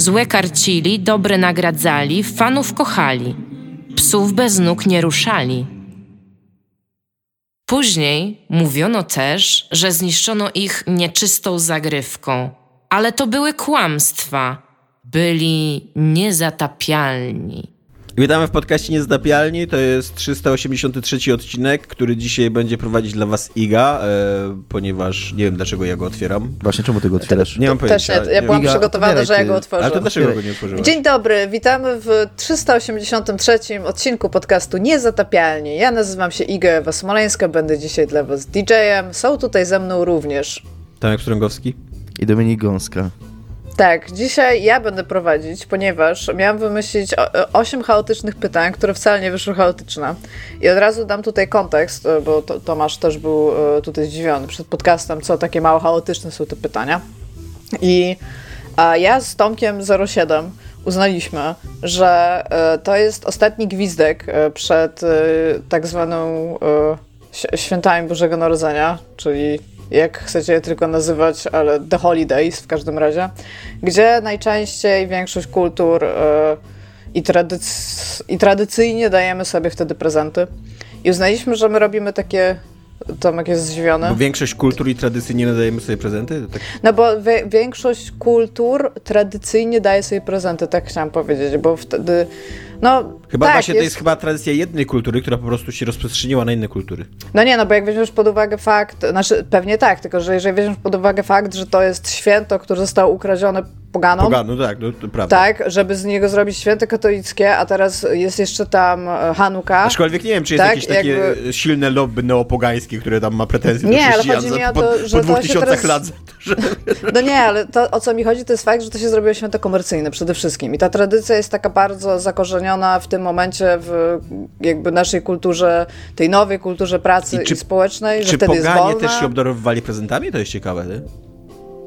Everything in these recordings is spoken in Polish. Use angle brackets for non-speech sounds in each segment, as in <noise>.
Złe karcili, dobre nagradzali, fanów kochali. Psów bez nóg nie ruszali. Później mówiono też, że zniszczono ich nieczystą zagrywką, ale to były kłamstwa. Byli niezatapialni. Witamy w podcaście Niezdapialni, to jest 383 odcinek, który dzisiaj będzie prowadzić dla was Iga, e, ponieważ nie wiem dlaczego ja go otwieram. Właśnie czemu ty go otwierasz? Nie mam pojęcia. Też nie, ja byłam Iga, przygotowana, że ja go otworzę. Ale to dlaczego go nie otworzyłeś? Dzień dobry, witamy w 383 odcinku podcastu Niezatapialni. Ja nazywam się Iga Ewa Smoleńska, będę dzisiaj dla was DJ-em. Są tutaj ze mną również. Tomek Strągowski. I Dominik Gąska. Tak, dzisiaj ja będę prowadzić, ponieważ miałam wymyślić 8 chaotycznych pytań, które wcale nie wyszły chaotyczne. I od razu dam tutaj kontekst, e, bo to, Tomasz też był e, tutaj zdziwiony przed podcastem, co takie mało chaotyczne są te pytania. I ja z Tomkiem 07 uznaliśmy, że e, to jest ostatni gwizdek przed tak zwaną świętami Bożego Narodzenia, czyli jak chcecie je tylko nazywać, ale The Holidays w każdym razie, gdzie najczęściej większość kultur yy, i, tradyc- i tradycyjnie dajemy sobie wtedy prezenty. I uznaliśmy, że my robimy takie Tomek jest zdziwiony. Bo większość kultur i tradycyjnie nadajemy sobie prezenty? Tak. No bo większość kultur tradycyjnie daje sobie prezenty, tak chciałam powiedzieć, bo wtedy no, chyba tak, właśnie jest... to jest chyba tradycja jednej kultury, która po prostu się rozprzestrzeniła na inne kultury. No nie, no bo jak weźmiesz pod uwagę fakt, znaczy pewnie tak, tylko że jeżeli weźmiesz pod uwagę fakt, że to jest święto, które zostało ukradzione poganom. Poganom, tak, no, to prawda. Tak, żeby z niego zrobić święto katolickie, a teraz jest jeszcze tam e, Hanuka. Aczkolwiek nie wiem, czy jest tak, jakieś takie jakby... silne lobby neopogańskie, które tam ma pretensje nie, do chrześcijan ale chodzi mi o to, że po dwóch tysiącach teraz... lat. Że... <laughs> No nie, ale to o co mi chodzi, to jest fakt, że to się zrobiło święto komercyjne przede wszystkim. I ta tradycja jest taka bardzo zakorzeniona w tym momencie w jakby naszej kulturze, tej nowej kulturze pracy i, czy, i społecznej, że wtedy jest wolna. Czy poganie też się obdarowywali prezentami? To jest ciekawe, nie?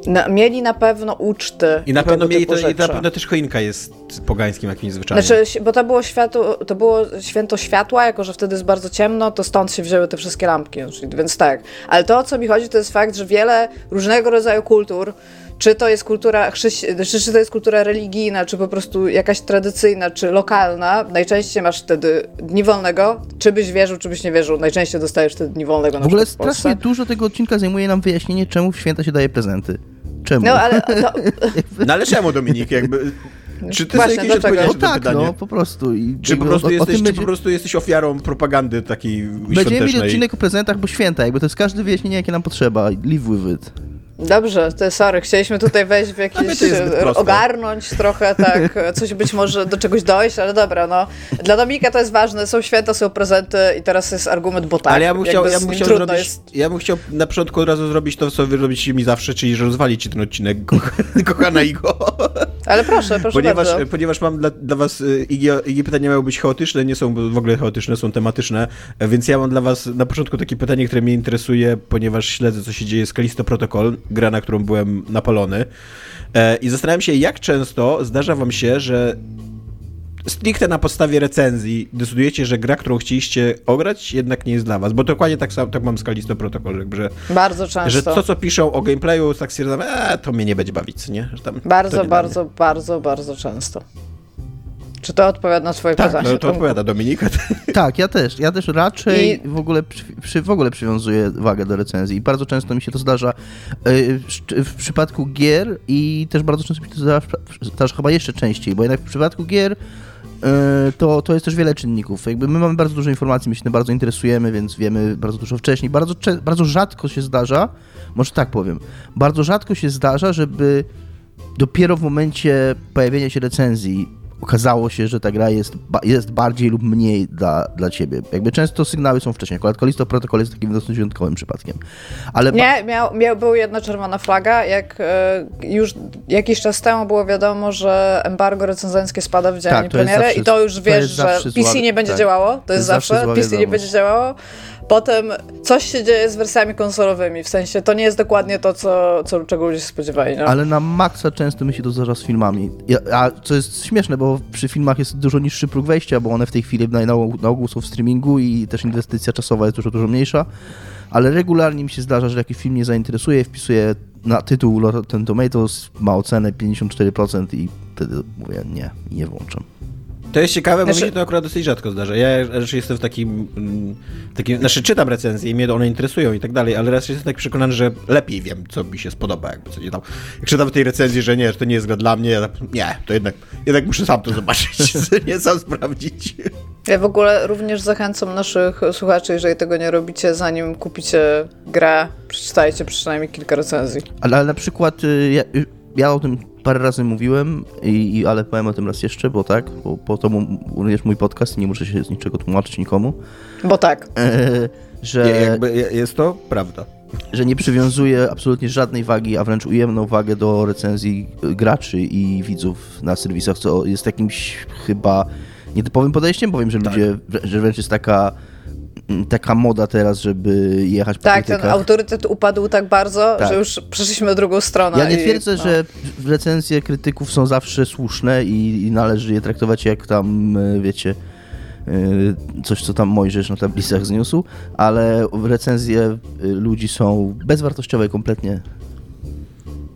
Na, mieli na pewno uczty. I na pewno mieli to, i na pewno też choinka jest pogańskim jakimś zwyczajem. Znaczy, bo to było, światło, to było święto światła, jako że wtedy jest bardzo ciemno, to stąd się wzięły te wszystkie lampki. Więc tak. Ale to, o co mi chodzi, to jest fakt, że wiele różnego rodzaju kultur czy to jest kultura czy, czy to jest kultura religijna, czy po prostu jakaś tradycyjna, czy lokalna, najczęściej masz wtedy dni wolnego, czy byś wierzył, czy byś nie wierzył, najczęściej dostajesz wtedy dni wolnego. W ogóle strasznie dużo tego odcinka zajmuje nam wyjaśnienie, czemu w święta się daje prezenty. Czemu? No ale... To... <laughs> no ale czemu, Dominik? Jakby... Czy ty Właśnie, jakieś odpowiedziałeś no na tak, pytanie? no po prostu. I czy, po prostu, o, jesteś, o czy będzie... po prostu jesteś ofiarą propagandy takiej Będziemy świątecznej? mieli odcinek o prezentach, bo święta, jakby to jest każde wyjaśnienie, jakie nam potrzeba. Live with it. Dobrze, to sorry, chcieliśmy tutaj wejść w jakieś, e, ogarnąć trochę, tak, coś być może do czegoś dojść, ale dobra, no. Dla Dominika to jest ważne, są święta, są prezenty i teraz jest argument, bo tak. Ale ja bym chciał, ja bym chciał zrobić, jest... ja bym chciał na początku od razu zrobić to, co wy robicie mi zawsze, czyli że rozwalić ten odcinek, <laughs> kochana Igo. Ale proszę, proszę ponieważ, bardzo. Ponieważ mam dla, dla was, y, Igi, Igi pytania miały być chaotyczne, nie są w ogóle chaotyczne, są tematyczne, więc ja mam dla was na początku takie pytanie, które mnie interesuje, ponieważ śledzę, co się dzieje z Kalisto Protocol, gra, na którą byłem napalony. E, I zastanawiam się, jak często zdarza wam się, że stricte na podstawie recenzji decydujecie, że gra, którą chcieliście ograć, jednak nie jest dla was. Bo dokładnie tak, samo, tak mam z Kalisto Protocol, że, bardzo często. że to, co piszą o gameplayu, tak stwierdzam, e, to mnie nie będzie bawić, nie? Tam, bardzo, bardzo, bardzo, bardzo często. Czy to odpowiada na twoje tak, pytanie? No, to odpowiada Dominika. <laughs> Tak, ja też. Ja też raczej I... w, ogóle przy, przy, w ogóle przywiązuję wagę do recenzji. I bardzo często mi się to zdarza e, w przypadku gier i też bardzo często mi się to zdarza, zdarza chyba jeszcze częściej, bo jednak w przypadku gier e, to, to jest też wiele czynników. Jakby my mamy bardzo dużo informacji, my się tym bardzo interesujemy, więc wiemy bardzo dużo wcześniej. Bardzo, bardzo rzadko się zdarza, może tak powiem, bardzo rzadko się zdarza, żeby dopiero w momencie pojawienia się recenzji okazało się, że ta gra jest, jest bardziej lub mniej dla, dla ciebie. Jakby często sygnały są wcześniej. Akurat Kalisto Protocol jest takim dosyć wyjątkowym przypadkiem. Ale nie, miał, miał, była jedna czerwona flaga, jak e, już jakiś czas temu było wiadomo, że embargo recenzenckie spada w dzień tak, premiery i to już wiesz, że PC nie będzie tak. działało, to jest, to jest zawsze, zawsze PC nie będzie działało. Potem coś się dzieje z wersjami konsolowymi, w sensie to nie jest dokładnie to, co, co czego ludzie się spodziewali. No? Ale na maksa często mi się to zdarza z filmami. A co jest śmieszne, bo przy filmach jest dużo niższy próg wejścia, bo one w tej chwili na, na ogół są w streamingu i też inwestycja czasowa jest dużo, dużo mniejsza. Ale regularnie mi się zdarza, że jakiś film mnie zainteresuje, wpisuję na tytuł Rotten Tomatoes, ma ocenę 54% i wtedy mówię nie, nie włączam. To jest ciekawe, bo znaczy... mi się to akurat dosyć rzadko zdarza. Ja raczej jestem w takim, mm, takim znaczy czytam recenzje i mnie one interesują i tak dalej, ale raczej jestem tak przekonany, że lepiej wiem, co mi się spodoba, jakby co nie tam. Jak czytam w tej recenzji, że nie, że to nie jest gra dla mnie, ja tak, nie, to jednak, jednak muszę sam to zobaczyć, <laughs> nie sam sprawdzić. Ja w ogóle również zachęcam naszych słuchaczy, jeżeli tego nie robicie, zanim kupicie grę, przeczytajcie przynajmniej kilka recenzji. Ale, ale na przykład y, ja, y, ja o tym parę razy mówiłem, i, i, ale powiem o tym raz jeszcze, bo tak, bo po to również mój podcast i nie muszę się z niczego tłumaczyć nikomu. Bo tak. E, że Jakby jest to prawda. Że nie przywiązuję absolutnie żadnej wagi, a wręcz ujemną wagę do recenzji graczy i widzów na serwisach, co jest jakimś chyba nietypowym podejściem, bo wiem, że tak. ludzie, że wręcz jest taka taka moda teraz, żeby jechać po Tak, ten autorytet upadł tak bardzo, tak. że już przeszliśmy na drugą stronę. Ja nie twierdzę, no. że recenzje krytyków są zawsze słuszne i, i należy je traktować jak tam, e, wiecie, e, coś, co tam Mojżesz na tablicach zniósł, ale recenzje e, ludzi są bezwartościowe kompletnie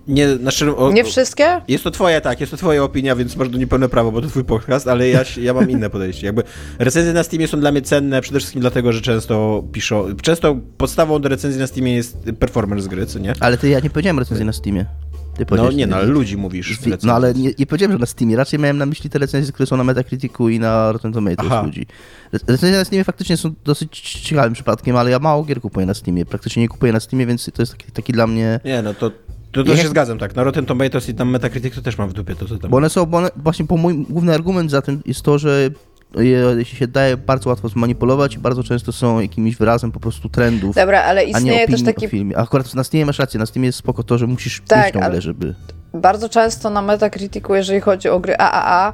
nie, znaczy, o, nie wszystkie? Jest to twoja, tak, jest to twoja opinia, więc masz do niepełne prawo, bo to twój podcast, ale ja, ja mam inne podejście. Jakby recenzje na Steamie są dla mnie cenne przede wszystkim dlatego, że często piszą, często podstawą do recenzji na Steamie jest performance gry, co nie? Ale ty, ja nie powiedziałem recenzji na Steamie. no nie, no ale ludzi mówisz. No ale nie, nie powiedziałem, że na Steamie. Raczej miałem na myśli te recenzje, które są na Metacriticu i na Rotten Tomatoes ludzi. Recenzje na Steamie faktycznie są dosyć ciekawym przypadkiem, ale ja mało gier kupuję na Steamie. Praktycznie nie kupuję na Steamie, więc to jest taki, taki dla mnie... Nie, no to to, to się zgadzam, tak. Na Rotten Tomatoes i tam Metacritic to też mam w dupie to, co tam. Bo one są, bo one, właśnie po mój główny argument za tym jest to, że je się daje bardzo łatwo zmanipulować i bardzo często są jakimś wyrazem po prostu trendów. Dobra, ale istnieje też taki... filmie. Akurat na Steamie masz rację, na Steamie jest spoko to, że musisz tak, mieć tą grę, żeby... Bardzo często na Metacriticu, jeżeli chodzi o gry AAA,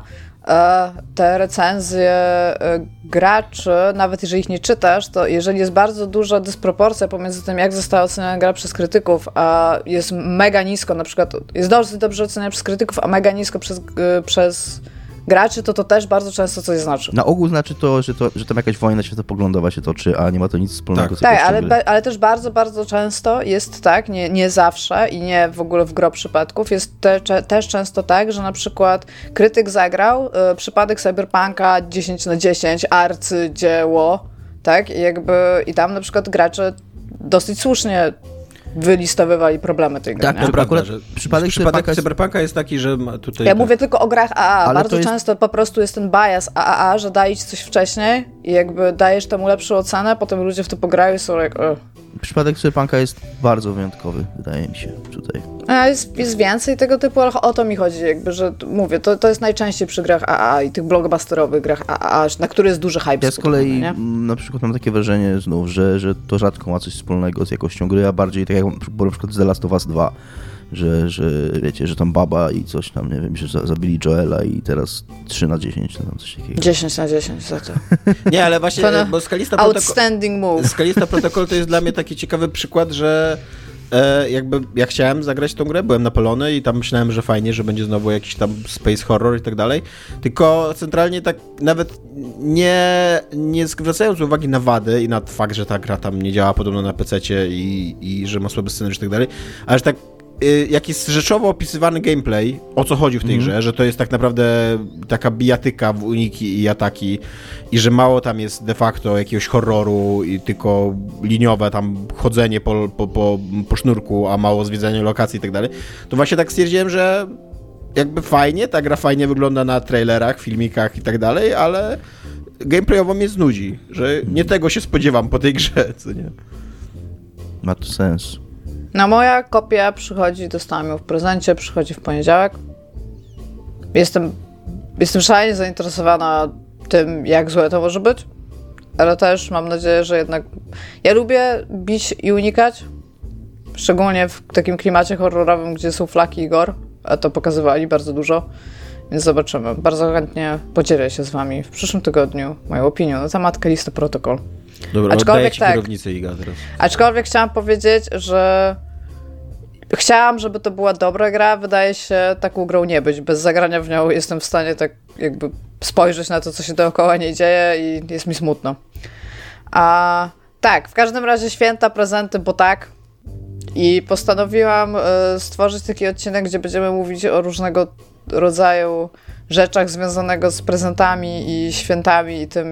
te recenzje e, graczy, nawet jeżeli ich nie czytasz, to jeżeli jest bardzo duża dysproporcja pomiędzy tym, jak została oceniona gra przez krytyków, a jest mega nisko, na przykład jest dosyć dobrze oceniana przez krytyków, a mega nisko przez, e, przez graczy, to to też bardzo często coś znaczy. Na ogół znaczy to, że, to, że tam jakaś wojna światopoglądowa się toczy, a nie ma to nic wspólnego tak. z Tak, ale, ale też bardzo, bardzo często jest tak, nie, nie zawsze i nie w ogóle w gro przypadków, jest te, też często tak, że na przykład krytyk zagrał y, przypadek Cyberpunka 10 na 10, arcydzieło, tak, I jakby i tam na przykład gracze dosyć słusznie wylistowywali problemy tej gry. Tak, to akurat że przypadek, przypadek Cyberpunka jest taki, że tutaj... Ja tak... mówię tylko o grach AAA. Bardzo jest... często po prostu jest ten bias AAA, że daje ci coś wcześniej i jakby dajesz temu lepszą ocenę, potem ludzie w to pograją i są jak... Like, Przypadek Cyberpunka jest bardzo wyjątkowy, wydaje mi się, tutaj. A jest, jest więcej tego typu, ale o to mi chodzi, jakby, że mówię, to, to jest najczęściej przy grach AAA i tych blockbusterowych grach AAA, na które jest duży hype. Ja z kolei nie? na przykład mam takie wrażenie znów, że, że to rzadko ma coś wspólnego z jakością gry, a bardziej tak jak na przykład z The Last of Us 2 że, że wiecie, że tam baba i coś tam, nie wiem, że zabili Joela i teraz 3 na 10, to tam coś takiego. 10 na 10 za to. Nie, ale właśnie, bo Skalista Outstanding move. Skalista Protocol to jest dla mnie taki ciekawy przykład, że e, jakby ja chciałem zagrać tą grę, byłem napalony i tam myślałem, że fajnie, że będzie znowu jakiś tam space horror i tak dalej, tylko centralnie tak nawet nie, nie zwracając uwagi na wady i na fakt, że ta gra tam nie działa podobno na PC i, i że ma słaby scenariusz i tak dalej, ale że tak jak jest rzeczowo opisywany gameplay, o co chodzi w tej mm. grze, że to jest tak naprawdę taka bijatyka w uniki i ataki i że mało tam jest de facto jakiegoś horroru i tylko liniowe tam chodzenie po, po, po, po sznurku, a mało zwiedzanie lokacji i tak dalej, to właśnie tak stwierdziłem, że jakby fajnie, ta gra fajnie wygląda na trailerach, filmikach i tak dalej, ale gameplayowo mnie znudzi, że nie tego się spodziewam po tej grze, co nie? Ma to sens. No moja kopia przychodzi, dostałam ją w prezencie, przychodzi w poniedziałek. Jestem jestem szalenie zainteresowana tym, jak złe to może być, ale też mam nadzieję, że jednak ja lubię bić i unikać, szczególnie w takim klimacie horrorowym, gdzie są flaki i gore, a to pokazywali bardzo dużo. Więc zobaczymy. Bardzo chętnie podzielę się z wami w przyszłym tygodniu moją opinią na temat Kalisto Protocol. Dobra, Aczkolwiek tak. kierownicę Iga teraz. Aczkolwiek chciałam powiedzieć, że chciałam, żeby to była dobra gra. Wydaje się taką grą nie być. Bez zagrania w nią jestem w stanie tak jakby spojrzeć na to, co się dookoła nie dzieje i jest mi smutno. A tak, w każdym razie święta, prezenty, bo tak. I postanowiłam y, stworzyć taki odcinek, gdzie będziemy mówić o różnego rodzaju rzeczach związanego z prezentami i świętami i tym,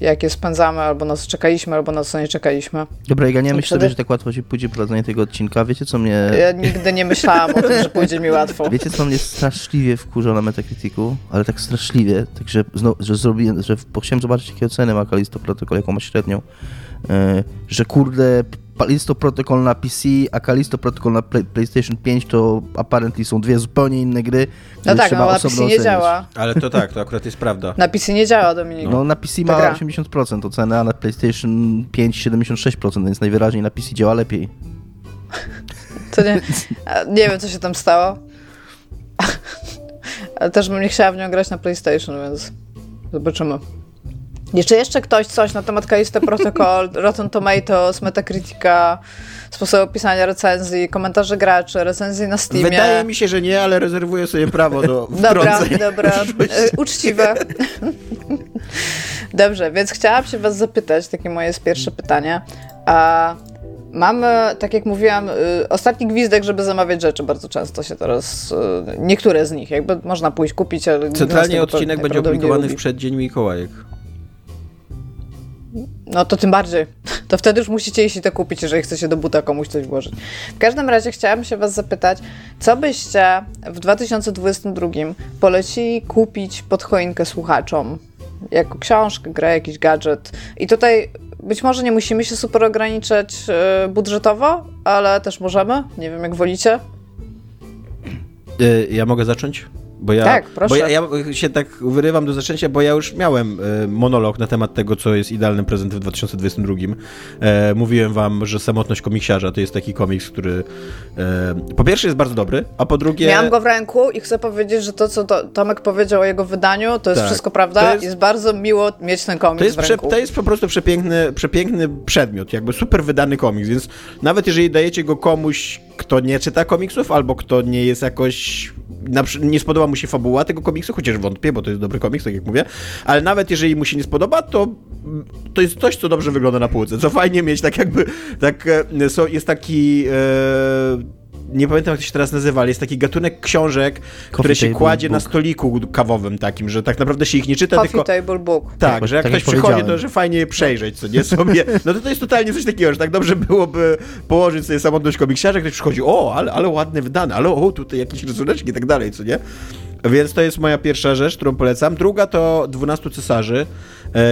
jakie spędzamy, albo nas czekaliśmy, albo na co nie czekaliśmy. Dobra, ja nie myślę, wtedy... że tak łatwo ci pójdzie prowadzenie tego odcinka. Wiecie, co mnie... Ja nigdy nie myślałam o tym, że pójdzie mi łatwo. Wiecie, co mnie straszliwie wkurza na Metacriticu? Ale tak straszliwie, także że zrobiłem, że chciałem zobaczyć, jakie oceny ma Kalisto Protocol, jaką ma średnią. Yy, że kurde, Kalisto Protocol na PC, a Kalisto Protocol na Play PlayStation 5 to apparently są dwie zupełnie inne gry. No tak, no na PC nie ocenić. działa. Ale to tak, to akurat jest prawda. Na PC nie działa, Dominik. No na PC ma gra. 80% oceny, a na PlayStation 5 76%, więc najwyraźniej na PC działa lepiej. <laughs> To nie, nie wiem, co się tam stało. <laughs> Ale też bym nie chciała w nią grać na PlayStation, więc zobaczymy. Jeszcze jeszcze ktoś coś na temat Kalisto Protocol, <laughs> Rotten Tomatoes, Metacritica, sposobu pisania recenzji, komentarzy graczy, recenzji na Steamie. Wydaje mi się, że nie, ale rezerwuję sobie prawo do <laughs> Dobra, dobra. <laughs> E, uczciwe. Dobrze, więc chciałam się was zapytać, takie moje jest pierwsze pytanie. A Mamy, tak jak mówiłam, y, ostatni gwizdek, żeby zamawiać rzeczy. Bardzo często się teraz, niektóre z nich, jakby można pójść kupić, ale... Centralnie odcinek będzie opublikowany w przeddzień Mikołajek. No to tym bardziej. To wtedy już musicie iść i to kupić, jeżeli chcecie do buta komuś coś włożyć. W każdym razie chciałabym się was zapytać, co byście w 2022 polecili kupić pod choinkę słuchaczom? Jako książkę, grę, jakiś gadżet. I tutaj być może nie musimy się super ograniczać e, budżetowo, ale też możemy. Nie wiem, jak wolicie. E, ja mogę zacząć? Bo ja, tak, proszę. Bo ja, ja, się tak wyrywam do zaczęcia, bo ja już miałem e, monolog na temat tego, co jest idealnym prezentem w 2022. E, mówiłem wam, że Samotność komiksiarza to jest taki komiks, który e, po pierwsze jest bardzo dobry, a po drugie... Miałam go w ręku i chcę powiedzieć, że to, co to, Tomek powiedział o jego wydaniu, to jest tak, wszystko prawda. Jest, jest, bardzo miło mieć ten komiks to jest w ręku. to jest po prostu przepiękny, przepiękny przedmiot, jakby super wydany komiks, więc nawet jeżeli dajecie go komuś, kto nie czyta komiksów, albo kto nie jest jakoś nie spodoba mu się fabuła tego komiksu, chociaż wątpię, bo to jest dobry komiks, tak jak mówię, ale nawet jeżeli mu się nie spodoba, to to jest coś, co dobrze wygląda na półce, co fajnie mieć, tak jakby, tak, e, jest taki e, nie pamiętam jak to się teraz nazywa, ale jest taki gatunek książek, Coffee które się kładzie book. na stoliku kawowym takim, że tak naprawdę się ich nie czyta, Coffee tylko... table book. Tak, tak że jak tak ktoś jak przychodzi, to że fajnie je przejrzeć, co nie sobie. <laughs> No to to jest totalnie coś takiego, że tak dobrze byłoby położyć sobie samotność komiksiarza, ktoś przychodzi, o, ale, ale ładne wydane, ale o, tutaj jakieś rysuneczki i tak dalej, co nie? Więc to jest moja pierwsza rzecz, którą polecam. Druga to 12 cesarzy,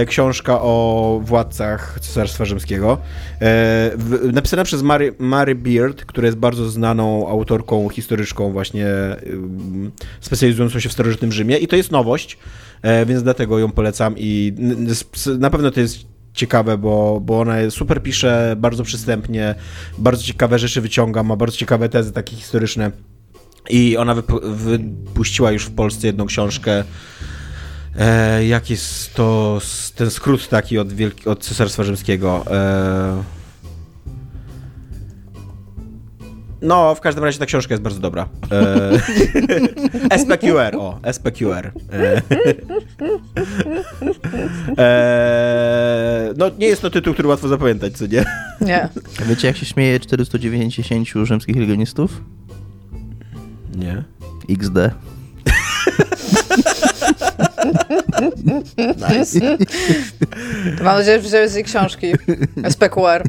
książka o władcach Cesarstwa Rzymskiego. E, napisana przez Mary, Mary Beard, która jest bardzo znaną autorką, historyczką właśnie e, specjalizującą się w starożytnym Rzymie i to jest nowość, e, więc dlatego ją polecam i na pewno to jest ciekawe, bo, bo ona super pisze, bardzo przystępnie, bardzo ciekawe rzeczy wyciąga, ma bardzo ciekawe tezy takie historyczne. I ona wypuściła już w Polsce jedną książkę. E, jak jest to ten skrót taki od, Wielki, od Cesarstwa Rzymskiego? E, no, w każdym razie ta książka jest bardzo dobra. E, <laughs> SPQR, o, SPQR. E, e, no, nie jest to tytuł, który łatwo zapamiętać, co nie? Nie. Wiecie, jak się śmieje 490 rzymskich legionistów? Nie. XD. Nice. To mam nadzieję, że wziąłeś z jej książki. SPQR.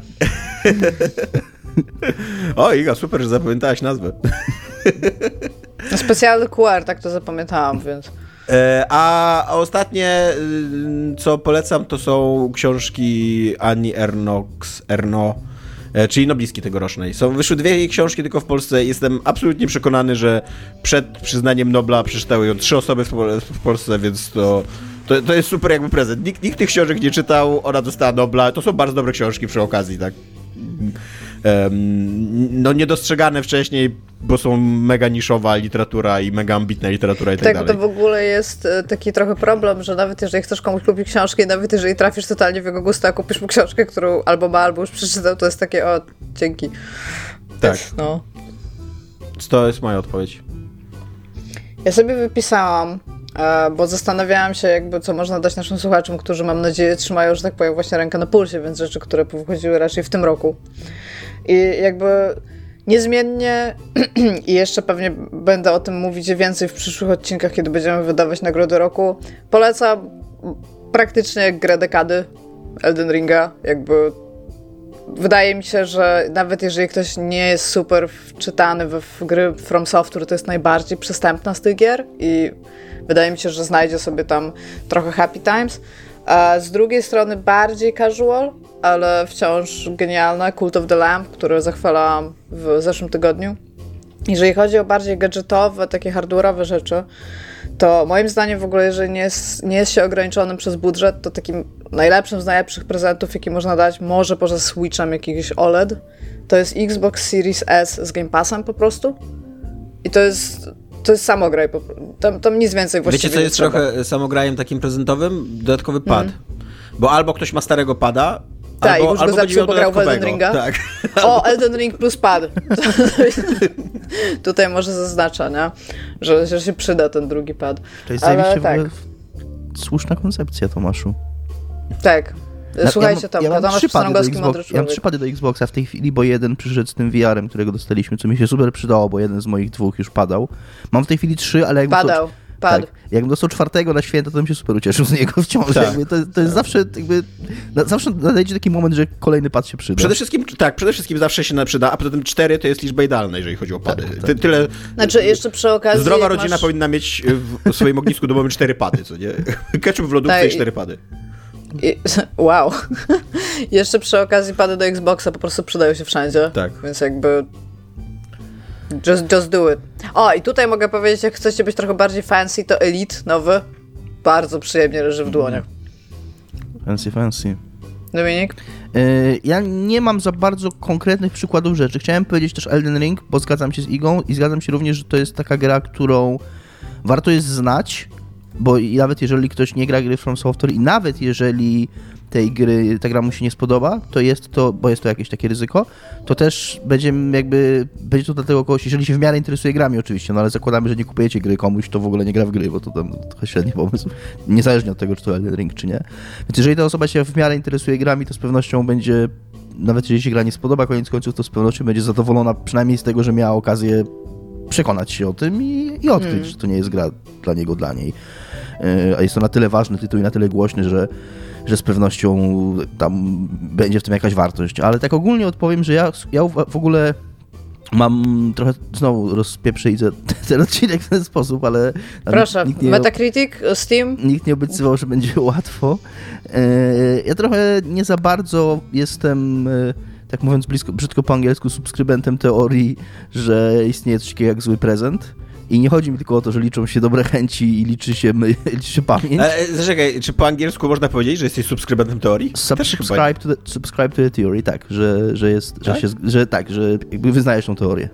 o, Iga, super, że zapamiętałaś nazwę. Specjalny QR, tak to zapamiętałam, więc... E, a ostatnie, y, co polecam, to są książki Annie Ernox, Erno, czyli noblistki tegorocznej. Są, wyszły dwie jej książki tylko w Polsce. Jestem absolutnie przekonany, że przed przyznaniem Nobla przeczytały ją trzy osoby w, w Polsce, więc to, to, to jest super jakby prezent. Nikt, nikt tych książek nie czytał, ona dostała Nobla. To są bardzo dobre książki przy okazji, tak? No niedostrzegane wcześniej, bo są mega niszowa literatura i mega ambitna literatura i tak, tak dalej. Tak, to w ogóle jest e, taki trochę problem, że nawet jeżeli chcesz komuś kupić książkę, nawet jeżeli trafisz totalnie w jego gusta, a kupisz mu książkę, którą albo ma, albo już przeczytał, to jest takie, o, dzięki. Tak. no. To jest moja odpowiedź. Ja sobie wypisałam, e, bo zastanawiałam się jakby, co można dać naszym słuchaczom, którzy mam nadzieję trzymają, że tak powiem, właśnie rękę na pulsie, więc rzeczy, które wychodziły raczej w tym roku. I jakby niezmiennie <clears throat> i jeszcze pewnie będę o tym mówić więcej w przyszłych odcinkach, kiedy będziemy wydawać nagrody roku. Polecam praktycznie grę dekady Elden Ringa. Jakby wydaje mi się, że nawet jeżeli ktoś nie jest super wczytany w, w gry From Software, to jest najbardziej przystępna z tych gier i wydaje mi się, że znajdzie sobie tam trochę happy times. A z drugiej strony bardziej casual, ale wciąż genialne Cult of the Lamp, które zachwalałam w zeszłym tygodniu. Jeżeli chodzi o bardziej gadżetowe, takie hardware'owe rzeczy, to moim zdaniem w ogóle, jeżeli nie jest, nie jest się ograniczonym przez budżet, to takim najlepszym z najlepszych prezentów, jaki można dać, może poza Switchem jakiegoś OLED, to jest Xbox Series S z Game Passem po prostu. I to jest, to jest samograj, tam, tam nic więcej właściwie Wiecie, co jest trochę samograjem takim prezentowym? Dodatkowy pad. Mm. Bo albo ktoś ma starego pada, tak, albo, już albo go zepsuł, bo grał w Elden Ringa. Tak. O, Elden Ring plus pad. <laughs> Tutaj może zaznacza, nie? Że, że się przyda ten drugi pad. To jest Ale, tak. słuszna koncepcja, Tomaszu. Tak. Słuchajcie, tam, ja mam, Tomasz Przyrągowski, mądry Ja mam trzy pady do Xboxa w tej chwili, bo jeden przyszedł z tym VR-em, którego dostaliśmy, co mi się super przydało, bo jeden z moich dwóch już padał. Mam w tej chwili trzy, ale jakby Padał. To, Padł. Tak. Jakbym dostał czwartego na święta, to bym się super ucieszył z niego wciąż. Tak. Jakby to, to jest zawsze jakby, na, zawsze nadejdzie taki moment, że kolejny pad się przyda. Przede wszystkim, tak, przede wszystkim zawsze się przyda, a poza tym cztery to jest liczba idealna, jeżeli chodzi o pady. Tak, tak. Tyle... Znaczy jeszcze przy okazji... Zdrowa rodzina masz... powinna mieć w swoim ognisku domowym cztery pady, co nie? <laughs> Ketchup w lodówce tak, i cztery pady. I, <laughs> wow. <laughs> Jeszcze przy okazji pady do Xboxa po prostu przydają się wszędzie. Tak. Więc jakby Just, just do it. O, i tutaj mogę powiedzieć, jak chcecie być trochę bardziej fancy, to Elite nowy bardzo przyjemnie leży w mhm. dłoniach. Fancy, fancy. Dominik? Yy, ja nie mam za bardzo konkretnych przykładów rzeczy. Chciałem powiedzieć też Elden Ring, bo zgadzam się z Igą i zgadzam się również, że to jest taka gra, którą warto jest znać, bo nawet jeżeli ktoś nie gra gry From Software i nawet jeżeli tej gry, ta gra mu się nie spodoba, to jest to, bo jest to jakieś takie ryzyko, to też będzie jakby, będzie to dla tego kogoś, jeżeli się w miarę interesuje grami oczywiście, no ale zakładamy, że nie kupujecie gry komuś, to w ogóle nie gra w gry, bo to tam trochę średni pomysł, niezależnie od tego, czy to Elden Ring, czy nie. Więc jeżeli ta osoba się w miarę interesuje grami, to z pewnością będzie, nawet jeżeli się gra nie spodoba, koniec końców, to z pewnością będzie zadowolona przynajmniej z tego, że miała okazję przekonać się o tym i, i odkryć, hmm. że to nie jest gra dla niego, dla niej. E, a jest to na tyle ważny tytuł i na tyle głośny, że że z pewnością tam będzie w tym jakaś wartość. Ale tak ogólnie odpowiem, że ja, ja w ogóle mam trochę, znowu rozpieprzę <laughs> ten odcinek w ten sposób, ale... Proszę, nikt nie, Metacritic, Steam? Nikt nie obiecywał, że będzie <laughs> łatwo. E, ja trochę nie za bardzo jestem e, tak mówiąc blisko, brzydko po angielsku, subskrybentem teorii, że istnieje coś takiego jak zły prezent. I nie chodzi mi tylko o to, że liczą się dobre chęci i liczy się, my, <laughs> liczy się pamięć. E, zaczekaj, czy po angielsku można powiedzieć, że jesteś subskrybentem teorii? subscribe, to the, subscribe to the theory, tak, że, że jest, tak? Że, się, że tak, że jakby wyznajesz tą teorię.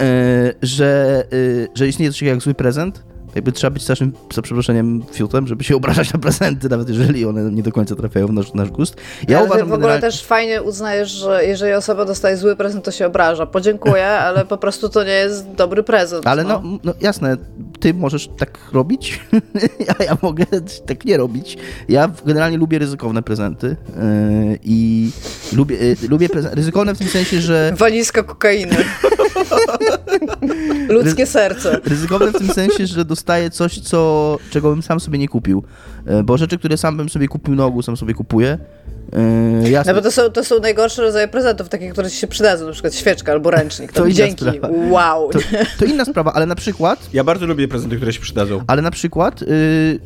E, że, e, że istnieje coś takiego jak zły prezent, jakby trzeba być strasznym, za przeproszeniem, fiutem, żeby się obrażać na prezenty, nawet jeżeli one nie do końca trafiają w nasz, nasz gust. Ja ale uważam, w ogóle generalnie... też fajnie uznajesz, że jeżeli osoba dostaje zły prezent, to się obraża. Podziękuję, <laughs> ale po prostu to nie jest dobry prezent. Ale no, no, no jasne, ty możesz tak robić, <laughs> a ja mogę tak nie robić. Ja generalnie lubię ryzykowne prezenty yy, i lubię, yy, lubię ryzykowne w tym sensie, że... Walizka kokainy. <laughs> Ludzkie serce. Ryzykowne w tym sensie, że dostaję coś, co, czego bym sam sobie nie kupił. E, bo rzeczy, które sam bym sobie kupił na ogół, sam sobie kupuję. Yy, jasne. No bo to są, to są najgorsze rodzaje prezentów, takie, które ci się przydadzą, na przykład świeczka albo ręcznik. To, to dzięki, sprawa. wow. To, to, inna sprawa, ale na przykład... Ja bardzo lubię prezenty, które się przydadzą. Ale na przykład... Yy,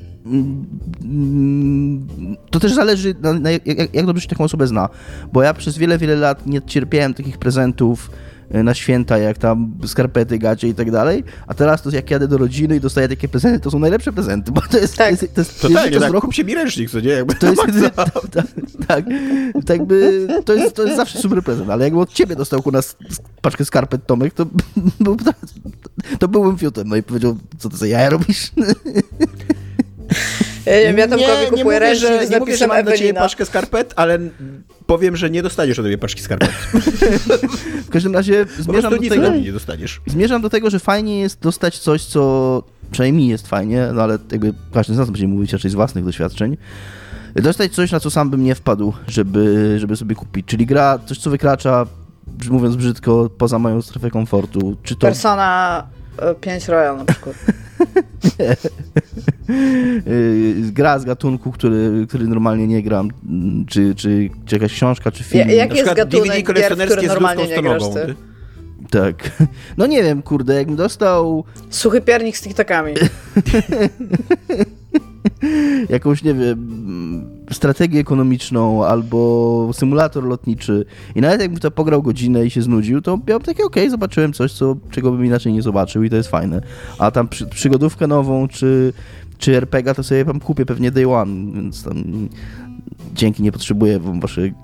to też zależy, na, na jak, jak dobrze się taką osobę zna. Bo ja przez wiele, wiele lat nie cierpiałem takich prezentów na święta, jak tam skarpety, gacie i tak dalej, a teraz to jak jadę do rodziny i dostaję takie prezenty, to są najlepsze prezenty, bo to jest... Tak. To jest, to jest Totalnie, czas tak, roku, się mi ręcznik, co nie? Jakby to jest, <laughs> <laughs> tak, tak, tak, tak by, to, jest, to jest zawsze super prezent, ale jakby od ciebie dostał u nas paczkę skarpet Tomek, to, <laughs> to, to byłbym fiutem, no i powiedział, co ty za jaja robisz? Ja, nie wiem, ja Tomkowi nie, nie kupuję mówię, że, nie mówię, że mam dla ciebie Ewelina. paczkę skarpet, ale powiem, że nie dostaniesz ode mnie paczki skarpet. W każdym razie zmierzam do nic tego, nie dostaniesz. zmierzam do tego, że fajnie jest dostać coś, co przynajmniej jest fajnie, no ale jakby każdy z nas będzie mówić raczej z własnych doświadczeń. Dostać coś, na co sam bym nie wpadł, żeby, żeby sobie kupić. Czyli gra, coś, co wykracza, mówiąc brzydko, poza moją strefę komfortu. Czy to Persona 5 Royal na przykład. <laughs> yy, gra z gatunku, który, który normalnie nie gram, czy, czy, czy jakaś książka, czy film. Ja- jak- Na jest gatunek DVD gier, w normalnie nie grasz ty? Tak. <laughs> No nie wiem, kurde, jakbym dostał Suchy piernik z TikTokami. <laughs> jakąś, nie wiem, strategię ekonomiczną albo symulator lotniczy i nawet jakbym to pograł godzinę i się znudził, to miałem takie, okej, zobaczyłem coś, co, czego bym inaczej nie zobaczył i to jest fajne. A tam przy, przygodówkę nową, czy, czy RPG, to sobie tam kupię pewnie day one, więc tam dzięki nie potrzebuję waszego,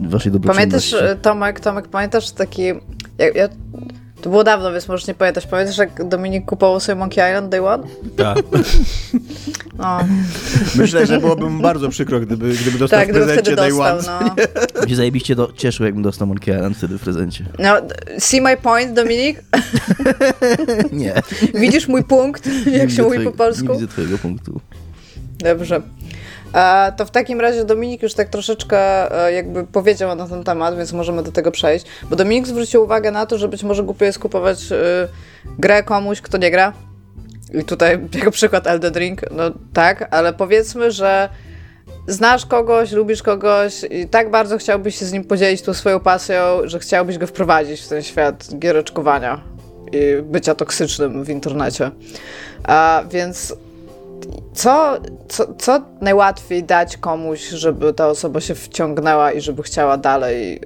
waszej dobroczynności. Pamiętasz, Tomek, Tomek, pamiętasz taki... Ja, ja, to było dawno, więc możesz nie pamiętać. Pamiętasz, jak Dominik kupował sobie Monkey Island Day One? Tak. <laughs> No, Myślę, że byłoby mu bardzo przykro, gdyby, gdyby dostał tak, w gdyby wtedy prezencie Day dostał, One. no. <laughs> Mnie zajebiście do, cieszył, jakbym dostał Monkey Island wtedy w prezencie. no. See my point, Dominik? <laughs> Nie. Widzisz mój punkt, Nie jak widzę się mówi twojego- po polsku? Nie widzę twojego punktu. Dobrze. To w takim razie Dominik już tak troszeczkę e, jakby powiedział na ten temat, więc możemy do tego przejść. Bo Dominik zwrócił uwagę na to, że być może głupio jest kupować e, grę komuś, kto nie gra. I tutaj <laughs> jako przykład Elden Ring, no tak, ale powiedzmy, że znasz kogoś, lubisz kogoś i tak bardzo chciałbyś się z nim podzielić tą swoją pasją, że chciałbyś go wprowadzić w ten świat giereczkowania i bycia toksycznym w internecie. A więc co, co, co najłatwiej dać komuś, żeby ta osoba się wciągnęła i żeby chciała dalej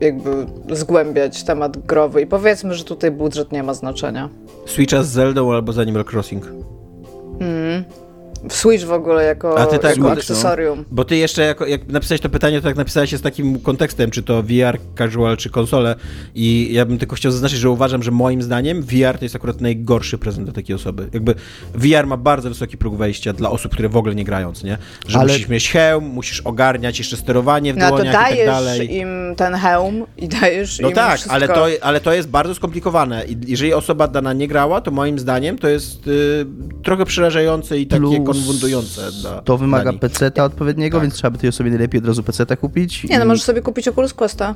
jakby zgłębiać temat growy? I powiedzmy, że tutaj budżet nie ma znaczenia. Switcha z Zeldą albo z Animal Crossing. W Switch w ogóle jako, A ty tak, jako akcesorium. Bo ty jeszcze, jako, jak napisałeś to pytanie, to tak napisałeś się z takim kontekstem, czy to VR, casual, czy konsole. I ja bym tylko chciał zaznaczyć, że uważam, że moim zdaniem VR to jest akurat najgorszy prezent dla takiej osoby. Jakby VR ma bardzo wysoki próg wejścia dla osób, które w ogóle nie grając, nie? Że Ale- musisz mieć hełm, musisz ogarniać jeszcze sterowanie w No to dłoniach i tak dajesz dalej. im ten hełm i dajesz No im tak, wszystko. ale to, ale to jest bardzo skomplikowane. I jeżeli osoba dana nie grała, to moim zdaniem to jest y, trochę przerażające i takie Plus konfundujące. Dla, To wymaga dla. PC-ta odpowiedniego, Tak. więc trzeba by tej osobie najlepiej od razu PC-ta kupić. Nie, no I- możesz sobie kupić Oculus Questa.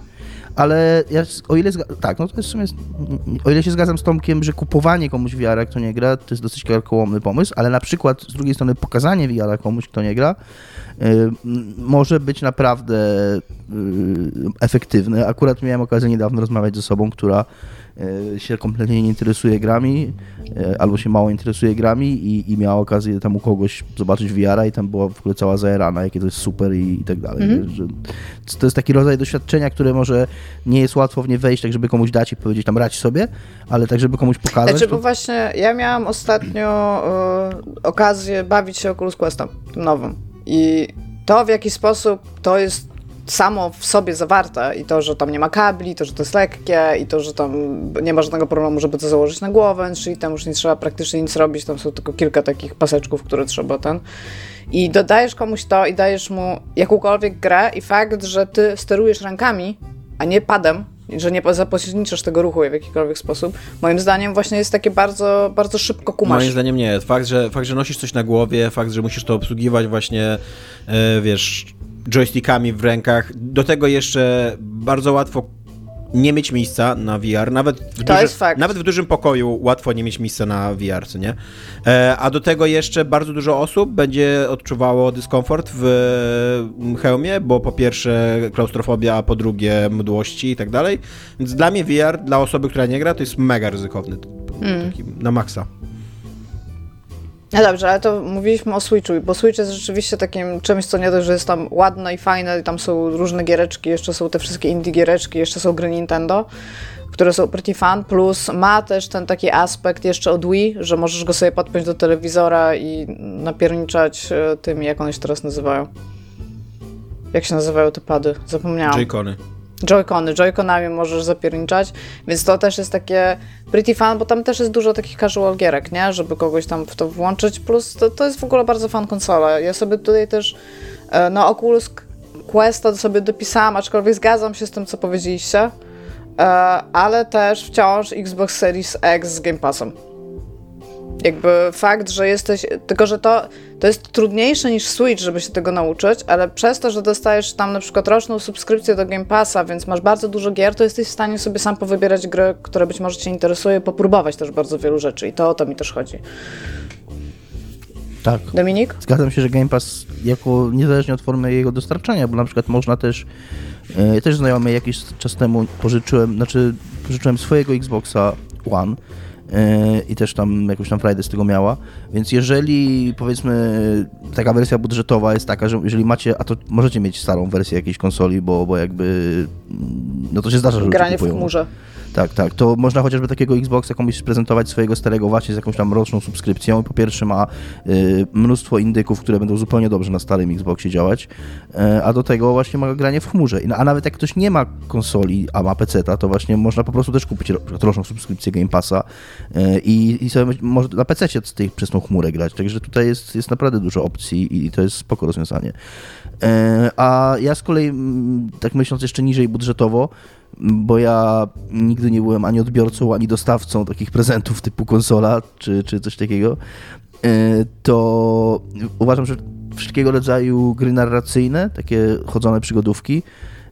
Ale ja, o ile zga- tak, no to jest w sumie, o ile się zgadzam z Tomkiem, że kupowanie komuś VR, kto nie gra, to jest dosyć karkołomny pomysł, ale na przykład z drugiej strony pokazanie VR komuś, kto nie gra, y, m, może być naprawdę y, efektywne. Akurat miałem okazję niedawno rozmawiać z osobą, która się kompletnie nie interesuje grami, y, albo się mało interesuje grami i, i miała okazję tam u kogoś zobaczyć VR-a i tam była w ogóle cała zaerana, jakie to jest super i, i tak dalej. Że, to jest taki rodzaj doświadczenia, które może nie jest łatwo w nie wejść, tak żeby komuś dać i powiedzieć tam radź sobie, ale tak żeby komuś pokazać. Znaczy, to... bo właśnie ja miałam ostatnio y, okazję bawić się Oculus Questem, nowym. I to, w jaki sposób to jest samo w sobie zawarte i to, że tam nie ma kabli, to, że to jest lekkie i to, że tam nie ma żadnego problemu, żeby to założyć na głowę, czyli tam już nie trzeba praktycznie nic robić, tam są tylko kilka takich paseczków, które trzeba ten... I dodajesz komuś to i dajesz mu jakąkolwiek grę i fakt, że ty sterujesz rękami, a nie padem, że nie zapośredniczasz tego ruchu w jakikolwiek sposób, moim zdaniem właśnie jest takie bardzo, bardzo szybko kumasz. Moim zdaniem nie. Fakt że, fakt, że nosisz coś na głowie, fakt, że musisz to obsługiwać właśnie, e, wiesz, joystickami w rękach. Do tego jeszcze bardzo łatwo nie mieć miejsca na VR. Nawet w, fakt. nawet w dużym pokoju łatwo nie mieć miejsca na VR, co nie? E, a do tego jeszcze bardzo dużo osób będzie odczuwało dyskomfort w mm, hełmie, bo po pierwsze klaustrofobia, a po drugie mdłości i tak dalej. Więc dla mnie VR, dla osoby, która nie gra, to jest mega ryzykowny. Hmm. Taki, na maksa. No dobrze, ale to mówiliśmy o Switchu, bo Switch jest rzeczywiście takim czymś, co nie dość, że jest tam ładne i fajne, i tam są różne giereczki, jeszcze są te wszystkie indie giereczki, jeszcze są gry Nintendo, które są pretty fun, plus ma też ten taki aspekt jeszcze od Wii, że możesz go sobie podpiąć do telewizora i napierniczać e, tymi, jak one się teraz nazywają. Jak się nazywają te pady? Zapomniałam. J-Kony. Joy-Cony, Joy-Conami możesz zapierniczać, więc to też jest takie pretty fun, bo tam też jest dużo takich casual gierek, nie? Żeby kogoś tam w to włączyć, plus to, to jest w ogóle bardzo fan konsola. Ja sobie tutaj też no Oculus Questa sobie dopisałam, aczkolwiek zgadzam się z tym, co powiedzieliście, e, ale też wciąż Xbox Series X z Game Passem. Jakby fakt, że jesteś. Tylko, że to, to jest trudniejsze niż Switch, żeby się tego nauczyć, ale przez to, że dostajesz tam na przykład roczną subskrypcję do Game Passa, więc masz bardzo dużo gier, to jesteś w stanie sobie sam powybierać gry, które być może Cię interesuje, popróbować też bardzo wielu rzeczy. I to o to mi też chodzi. Tak. Dominik? Zgadzam się, że Game Pass jako niezależnie od formy jego dostarczania, bo na przykład można też e, też znajomy jakiś czas temu pożyczyłem, znaczy pożyczyłem swojego Xboxa One i też tam jakąś tam frajdę z tego miała, więc jeżeli powiedzmy taka wersja budżetowa jest taka, że jeżeli macie, a to możecie mieć starą wersję jakiejś konsoli, bo, bo jakby no to się zdarza, że Granie w chmurze. Tak, tak. To można chociażby takiego Xboxa komuś prezentować swojego starego właśnie z jakąś tam roczną subskrypcją. I po pierwsze ma y, mnóstwo indyków, które będą zupełnie dobrze na starym Xboxie działać, y, a do tego właśnie ma granie w chmurze. I, a nawet jak ktoś nie ma konsoli, a ma PC-ta, to właśnie można po prostu też kupić ro, roczną subskrypcję Game Passa y, i, i sobie może na PC z tej, przez tą chmurę grać. Także tutaj jest, jest naprawdę dużo opcji i to jest spoko rozwiązanie. E, A ja z kolei, tak myśląc jeszcze niżej budżetowo, bo ja nigdy nie byłem ani odbiorcą, ani dostawcą takich prezentów typu konsola czy, czy coś takiego, e, to uważam, że wszelkiego rodzaju gry narracyjne, takie chodzone przygodówki,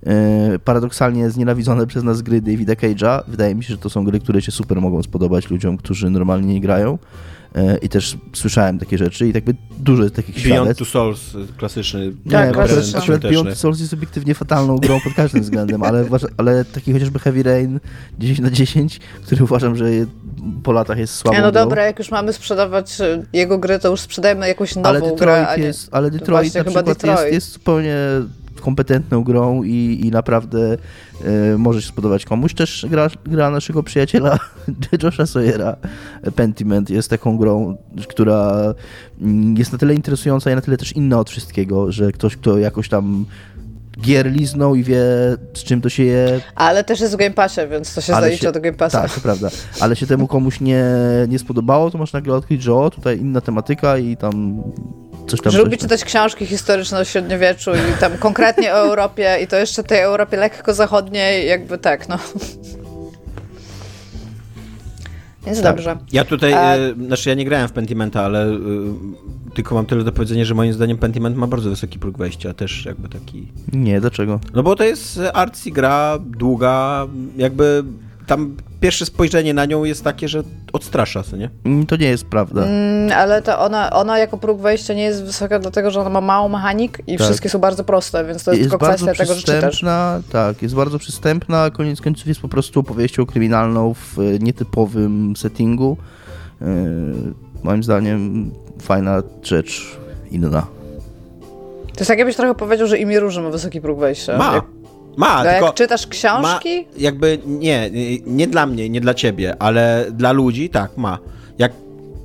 e, paradoksalnie znienawidzone przez nas gry Davida Cage'a, wydaje mi się, że to są gry, które się super mogą spodobać ludziom, którzy normalnie nie grają. E, I też słyszałem takie rzeczy i jakby dużo jest takich Beyond świadectw. Two Souls, y, klasyczny. Tak, nie, klasyczny. akurat, Beyond Two Souls jest obiektywnie fatalną grą pod każdym względem, ale, ale taki chociażby Heavy Rain 10 na 10, który uważam, że po latach jest słabą Nie, no grą. dobra, jak już mamy sprzedawać y, jego gry, to już sprzedajemy jakąś nową ale grę, Detroit, a nie... jest, ale to Detroit na chyba przykład Detroit. Jest, jest zupełnie kompetentną grą i, i naprawdę e, może się spodobać komuś. Też gra, gra naszego przyjaciela <laughs> Josha Sawyera, Pentiment, jest taką grą, która mm, jest na tyle interesująca i na tyle też inna od wszystkiego, że ktoś, kto jakoś tam gier liznął i wie, z czym to się je, Ale też jest w Game Passie, więc to się Ale zalicza się- do Game Passa. tak, to prawda. Ale się temu komuś nie, nie spodobało, to można nagle odkryć, że o, tutaj inna tematyka i tam coś tam... Że coś lubi tam. czytać książki historyczne o średniowieczu i tam konkretnie o Europie i to jeszcze tej Europie lekko zachodniej, jakby tak, no. Więc Tak. dobrze. Ja tutaj, A- y, znaczy ja nie grałem w Pentimenta, ale y, tylko mam tyle do powiedzenia, że moim zdaniem Pentiment ma bardzo wysoki próg wejścia, też jakby taki... Nie, dlaczego? No bo to jest y, artsy gra, długa, jakby tam pierwsze spojrzenie na nią jest takie, że odstrasza, co nie? Mm, To nie jest prawda. Mm, ale to ona, ona jako próg wejścia nie jest wysoka, dlatego że ona ma mało mechanik i Tak. wszystkie są bardzo proste, więc to jest, tylko bardzo kwestia tego, że czytasz. tak, jest bardzo przystępna, a koniec końców jest po prostu opowieścią kryminalną w e, nietypowym settingu. E, moim zdaniem fajna rzecz, inna. To jest tak, jakbyś trochę powiedział, że imię Róży ma wysoki próg wejścia. Ma, Jak, ma, no tylko... jak czytasz książki, Ma, jakby nie, nie, dla mnie, nie dla ciebie, ale dla ludzi tak ma. Jak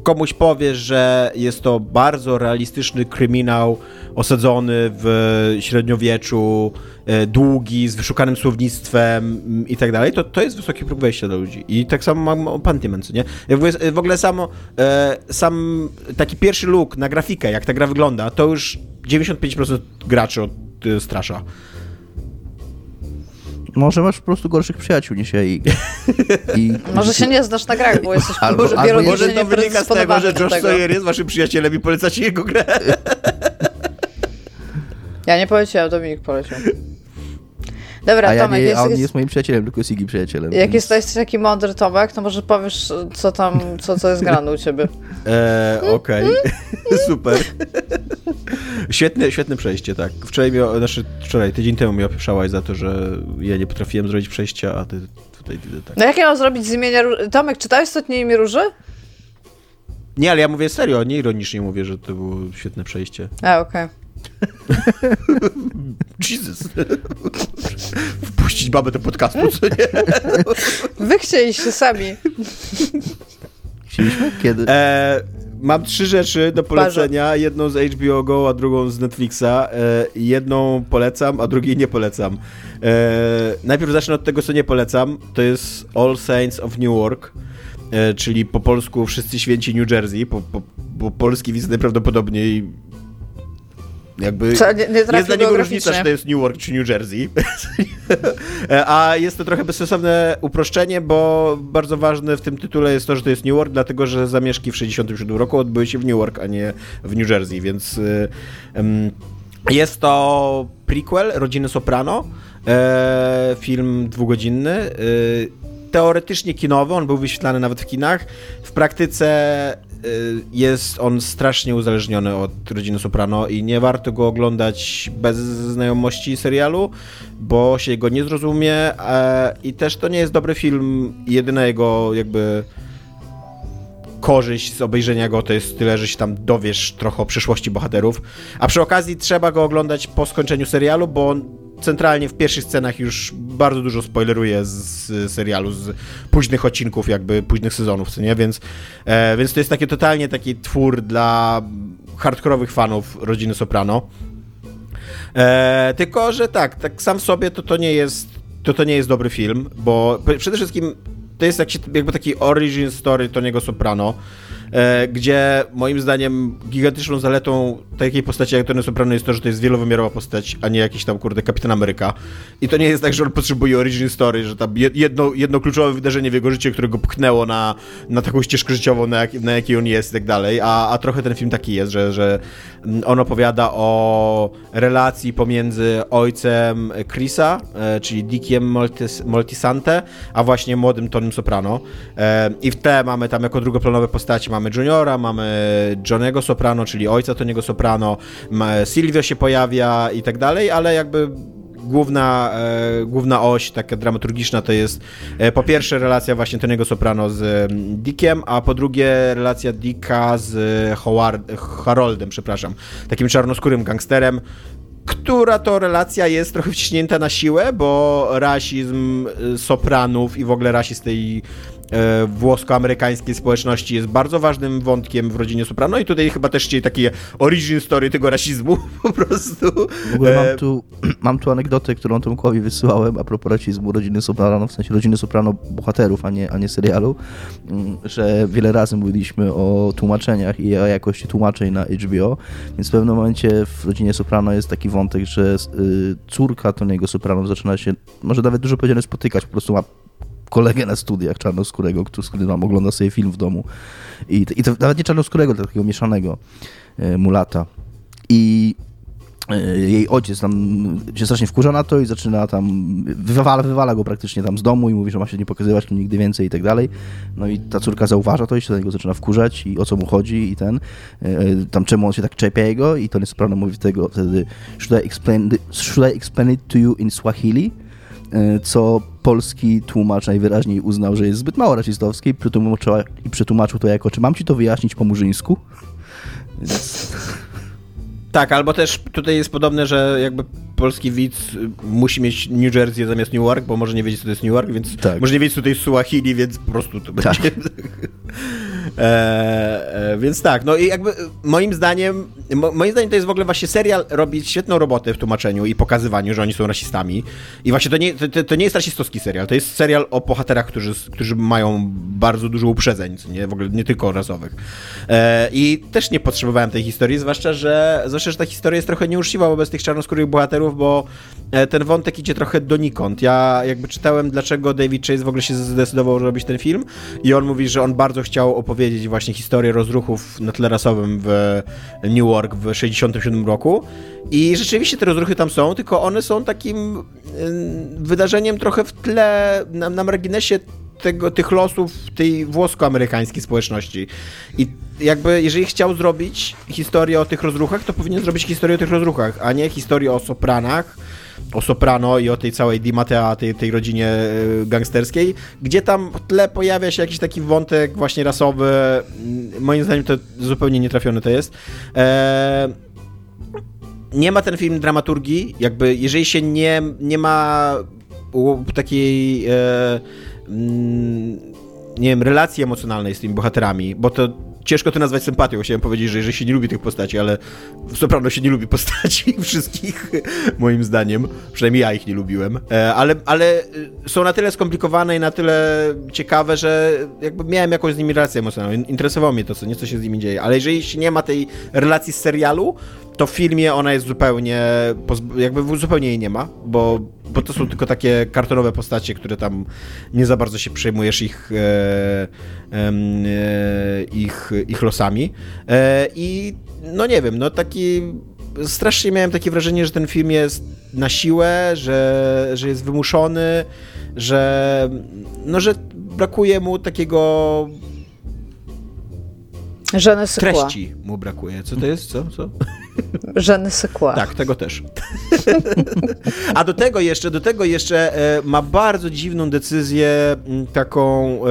komuś powiesz, że jest to bardzo realistyczny kryminał osadzony w średniowieczu, e, długi, z wyszukanym słownictwem mm, i tak dalej, to, to jest wysoki próg wejścia dla ludzi. I tak samo mam o Pentiment, nie? W ogóle, samo, e, sam taki pierwszy look na grafikę, jak ta gra wygląda, to już 95% graczy e, strasza. Może masz po prostu gorszych przyjaciół niż ja i... i <laughs> może się nie znasz na grach, bo jesteś Albo- może albo Może to wynika z tego, że Josh. Sawyer jest waszym przyjacielem i polecacie jego grę. Ja nie poleciłem, Dominik poleciał. Dobra, A, ja Tomek, nie, jest, a on nie jest, jest moim przyjacielem, tylko jest Iggy przyjacielem. jak więc- jesteś taki mądry, Tomek, to może powiesz, co tam, co, co jest grane u ciebie. Eee, <laughs> okej. <laughs> Super. Świetne, świetne przejście, tak. Wczoraj, mi, znaczy wczoraj, tydzień temu mnie opieszałaś za to, że ja nie potrafiłem zrobić przejścia, a ty tutaj, ty, tak. No jak ja mam zrobić z imienia Róży? Tomek, czytałeś ostatnie imię Róży? Nie, ale ja mówię serio, nie ironicznie mówię, że to było świetne przejście. A, okej. <laughs> Jesus. Wpuścić babę do podcastu, co nie? Wy chcieliście sami. Chcieliśmy? Kiedy? E, mam trzy rzeczy do polecenia. Jedną z HBO Go, a drugą z Netflixa. E, jedną polecam, a drugiej nie polecam. E, najpierw zacznę od tego, co nie polecam. To jest All Saints of Newark, e, czyli po polsku Wszyscy Święci New Jersey. Po, po, po polski widzę najprawdopodobniej jakby Co, nie, nie jest dla niego różnica, czy to jest Newark czy New Jersey. <laughs> A jest to trochę bezsensowne uproszczenie, bo bardzo ważne w tym tytule jest to, że to jest Newark, dlatego że zamieszki w 67 roku odbyły się w Newark, a nie w New Jersey, więc y, jest to prequel Rodziny Soprano, e, film dwugodzinny. y, Teoretycznie kinowy, on był wyświetlany nawet w kinach. W praktyce jest on strasznie uzależniony od Rodziny Soprano i nie warto go oglądać bez znajomości serialu, bo się go nie zrozumie e, i też to nie jest dobry film. Jedyna jego jakby korzyść z obejrzenia go to jest tyle, że się tam dowiesz trochę o przyszłości bohaterów. A przy okazji trzeba go oglądać po skończeniu serialu, bo centralnie w pierwszych scenach już bardzo dużo spoileruje z, serialu, z późnych odcinków, jakby późnych sezonów, co nie? Więc, e, więc to jest takie totalnie taki twór dla hardkorowych fanów rodziny Soprano. E, tylko, że tak, tak sam w sobie to to nie jest, to to nie jest dobry film, bo przede wszystkim to jest jakby taki origin story Tony'ego Soprano, gdzie moim zdaniem gigantyczną zaletą takiej postaci jak Tony Soprano jest to, że to jest wielowymiarowa postać, a nie jakiś tam, kurde, Kapitan Ameryka. I to nie jest tak, że on potrzebuje origin story, że tam jed- jedno, jedno kluczowe wydarzenie w jego życiu, które go pchnęło na, na taką ścieżkę życiową, na, jak, na jakiej on jest i tak dalej, a, a trochę ten film taki jest, że, że on opowiada o relacji pomiędzy ojcem Chrisa, e, czyli Dickiem Moltis, Moltisante, a właśnie młodym Tonym Soprano. E, I w te mamy tam jako drugoplanowe postaci mamy Juniora, mamy Johnego Soprano, czyli ojca Tony'ego Soprano, Silvio się pojawia i tak dalej, ale jakby główna, e, główna oś taka dramaturgiczna to jest e, po pierwsze relacja właśnie Tony'ego Soprano z mm, Dickiem, a po drugie relacja Dicka z Howard, Haroldem, przepraszam, takim czarnoskórym gangsterem, która to relacja jest trochę wciśnięta na siłę, bo rasizm y, sopranów i w ogóle rasizm tej e, włosko-amerykańskiej społeczności jest bardzo ważnym wątkiem w rodzinie Soprano i tutaj chyba też chcieli takie origin story tego rasizmu <laughs> po prostu. W ogóle E, mam tu, <clears throat> mam tu anegdotę, którą Tomkowi wysyłałem a propos rasizmu rodziny Soprano, w sensie rodziny Soprano bohaterów, a nie, a nie serialu, mm, że wiele razy mówiliśmy o tłumaczeniach i o jakości tłumaczeń na HBO, więc w pewnym momencie w rodzinie Soprano jest taki wątek, że y, córka Tony'ego Soprano zaczyna się, może nawet dużo powiedziane, spotykać, po prostu ma kolegę na studiach czarnoskórego, który, z którym ogląda sobie film w domu. I, i to nawet nie czarnoskórego, takiego mieszanego e, mulata. I e, jej ojciec tam się strasznie wkurza na to i zaczyna tam, wywala, wywala go praktycznie tam z domu i mówi, że ma się nie pokazywać tu nigdy więcej i tak dalej. No i ta córka zauważa to i się do niego zaczyna wkurzać i o co mu chodzi i ten, e, tam czemu on się tak czepia jego i Tony Soprano mówi tego wtedy should I explain, should I explain it to you in Swahili? E, co polski tłumacz najwyraźniej uznał, że jest zbyt mało rasistowskie i przetłumaczył, i przetłumaczył to jako, czy mam ci to wyjaśnić po murzyńsku? Więc Tak, albo też tutaj jest podobne, że jakby polski widz y, musi mieć New Jersey zamiast Newark, bo może nie wiedzieć, co to jest Newark, więc Tak. może nie wiedzieć, co to jest Suahili, więc po prostu to Tak. będzie... <laughs> e, e, więc tak, no i jakby moim zdaniem, mo, moim zdaniem to jest w ogóle właśnie serial robi świetną robotę w tłumaczeniu i pokazywaniu, że oni są rasistami. I właśnie to nie, to, to nie jest rasistowski serial, to jest serial o bohaterach, którzy, którzy mają bardzo dużo uprzedzeń, nie, w ogóle nie tylko rasowych. E, I też nie potrzebowałem tej historii, zwłaszcza, że, zwłaszcza, że ta historia jest trochę nieuczciwa wobec tych czarnoskórych bohaterów, bo e, ten wątek idzie trochę donikąd. Ja jakby czytałem, dlaczego David Chase w ogóle się zdecydował robić ten film i on mówi, że on bardzo chciał opowiedzieć właśnie historię rozruchów na tle rasowym w Newark w 67 roku i rzeczywiście te rozruchy tam są, tylko one są takim wydarzeniem trochę w tle, na, na marginesie tego, tych losów tej włosko-amerykańskiej społeczności. I jakby, jeżeli chciał zrobić historię o tych rozruchach, to powinien zrobić historię o tych rozruchach, a nie historię o Sopranach, o Soprano i o tej całej Di Mattea, tej, tej rodzinie e, gangsterskiej, gdzie tam w tle pojawia się jakiś taki wątek właśnie rasowy. Moim zdaniem to zupełnie nietrafiony to jest. Eee, nie ma ten film dramaturgii, jakby jeżeli się nie, nie ma takiej e, mm, nie wiem, relacji emocjonalnej z tymi bohaterami, bo to ciężko to nazwać sympatią. Chciałem powiedzieć, że jeżeli się nie lubi tych postaci, ale co prawda się nie lubi postaci <laughs> wszystkich, moim zdaniem. Przynajmniej ja ich nie lubiłem. E, ale, ale są na tyle skomplikowane i na tyle ciekawe, że jakby miałem jakąś z nimi relację emocjonalną. Interesowało mnie to, co nieco się z nimi dzieje. Ale jeżeli nie ma tej relacji z serialu, to w filmie ona jest zupełnie, jakby zupełnie jej nie ma, bo, bo to są tylko takie kartonowe postacie, które tam nie za bardzo się przejmujesz ich, e, e, ich, ich losami. E, I no nie wiem, no taki strasznie miałem takie wrażenie, że ten film jest na siłę, że, że jest wymuszony, że no, że brakuje mu takiego Treści mu brakuje. Co to jest? Co? Co? Sais quoi. Tak, tego też. <laughs> A do tego jeszcze, do tego jeszcze e, ma bardzo dziwną decyzję taką e,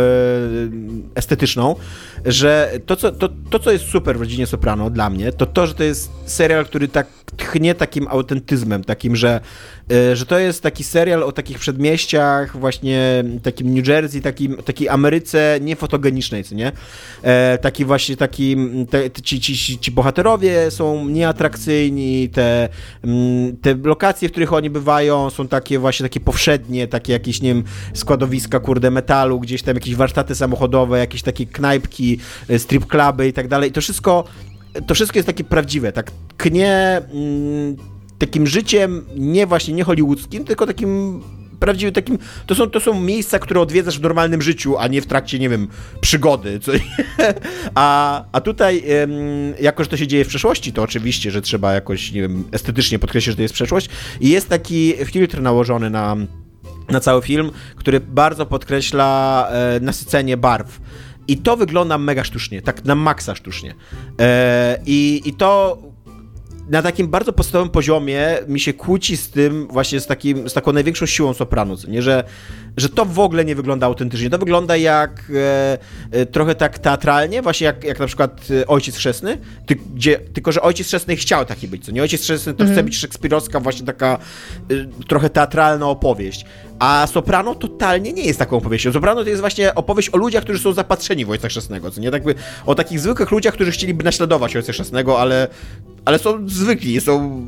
estetyczną, że to co, to, to, co jest super w Rodzinie Soprano dla mnie, to to, że to jest serial, który tak tchnie takim autentyzmem, takim, że, e, że to jest taki serial o takich przedmieściach, właśnie takim New Jersey, takim, takiej Ameryce niefotogenicznej, co nie? E, taki właśnie taki, te, ci, ci, ci bohaterowie są nieatrakcyjni, te, mm, te lokacje, w których oni bywają są takie właśnie takie powszednie, takie jakieś, nie wiem, składowiska, kurde, metalu, gdzieś tam jakieś warsztaty samochodowe, jakieś takie knajpki, e, strip cluby i tak dalej. To wszystko to wszystko jest takie prawdziwe, tak knie mm, takim życiem nie właśnie nie hollywoodzkim, tylko takim prawdziwym takim, to są, to są miejsca, które odwiedzasz w normalnym życiu, a nie w trakcie, nie wiem, przygody. Co, <laughs> a, a tutaj, jako że to się dzieje w przeszłości, to oczywiście, że trzeba jakoś, nie wiem, estetycznie podkreślić, że to jest przeszłość i jest taki filtr nałożony na, na cały film, który bardzo podkreśla e, nasycenie barw. I to wygląda mega sztucznie, tak na maksa sztucznie. E, i, I to na takim bardzo podstawowym poziomie mi się kłóci z tym, właśnie z, takim, z taką największą siłą sopranu, nie? Że, że to w ogóle nie wygląda autentycznie. To wygląda jak e, e, trochę tak teatralnie, właśnie jak, jak na przykład Ojciec Chrzestny, ty, gdzie, tylko że Ojciec Chrzestny chciał taki być, co nie? Ojciec Chrzestny to mm -hmm. chce być szekspirowska właśnie taka e, trochę teatralna opowieść. A Soprano totalnie nie jest taką opowieścią. Soprano to jest właśnie opowieść o ludziach, którzy są zapatrzeni w Ojca Chrzestnego, co nie? Tak by, o takich zwykłych ludziach, którzy chcieliby naśladować Ojca Chrzestnego, ale, ale są zwykli, są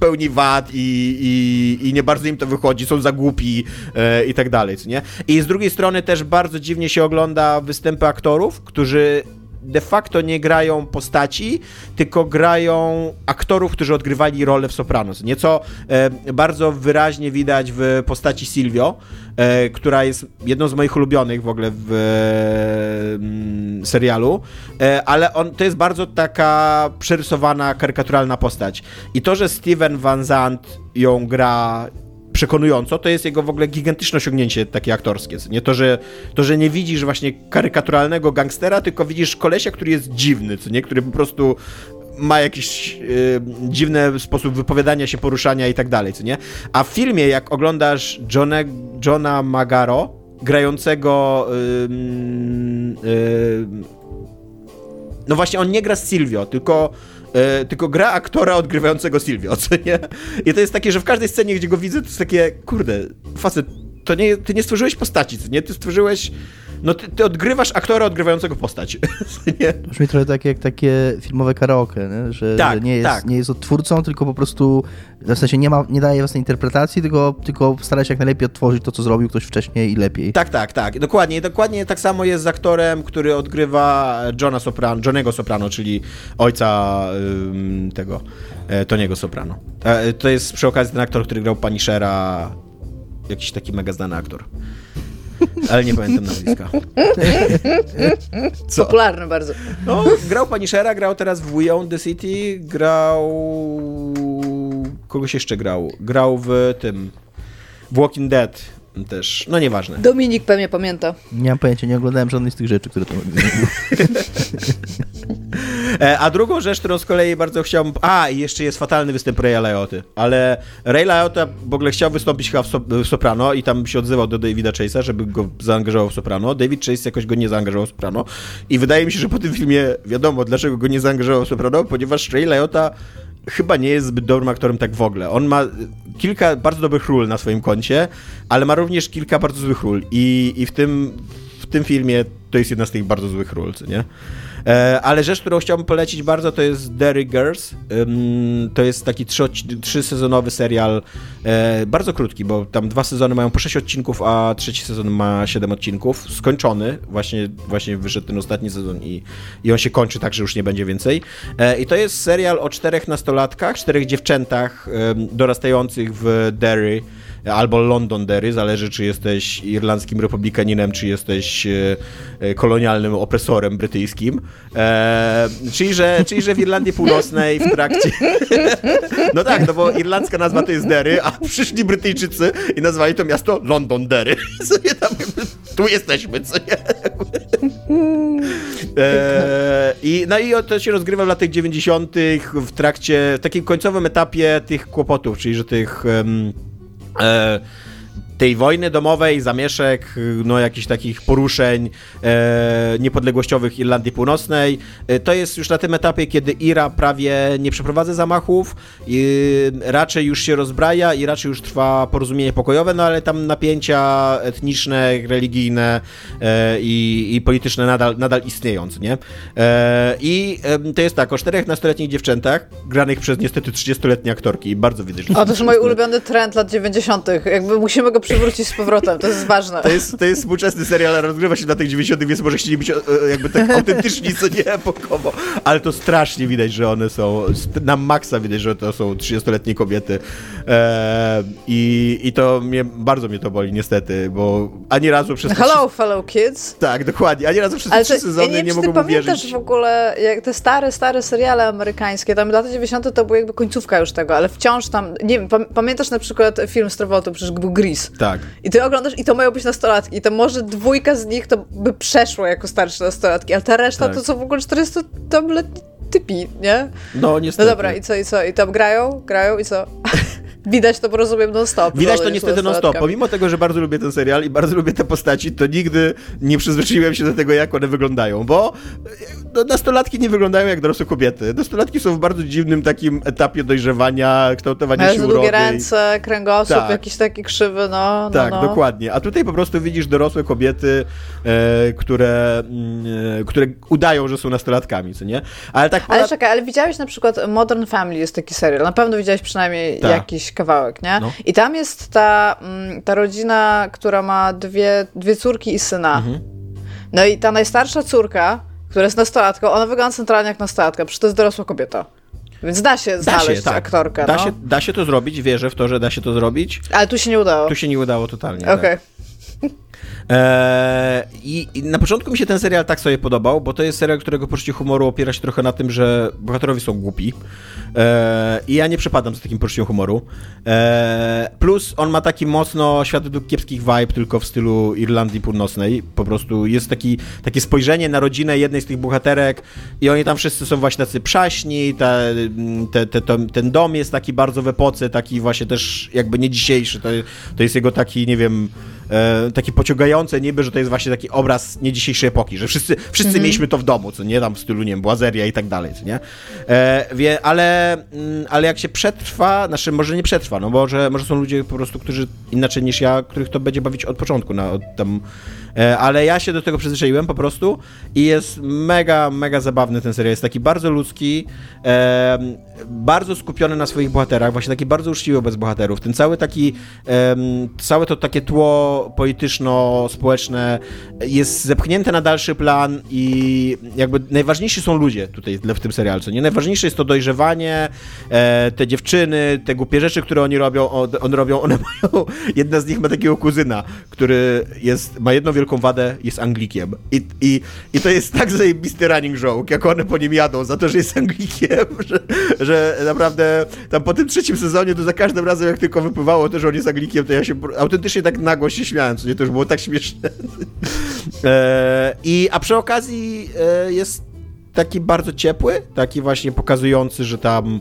pełni wad i, i, i nie bardzo im to wychodzi, są za głupi e, i tak dalej, co nie? I z drugiej strony też bardzo dziwnie się ogląda występy aktorów, którzy de facto nie grają postaci, tylko grają aktorów, którzy odgrywali rolę w Sopranos. Nieco e, bardzo wyraźnie widać w postaci Silvio, e, która jest jedną z moich ulubionych w ogóle w e, serialu, ale on, to jest bardzo taka przerysowana, karykaturalna postać. I to, że Steven Van Zandt ją gra przekonująco, to jest jego w ogóle gigantyczne osiągnięcie takie aktorskie. Nie to, że, to, że nie widzisz właśnie karykaturalnego gangstera, tylko widzisz kolesia, który jest dziwny, co nie? Który po prostu ma jakiś y, dziwny sposób wypowiadania się, poruszania i tak dalej, co nie? A w filmie, jak oglądasz Johna, Johna Magaro, grającego y, y, no właśnie, on nie gra z Silvio, tylko e, tylko gra aktora odgrywającego Silvio, <laughs> co nie? I to jest takie, że w każdej scenie, gdzie go widzę, to jest takie, kurde, facet, to nie, ty nie stworzyłeś postaci, co nie? Ty stworzyłeś no ty, ty, odgrywasz aktora odgrywającego postać. <laughs> nie? Brzmi trochę tak jak takie filmowe karaoke, nie? Że, tak, że nie, jest, tak. nie jest odtwórcą, tylko po prostu w sensie nie, ma, nie daje własnej interpretacji, tylko, tylko stara się jak najlepiej odtworzyć to, co zrobił ktoś wcześniej i lepiej. Tak, tak, tak. Dokładnie. Dokładnie tak samo jest z aktorem, który odgrywa Johna Soprano, Johnego Soprano, czyli ojca ym, tego e, Toniego Soprano. E, to jest przy okazji ten aktor, który grał Punishera, jakiś taki mega znany aktor. Ale nie pamiętam nazwiska. Co? Popularny bardzo. No, grał Punishera, grał teraz w We the City, grał... Kogoś jeszcze grał? Grał w tym... W Walking Dead. też, no nieważne. Dominik pewnie pamięta. Nie mam pojęcia, nie oglądałem żadnej z tych rzeczy, które to E, <laughs> A drugą rzecz, którą z kolei bardzo chciałbym... A, i jeszcze jest fatalny występ Raya Lioty, ale Ray Liotta w ogóle chciał wystąpić chyba w, so, w Soprano i tam się odzywał do Davida Chase'a, żeby go zaangażował w Soprano. David Chase jakoś go nie zaangażował w Soprano i wydaje mi się, że po tym filmie wiadomo, dlaczego go nie zaangażował w Soprano, ponieważ Ray Liotta chyba nie jest zbyt dobrym aktorem tak w ogóle. On ma kilka bardzo dobrych ról na swoim koncie, ale ma również kilka bardzo złych ról i, i w, tym, w tym filmie to jest jedna z tych bardzo złych ról, nie? E, ale rzecz, którą chciałbym polecić bardzo, to jest Derry Girls. To jest taki trzy, trzy sezonowy serial, e, bardzo krótki, bo tam dwa sezony mają po sześć odcinków, a trzeci sezon ma siedem odcinków. Skończony, właśnie, właśnie wyszedł ten ostatni sezon i, i on się kończy tak, że już nie będzie więcej. E, I to jest serial o czterech nastolatkach, czterech dziewczętach dorastających w Derry albo Londondery, zależy czy jesteś irlandzkim republikaninem, czy jesteś e, e, kolonialnym opresorem brytyjskim. E, czyli, że, czyli, że w Irlandii Północnej w trakcie... <laughs> no tak, no bo irlandzka nazwa to jest Derry, a przyszli Brytyjczycy i nazwali to miasto Londondery. <laughs> Sobie tam, tu jesteśmy, co nie? E, i, no i to się rozgrywa w latach 90. w trakcie, w takim końcowym etapie tych kłopotów, czyli że tych... Um, e, tej wojny domowej, zamieszek, no jakichś takich poruszeń e, niepodległościowych Irlandii Północnej. E, to jest już na tym etapie, kiedy Ira prawie nie przeprowadza zamachów, i raczej już się rozbraja i raczej już trwa porozumienie pokojowe, no ale tam napięcia etniczne, religijne e, i, i, polityczne nadal, nadal istnieją, nie? E, I to jest tak, o czterech nastoletnich dziewczętach, granych przez niestety 30-letnie aktorki, bardzo widać. O, to jest mój ulubiony trend lat 90. Jakby musimy go przywrócić z powrotem, to jest ważne. To jest, to jest współczesny serial, ale rozgrywa się na tych 90., więc może chcieli być e, jakby tak autentyczni, co nie epokowo. Ale to strasznie widać, że one są, na maksa widać, że to są 30-letnie kobiety. E, i, I to mnie, bardzo mnie to boli niestety, bo ani razu przez... Hello, fellow kids. Tak, dokładnie. Ani razu przez te trzy sezony ja nie, nie mogłem uwierzyć. pamiętasz w ogóle, jak te stare, stare seriale amerykańskie, tam lata 90. to była jakby końcówka już tego, ale wciąż tam, nie wiem, pamiętasz na przykład film z Travolta, przecież był Grease. Tak. I ty oglądasz i to mają być nastolatki. I to może dwójka z nich to by przeszło jako starsze nastolatki, ale ta reszta tak. to są w ogóle 400-letni typi, nie? No niestety. No dobra, i co, i co? I tam grają, grają i co? <laughs> Widać to, rozumiem, non-stop. Widać to niestety non-stop. Pomimo tego, że bardzo lubię ten serial i bardzo lubię te postaci, to nigdy nie przyzwyczaiłem się do tego, jak one wyglądają, bo no, nastolatki nie wyglądają jak dorosłe kobiety. Nastolatki są w bardzo dziwnym takim etapie dojrzewania, kształtowania Mają się urody. długie ręce, kręgosłup tak. jakiś taki krzywy, no. no tak, no. dokładnie. A tutaj po prostu widzisz dorosłe kobiety, e, które, e, które udają, że są nastolatkami, co nie? Ale tak... Ale czekaj, ale widziałeś na przykład Modern Family jest taki serial. Na pewno widziałeś przynajmniej tak. jakiś kawałek, nie? No. I tam jest ta, mm, ta rodzina, która ma dwie, dwie córki i syna. Mhm. No i ta najstarsza córka, która jest nastolatką, ona wygląda centralnie jak nastolatka, przecież to jest dorosła kobieta. Więc da się znaleźć da się, tak. aktorkę. Da, no. się, da się to zrobić, wierzę w to, że da się to zrobić. Ale tu się nie udało. Tu się nie udało totalnie. Okej. Okay. Tak. Eee, i, na początku mi się ten serial tak sobie podobał, bo to jest serial, którego poczucie humoru opiera się trochę na tym, że bohaterowie są głupi. Eee, I ja nie przepadam za takim poczuciem humoru. Eee, plus on ma taki mocno świat według kiepskich vibe, tylko w stylu Irlandii Północnej. Po prostu jest taki, takie spojrzenie na rodzinę jednej z tych bohaterek i oni tam wszyscy są właśnie tacy przaśni, te, te, te, to, ten dom jest taki bardzo w epoce, taki właśnie też jakby nie dzisiejszy. To, to jest jego taki, nie wiem, e, takie pociągające niby, że to jest właśnie taki obraz nie dzisiejszej epoki, że wszyscy, wszyscy mm -hmm. mieliśmy to w domu, co nie, tam w stylu, nie wiem, błazeria i tak dalej, co nie? E, wie, ale, mm, ale jak się przetrwa, znaczy może nie przetrwa, no bo że, może są ludzie po prostu, którzy inaczej niż ja, których to będzie bawić od początku, na, od tam, ale ja się do tego przyzwyczaiłem po prostu i jest mega, mega zabawny ten serial, jest taki bardzo ludzki, e, bardzo skupiony na swoich bohaterach, właśnie taki bardzo uczciwy wobec bohaterów, ten cały taki, całe to takie tło polityczno-społeczne jest zepchnięte na dalszy plan i jakby najważniejsi są ludzie tutaj w tym serialu, nie? Najważniejsze jest to dojrzewanie, e, te dziewczyny, te głupie rzeczy, które oni robią, on, on robią, one mają, jedna z nich ma takiego kuzyna, który jest, ma jedno wielką wadę, jest Anglikiem. I, i, i to jest tak zajebisty running joke, jak one po nim jadą, za to, że jest Anglikiem, <laughs> że, że naprawdę tam po tym trzecim sezonie to za każdym razem, jak tylko wypływało to, że on jest Anglikiem, to ja się autentycznie tak nagło się śmiałem, co nie, to już było tak śmieszne. <laughs> E, I, a przy okazji e, jest taki bardzo ciepły, taki właśnie pokazujący, że tam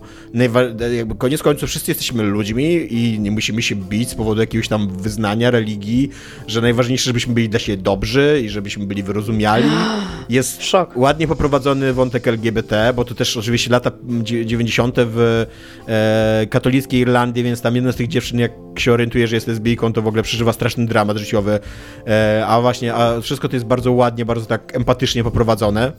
jakby koniec końców wszyscy jesteśmy ludźmi i nie musimy się bić z powodu jakiegoś tam wyznania, religii, że najważniejsze, żebyśmy byli dla siebie dobrzy i żebyśmy byli wyrozumiali. <gasps> Jest Szok. ładnie poprowadzony wątek LGBT, bo to też oczywiście lata 90. w e, katolickiej Irlandii, więc tam jedna z tych dziewczyn, jak się orientuje, że jest lesbijką, to w ogóle przeżywa straszny dramat życiowy, e, a właśnie, a wszystko to jest bardzo ładnie, bardzo tak empatycznie poprowadzone.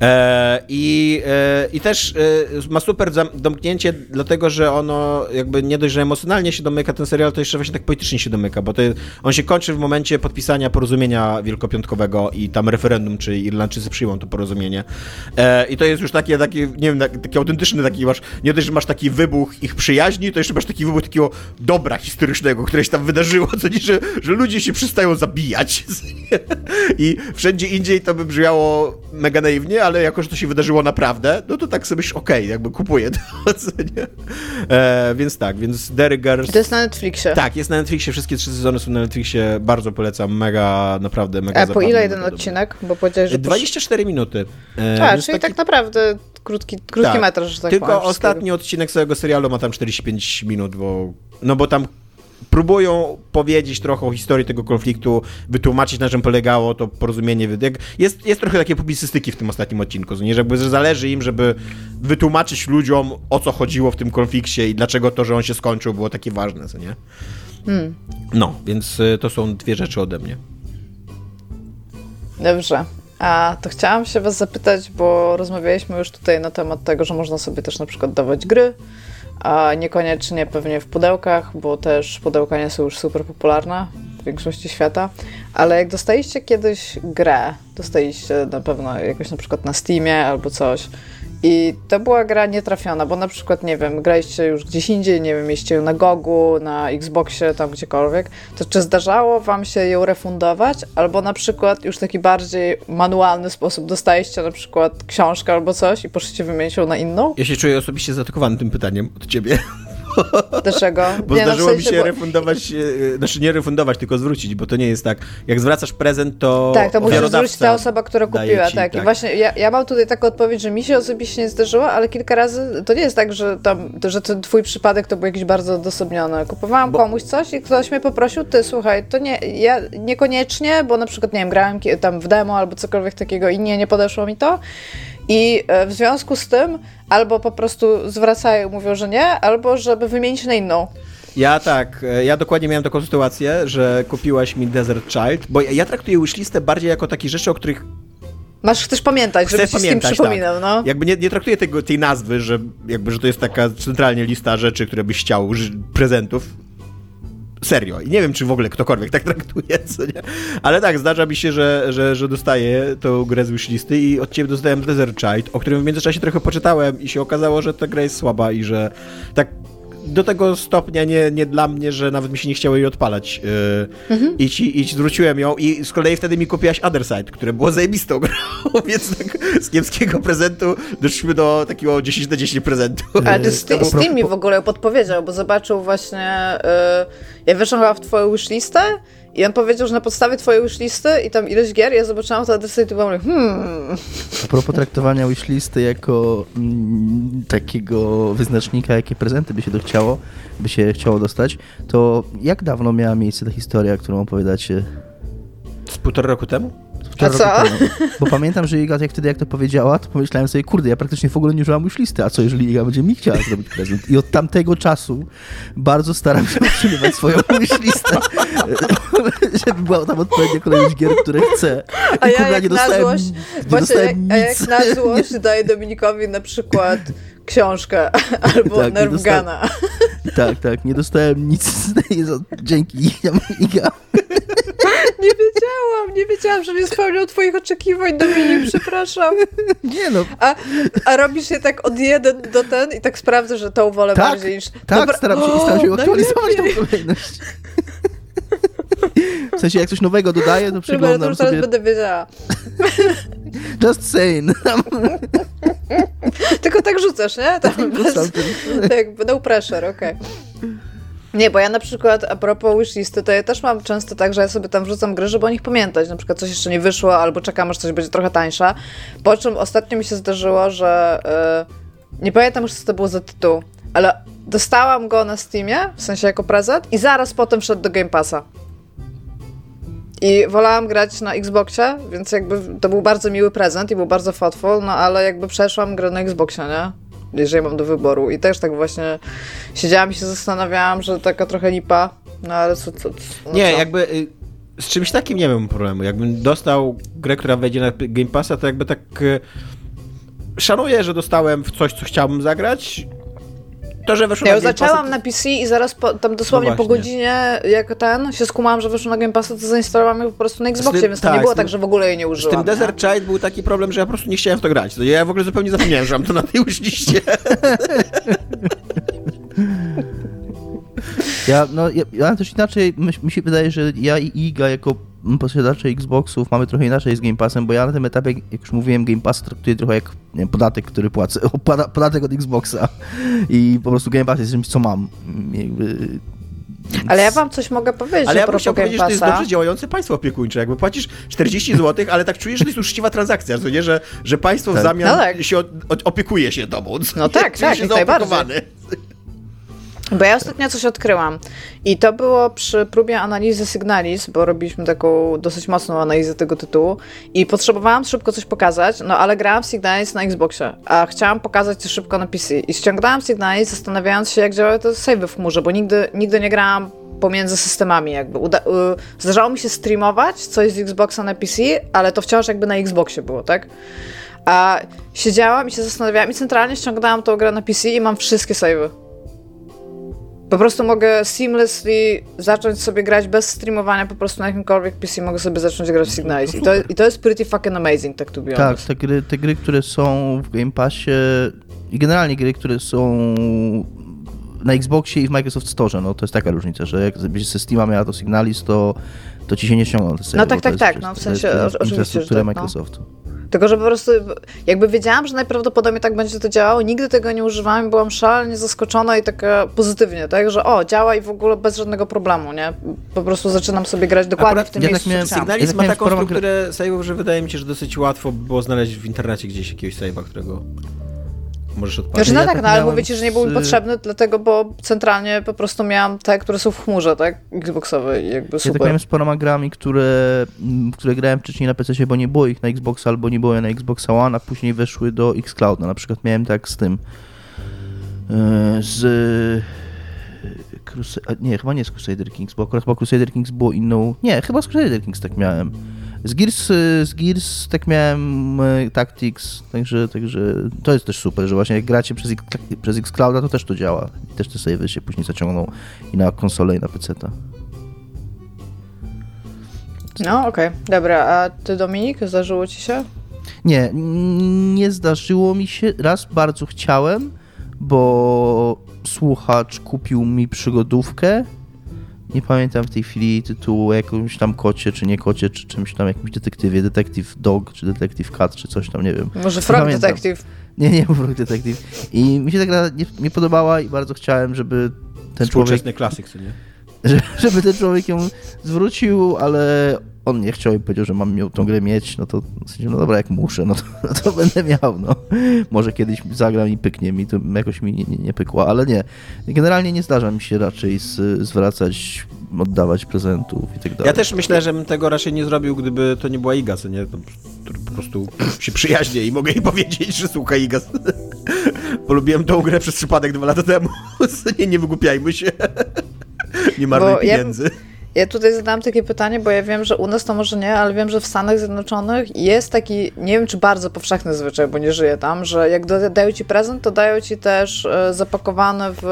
E, I, e, I też e, ma super domknięcie, dlatego że ono jakby nie dość, że emocjonalnie się domyka ten serial, to jeszcze właśnie tak politycznie się domyka, bo to, on się kończy w momencie podpisania porozumienia wielkopiątkowego i tam referendum, czy Irlandczycy przyjmą to porozumienie. I to jest już takie, takie nie wiem, taki autentyczny, taki masz, nie dość, że masz taki wybuch ich przyjaźni, to jeszcze masz taki wybuch takiego dobra historycznego, które się tam wydarzyło, co nie, że, że ludzie się przestają zabijać. <laughs> I wszędzie indziej to by brzmiało mega naiwnie, ale jako, że to się wydarzyło naprawdę, no to tak sobie okej, okay, jakby kupuję to, <laughs> co nie? E, więc tak, więc Derringer... To jest na Netflixie. Tak, jest na Netflixie, wszystkie trzy sezony są na Netflixie, bardzo polecam, mega, naprawdę mega A po ile jeden odcinek? Bo powiedziałeś, że... 24 minuty. E, A, czyli taki... tak naprawdę krótki, krótki tak. metraż, tak Tylko powiem, ostatni odcinek całego serialu ma tam 45 minut, bo... No bo tam próbują powiedzieć trochę o historii tego konfliktu, wytłumaczyć na czym polegało to porozumienie. Jest, jest trochę takiej publicystyki w tym ostatnim odcinku, nie? Żeby zależy im, żeby wytłumaczyć ludziom o co chodziło w tym konflikcie i dlaczego to, że on się skończył było takie ważne, co nie? Hmm. No, więc y, to są dwie rzeczy ode mnie. Dobrze. A to chciałam się was zapytać, bo rozmawialiśmy już tutaj na temat tego, że można sobie też na przykład dawać gry a niekoniecznie pewnie w pudełkach, bo też pudełka nie są już super popularne w większości świata, ale jak dostaliście kiedyś grę, dostaliście na pewno jakoś na przykład na Steamie albo coś i to była gra nietrafiona, bo na przykład, nie wiem, graliście już gdzieś indziej, nie wiem, mieliście ją na Gogu, na Xboxie, tam gdziekolwiek, to czy zdarzało wam się ją refundować? Albo na przykład już taki bardziej manualny sposób dostaliście na przykład książkę albo coś i poszliście wymienić ją na inną? Ja się czuję osobiście zaatakowany tym pytaniem od ciebie. Dlaczego? <laughs> Bo nie, no zdarzyło no mi się bo... refundować, e, znaczy nie refundować, tylko zwrócić, bo to nie jest tak. Jak zwracasz prezent, to. Tak, to musi zwrócić ta osoba, która kupiła. Ci, tak. tak. I właśnie ja, ja mam tutaj taką odpowiedź, że mi się osobiście nie zdarzyło, ale kilka razy to nie jest tak, że, tam, że ten twój przypadek to był jakiś bardzo odosobniony. Kupowałam bo... komuś coś i ktoś mnie poprosił, ty słuchaj, to nie, ja niekoniecznie, bo na przykład, nie wiem, grałem tam w demo albo cokolwiek takiego i nie, nie podeszło mi to. I e, w związku z tym albo po prostu zwracają, mówią, że nie, albo żeby wymienić na inną. Ja tak, e, ja dokładnie miałem taką sytuację, że kupiłaś mi Desert Child, bo ja traktuję wishlistę bardziej jako takie rzeczy, o których Masz też pamiętać, żeby ci pamiętać, z tym przypominał, tak. no. Jakby nie, nie traktuję tego, tej nazwy, że jakby, że to jest taka centralnie lista rzeczy, które byś chciał, prezentów. Serio. I nie wiem, czy w ogóle ktokolwiek tak traktuje, co nie? Ale tak, zdarza mi się, że, że, że dostaję tą grę z wishlisty i od ciebie dostałem Desert Child, o którym w międzyczasie trochę poczytałem i się okazało, że ta gra jest słaba i że tak do tego stopnia nie, nie dla mnie, że nawet mi się nie chciało jej odpalać. Yy, mhm. I, ci, I ci zwróciłem ją i z kolei wtedy mi kupiłaś Other Side, które było zajebistą grą, <laughs> więc tak z kiepskiego prezentu doszliśmy do takiego 10 na 10 prezentu. Ale to Steam, Steam mi w ogóle podpowiedział, bo zobaczył właśnie, yy, ja weszłam chyba w twoją wishlistę i on powiedział, że na podstawie twojej wishlisty i tam ileś gier, ja zobaczyłam to adresy i to byłam hmm. A propos traktowania wishlisty jako mm, takiego wyznacznika, jakie prezenty by się chciało, by się chciało dostać, to jak dawno miała miejsce ta historia, którą opowiadacie? Z półtora roku temu? A co? Bo pamiętam, że Iga jak wtedy jak to powiedziała, to pomyślałem sobie, kurde, ja praktycznie w ogóle nie użyłam już listy, a co jeżeli Iga będzie mi chciała zrobić prezent? I od tamtego czasu bardzo staram się utrzymywać swoją <laughs> listę, żeby była tam odpowiednia kolejność gier, które chcę. I a ja jak nie dostałem, na złość, nie właśnie, jak, a jak na złość <laughs> daję Dominikowi na przykład książkę <laughs> albo tak, Nerfgana. Tak, tak, nie dostałem nic. Dzięki, Iga. Nie wiedziałam, nie wiedziałam, że nie spełniał twoich oczekiwań, Dominik, przepraszam. Nie no. A, a robisz je tak od jeden do ten i tak sprawdzę, że tą wolę tak, bardziej niż... Tak, Dobra. staram się, o, staram się aktualizować tą kolejność. sensie jak coś nowego dodaję, to Super, to przeglądam już teraz sobie... będę wiedziała. Just saying. Tylko tak rzucasz, nie? Tak, bez, tak no pressure, okej. Okay. Nie, bo ja na przykład a propos wishlisty, to ja też mam często tak, że ja sobie tam wrzucam gry, żeby o nich pamiętać. Na przykład coś jeszcze nie wyszło, albo czekam, aż coś będzie trochę tańsza. Po czym ostatnio mi się zdarzyło, że yy, nie pamiętam już, co to było za tytuł, ale dostałam go na Steamie, w sensie jako prezent, i zaraz potem wszedł do Game Passa. I wolałam grać na Xboxie, więc jakby to był bardzo miły prezent i był bardzo thoughtful, no ale jakby przeszłam grę na Xboxie, nie? Jeżeli mam do wyboru. I też tak właśnie siedziałam i się zastanawiałam, że taka trochę lipa, no ale co... co, no nie, co? jakby y, z czymś takim nie mam problemu. Jakbym dostał grę, która wejdzie na Game Passa, to jakby tak y, szanuję, że dostałem w coś, co chciałbym zagrać to, że weszło ja na Game zaczęłam na PC i zaraz po, tam dosłownie no po godzinie, jak ten, się skumałam, że weszło na Game Passa, to zainstalowałam je po prostu na Xboxie, tym, więc to tak, nie było tak, że w ogóle jej nie użyłam. Z tym Desert Child był taki problem, że ja po prostu nie chciałem w to grać. Ja w ogóle zupełnie zapomniałem, że mam to na tej liście. <laughs> Ja, no, ja, ja też inaczej, mi się wydaje, że ja i Iga jako posiadacze Xboxów mamy trochę inaczej z Game Passem, bo ja na tym etapie, jak już mówiłem, Game Pass traktuję trochę jak wiem, podatek, który płacę, <laughs> podatek od Xboxa i po prostu Game Pass jest czymś, co mam. Jakby... Ale ja wam coś mogę powiedzieć. Ale ja bym chciał powiedzieć, że to jest dobrze działające państwo opiekuńcze. Jakby płacisz 40 zł, ale tak czujesz, że to jest uczciwa transakcja, co nie? Że, że państwo tak. w zamian no tak. się opiekuje się tobą. No tak, tak, się najbardziej. Bo ja ostatnio coś odkryłam i to było przy próbie analizy Signalis, bo robiliśmy taką dosyć mocną analizę tego tytułu i potrzebowałam szybko coś pokazać, no ale grałam w Signalis na Xboxie, a chciałam pokazać coś szybko na PC i ściągnęłam Signalis zastanawiając się jak działają te save w chmurze, bo nigdy, nigdy nie grałam pomiędzy systemami jakby. Uda y, zdarzało mi się streamować coś z Xboxa na PC, ale to wciąż jakby na Xboxie było, tak? A siedziałam i się zastanawiałam i centralnie ściągnęłam tą grę na PC i mam wszystkie savey po prostu mogę seamlessly zacząć sobie grać bez streamowania po prostu na jakimkolwiek PC, mogę sobie zacząć grać w Signalis. I to, I to jest pretty fucking amazing, tak to be Tak, te gry, te gry, które są w Game Passie i generalnie gry, które są na Xboxie i w Microsoft Store, no to jest taka różnica, że jak ze Steama miała to Signalis, to, to ci się nie ściągną te No tak, tak, tak, no w sensie to jest, oczywiście, że tak, no. Tylko, że po prostu jakby wiedziałam, że najprawdopodobniej tak będzie to działało, nigdy tego nie używałam i byłam szalenie zaskoczona i taka pozytywnie, tak, że o, działa i w ogóle bez żadnego problemu, nie? Po prostu zaczynam sobie grać dokładnie Akurat w tym ja miejscu. Tak miałem, Signalis ja tak ma taką strukturę save'ów, że wydaje mi się, że dosyć łatwo było znaleźć w internecie gdzieś jakiegoś save'a, którego możesz odpalić. Znaczy, no ja tak, tak no, ale mówię ci, że nie był mi potrzebny, dlatego, bo centralnie po prostu miałam te, które są w chmurze, tak? Xboxowe i jakby super. Ja tak miałem z paroma grami, które, które grałem wcześniej na PC, bo nie było ich na Xboxa albo nie było je na Xbox One, a później weszły do Xcloud. No, na przykład miałem tak z tym e, z nie, chyba nie z Crusader Kings, bo akurat po Crusader Kings było inną... Nie, chyba z Crusader Kings tak miałem. Z Gears, z Gears tak miałem e, Tactics, także, także to jest też super, że właśnie jak gracie przez, przez Xclouda, to też to działa. I też te savey się później zaciągną i na konsolę, i na PC-ta. No, okej, okay. dobra. A ty, Dominik, zdarzyło ci się? Nie, nie zdarzyło mi się. Raz bardzo chciałem, bo słuchacz kupił mi przygodówkę nie pamiętam w tej chwili tytułu o jakimś tam kocie, czy nie kocie, czy czymś tam, jakimś detektywie, Detective Dog, czy Detective Cat, czy coś tam, nie wiem. Może Frog Detective. Nie, nie <laughs> Frog Detective. I mi się ta gra nie, nie podobała i bardzo chciałem, żeby ten człowiek... klasyk, co nie? <laughs> Żeby ten człowiek ją zwrócił, ale on nie chciał i powiedział, że mam ją tą grę mieć, no to w sensie, no dobra, jak muszę, no to, <laughs> no to będę miał, no. Może kiedyś zagram i pyknie mi, to jakoś mi nie, nie, nie pykło, ale nie. Generalnie nie zdarza mi się raczej z, zwracać, oddawać prezentów i tak dalej. Ja też myślę, że bym tego raczej nie zrobił, gdyby to nie była Iga, co nie? To, po prostu się przyjaźnię i mogę jej <laughs> powiedzieć, że słuchaj Iga, <laughs> polubiłem tą grę przez przypadek dwa lata temu, nie, nie wygłupiajmy się. nie marnuj pieniędzy. Ja ja tutaj zadałam takie pytanie, bo ja wiem, że u nas to może nie, ale wiem, że w Stanach Zjednoczonych jest taki, nie wiem czy bardzo powszechny zwyczaj, bo nie żyję tam, że jak dają ci prezent, to dają ci też e, zapakowany w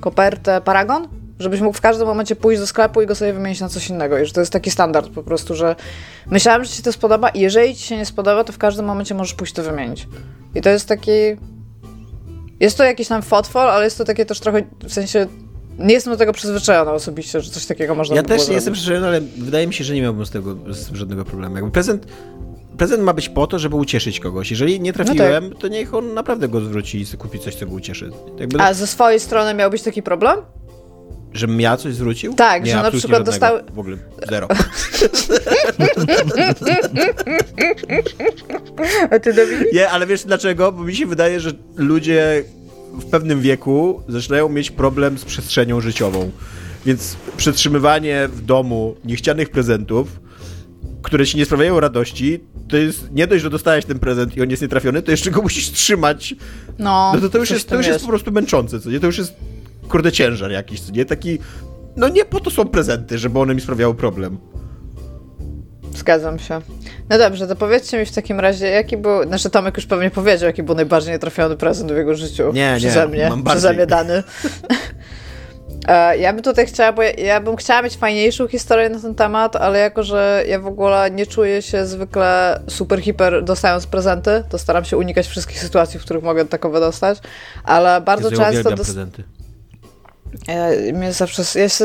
kopertę paragon, żebyś mógł w każdym momencie pójść do sklepu i go sobie wymienić na coś innego. I że to jest taki standard po prostu, że myślałem, że ci to spodoba i jeżeli ci się nie spodoba, to w każdym momencie możesz pójść to wymienić. I to jest taki... Jest to jakiś tam thoughtful, ale jest to takie też trochę, w sensie nie jestem do tego przyzwyczajona osobiście, że coś takiego można Ja by też nie jestem zrobić. przyzwyczajony, ale wydaje mi się, że nie miałbym z tego z żadnego problemu. Jakby prezent, prezent ma być po to, żeby ucieszyć kogoś. Jeżeli nie trafiłem, to niech on naprawdę go zwróci i kupi coś, co go ucieszy. Jakby, A ze swojej strony miał być taki problem? Żebym ja coś zwrócił? Tak, nie, że na przykład dostały- W ogóle zero. <laughs> A ty Dominik? Nie, ale wiesz dlaczego? Bo mi się wydaje, że ludzie w pewnym wieku zaczynają mieć problem z przestrzenią życiową. Więc przetrzymywanie w domu niechcianych prezentów, które ci nie sprawiają radości, to jest nie dość, że dostałeś ten prezent i on jest nietrafiony, to jeszcze go musisz trzymać. No, No to, to już, jest, to już jest po prostu męczące, co nie? To już jest kurde ciężar jakiś, co nie? Taki, no nie po to są prezenty, żeby one mi sprawiały problem. Zgadzam się. No dobrze, to powiedzcie mi w takim razie, jaki był. Znaczy, Tomek już pewnie powiedział, jaki był najbardziej nietrafiony prezent w jego życiu. Nie, nie, przeze mnie, mam przeze mnie dany. <laughs> E, Ja bym tutaj chciała, bo ja, ja bym chciała mieć fajniejszą historię na ten temat, ale jako, że ja w ogóle nie czuję się zwykle super hiper dostając prezenty, to staram się unikać wszystkich sytuacji, w których mogę takowe dostać, ale bardzo Jezu, ja często uwielbiam dos- prezenty. Ja, zawsze, ja się,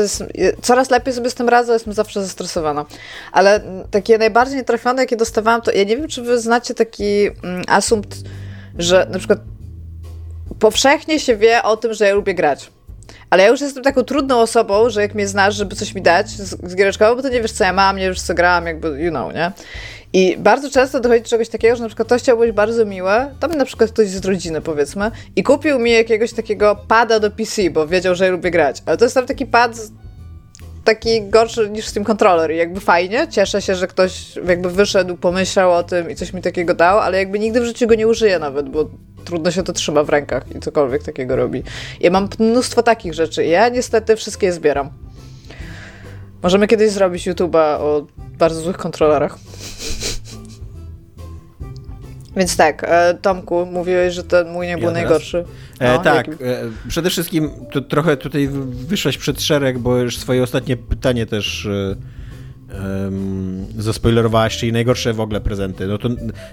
coraz lepiej sobie z tym radzę, jestem zawsze zestresowana. Ale takie najbardziej nietrafione, jakie dostawałam, to ja nie wiem, czy wy znacie taki mm, asumpt, że na przykład powszechnie się wie o tym, że ja lubię grać. Ale ja już jestem taką trudną osobą, że jak mnie znasz, żeby coś mi dać z, z giereczką, bo to nie wiesz, co ja mam, nie wiesz, co grałam, jakby, you know, nie? I bardzo często dochodzi do czegoś takiego, że na przykład ktoś chciał być bardzo miłe, tam na przykład ktoś z rodziny, powiedzmy, i kupił mi jakiegoś takiego pada do PC, bo wiedział, że ja lubię grać. Ale to jest tam taki pad taki gorszy niż Steam Controller i jakby fajnie, cieszę się, że ktoś jakby wyszedł, pomyślał o tym i coś mi takiego dał, ale jakby nigdy w życiu go nie użyję nawet, bo trudno się to trzyma w rękach i cokolwiek takiego robi. Ja mam mnóstwo takich rzeczy ja niestety wszystkie zbieram. Możemy kiedyś zrobić YouTube'a o bardzo złych kontrolerach. Więc tak, e, Tomku, mówiłeś, że ten mój nie był Ja najgorszy. E, No, tak, jaki- e, przede wszystkim to trochę tutaj wyszłaś przed szereg, bo już swoje ostatnie pytanie też e, em, zaspoilerowałaś, czyli najgorsze w ogóle prezenty. No to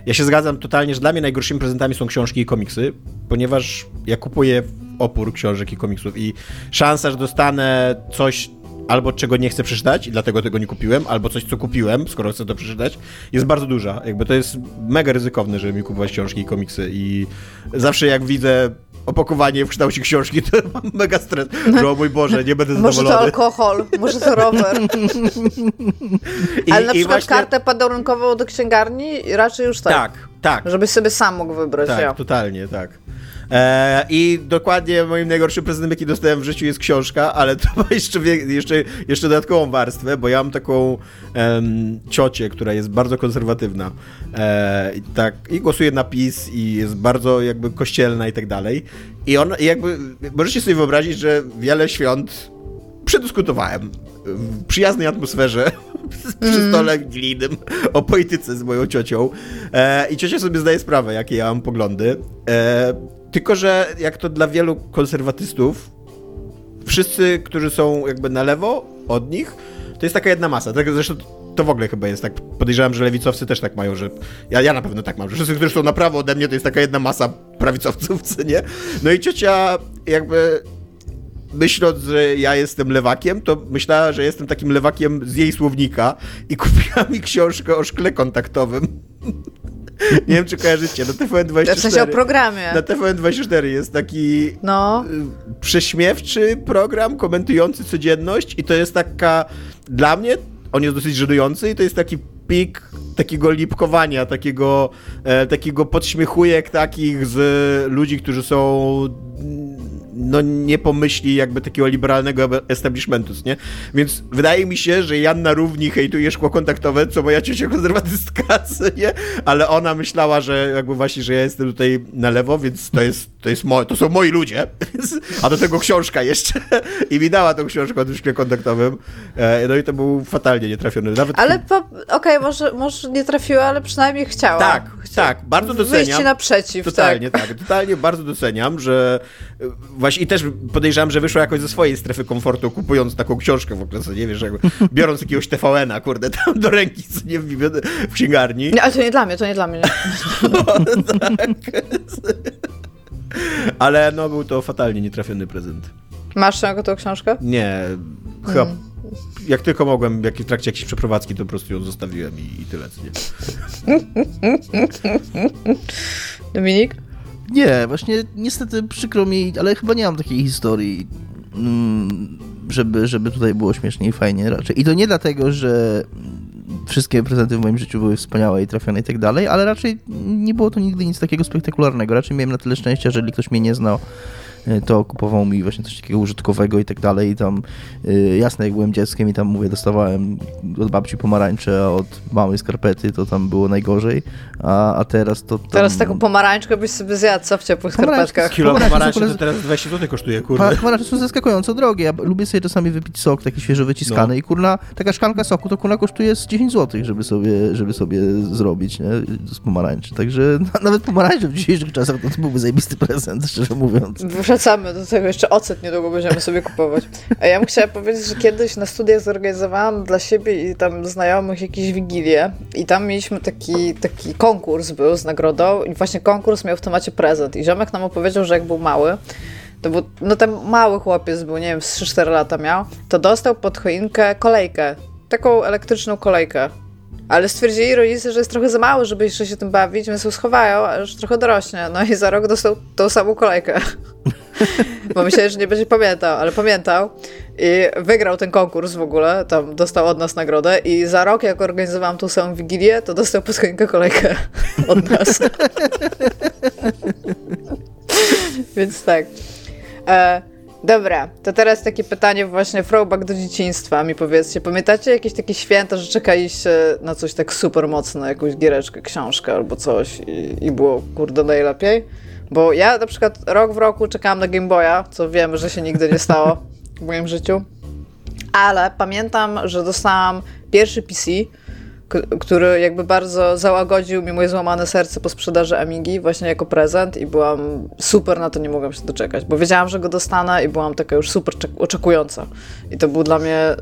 ja się zgadzam totalnie, że dla mnie najgorszymi prezentami są książki i komiksy, ponieważ ja kupuję opór książek i komiksów i szansa, że dostanę coś albo czego nie chcę przeczytać i dlatego tego nie kupiłem, albo coś, co kupiłem, skoro chcę to przeczytać, jest bardzo duża. Jakby to jest mega ryzykowne, żeby mi kupować książki i komiksy i zawsze jak widzę opakowanie w kształcie książki, to <laughs> mam mega stres, że o mój Boże, nie będę Może to zadowolony. alkohol, może to rower. <laughs> I, Ale na i przykład właśnie- kartę podarunkową do księgarni raczej już tak. Tak, tak. Żebyś sobie sam mógł wybrać. Tak, ja. totalnie, tak. E, I dokładnie moim najgorszym prezentem, jaki dostałem w życiu, jest książka, ale to ma jeszcze, jeszcze, jeszcze dodatkową warstwę, bo ja mam taką em, ciocię, która jest bardzo konserwatywna e, i, tak, i głosuje na PiS i jest bardzo jakby kościelna i tak dalej. I on i jakby, możecie sobie wyobrazić, że wiele świąt przedyskutowałem w przyjaznej atmosferze <laughs> przy stole glinym o polityce z moją ciocią e, i ciocia sobie zdaje sprawę, jakie ja mam poglądy. E, tylko, że jak to dla wielu konserwatystów, wszyscy, którzy są jakby na lewo od nich, to jest taka jedna masa. Tak, zresztą to w ogóle chyba jest tak. Podejrzewam, że lewicowcy też tak mają, że. Ja, ja na pewno tak mam, że wszyscy, którzy są na prawo ode mnie, to jest taka jedna masa prawicowców, co nie? No i ciocia jakby myśląc, że ja jestem lewakiem, to myślała, że jestem takim lewakiem z jej słownika i kupiła mi książkę o szkle kontaktowym. <laughs> Nie wiem, czy kojarzycie, na TVN24. W sensie o programie. Na TVN24 jest taki No. y, prześmiewczy program komentujący codzienność i to jest taka, dla mnie, on jest dosyć żenujący i to jest taki pik takiego lipkowania, takiego, e, takiego podśmiechujek takich z ludzi, którzy są no nie pomyśli jakby takiego liberalnego establishmentu, nie? Więc wydaje mi się, że Janna równi hejtuje szkło kontaktowe, co moja ciocia konserwatystka, <laughs> nie? Ale ona myślała, że jakby właśnie, że ja jestem tutaj na lewo, więc to jest, to jest mo- to są moi ludzie, <laughs> a do tego książka jeszcze <laughs> i mi dała tą książkę o tym szkle kontaktowym. E, No i to był fatalnie nietrafiony. Nawet Ale po- okej, może, może nie trafiła, ale przynajmniej chciała. tak, tak, bardzo doceniam. ci naprzeciw, Totalnie, tak. tak. Totalnie bardzo doceniam, że właśnie i też podejrzewam, że wyszła jakoś ze swojej strefy komfortu, kupując taką książkę w ogóle, co nie wiesz, jakby, biorąc jakiegoś TVN-a, kurde, tam do ręki, co nie w, w księgarni. Nie, ale to nie dla mnie, to nie dla mnie. <laughs> Ale no był to fatalnie nietrafiony prezent. Masz tę tą książkę? Nie, chyba hmm. jak tylko mogłem, jak w trakcie jakiejś przeprowadzki, to po prostu ją zostawiłem i, i tyle. Nie? <laughs> Dominik? Nie, właśnie niestety przykro mi, ale chyba nie mam takiej historii, mm, żeby, żeby tutaj było śmiesznie i fajnie raczej. I to nie dlatego, że wszystkie prezenty w moim życiu były wspaniałe i trafione i tak dalej, ale raczej nie było to nigdy nic takiego spektakularnego. Raczej miałem na tyle szczęścia, że jeżeli ktoś mnie nie znał, to kupował mi właśnie coś takiego użytkowego i tak dalej. I tam y, jasne, jak byłem dzieckiem i tam mówię, dostawałem od babci pomarańcze, a od małej skarpety to tam było najgorzej, a, a teraz to. Tam... Teraz taką pomarańczkę byś sobie zjadł, co w ciepłych skarpetkach. Kilo pomarańczy to teraz 20 zł kosztuje, kurde. Pomarańcze są zaskakująco drogie. Ja lubię sobie czasami wypić sok taki świeżo wyciskany no. i kurna, taka szklanka soku to kurna kosztuje z 10 zł, żeby sobie, żeby sobie zrobić, nie? Z pomarańczy. Także nawet pomarańcze w dzisiejszych czasach to, to byłby zajebisty prezent, szczerze mówiąc <laughs> wracamy do tego, jeszcze ocet niedługo będziemy sobie kupować. A ja bym chciała powiedzieć, że kiedyś na studiach zorganizowałam dla siebie i tam znajomych jakieś wigilie i tam mieliśmy taki, taki konkurs był z nagrodą i właśnie konkurs miał w temacie prezent i ziomek nam opowiedział, że jak był mały, to był, no ten mały chłopiec był, nie wiem, z 3-4 lata miał, to dostał pod choinkę kolejkę, taką elektryczną kolejkę. Ale stwierdzili rodzice, że jest trochę za mały, żeby jeszcze się tym bawić, więc ją schowają, aż trochę dorośnie. No i za rok dostał tą samą kolejkę. <laughs> Bo myślałem, że nie będzie pamiętał, ale pamiętał i wygrał ten konkurs w ogóle, tam dostał od nas nagrodę i za rok, jak organizowałam tą samą Wigilię, to dostał pod kolejkę <laughs> od nas. <laughs> Więc tak. E Dobra, to teraz takie pytanie właśnie throwback do dzieciństwa. Mi powiedzcie, pamiętacie jakieś takie święta, że czekaliście na coś tak super mocno, jakąś giereczkę, książkę albo coś i, i było kurde najlepiej? Bo ja na przykład rok w roku czekałam na Game Boya, co wiem, że się nigdy nie stało w moim życiu. Ale pamiętam, że dostałam pierwszy PC, który jakby bardzo załagodził mi moje złamane serce po sprzedaży Amigi właśnie jako prezent i byłam super na to, nie mogłam się doczekać, bo wiedziałam, że go dostanę i byłam taka już super oczekująca. I to był dla mnie...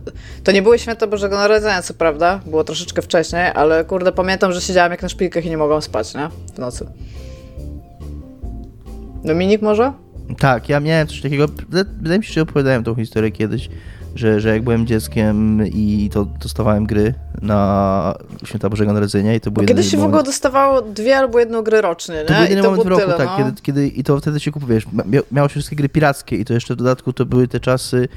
To nie były święta Bożego Narodzenia, co prawda, było troszeczkę wcześniej, ale kurde, pamiętam, że siedziałam jak na szpilkach i nie mogłam spać, nie? W nocy. Dominik może? Tak, ja miałem coś takiego, wydaje mi się, że opowiadałem tą historię kiedyś, że, że jak byłem dzieckiem i to dostawałem gry na Święta Bożego Narodzenia i to był Kiedyś się moment... w ogóle dostawało dwie albo jedną grę rocznie, nie? To był jedyny to moment w roku, tyle, tak, no. kiedy, kiedy, i to wtedy się kupujesz. Miało się wszystkie gry pirackie i to jeszcze w dodatku to były te czasy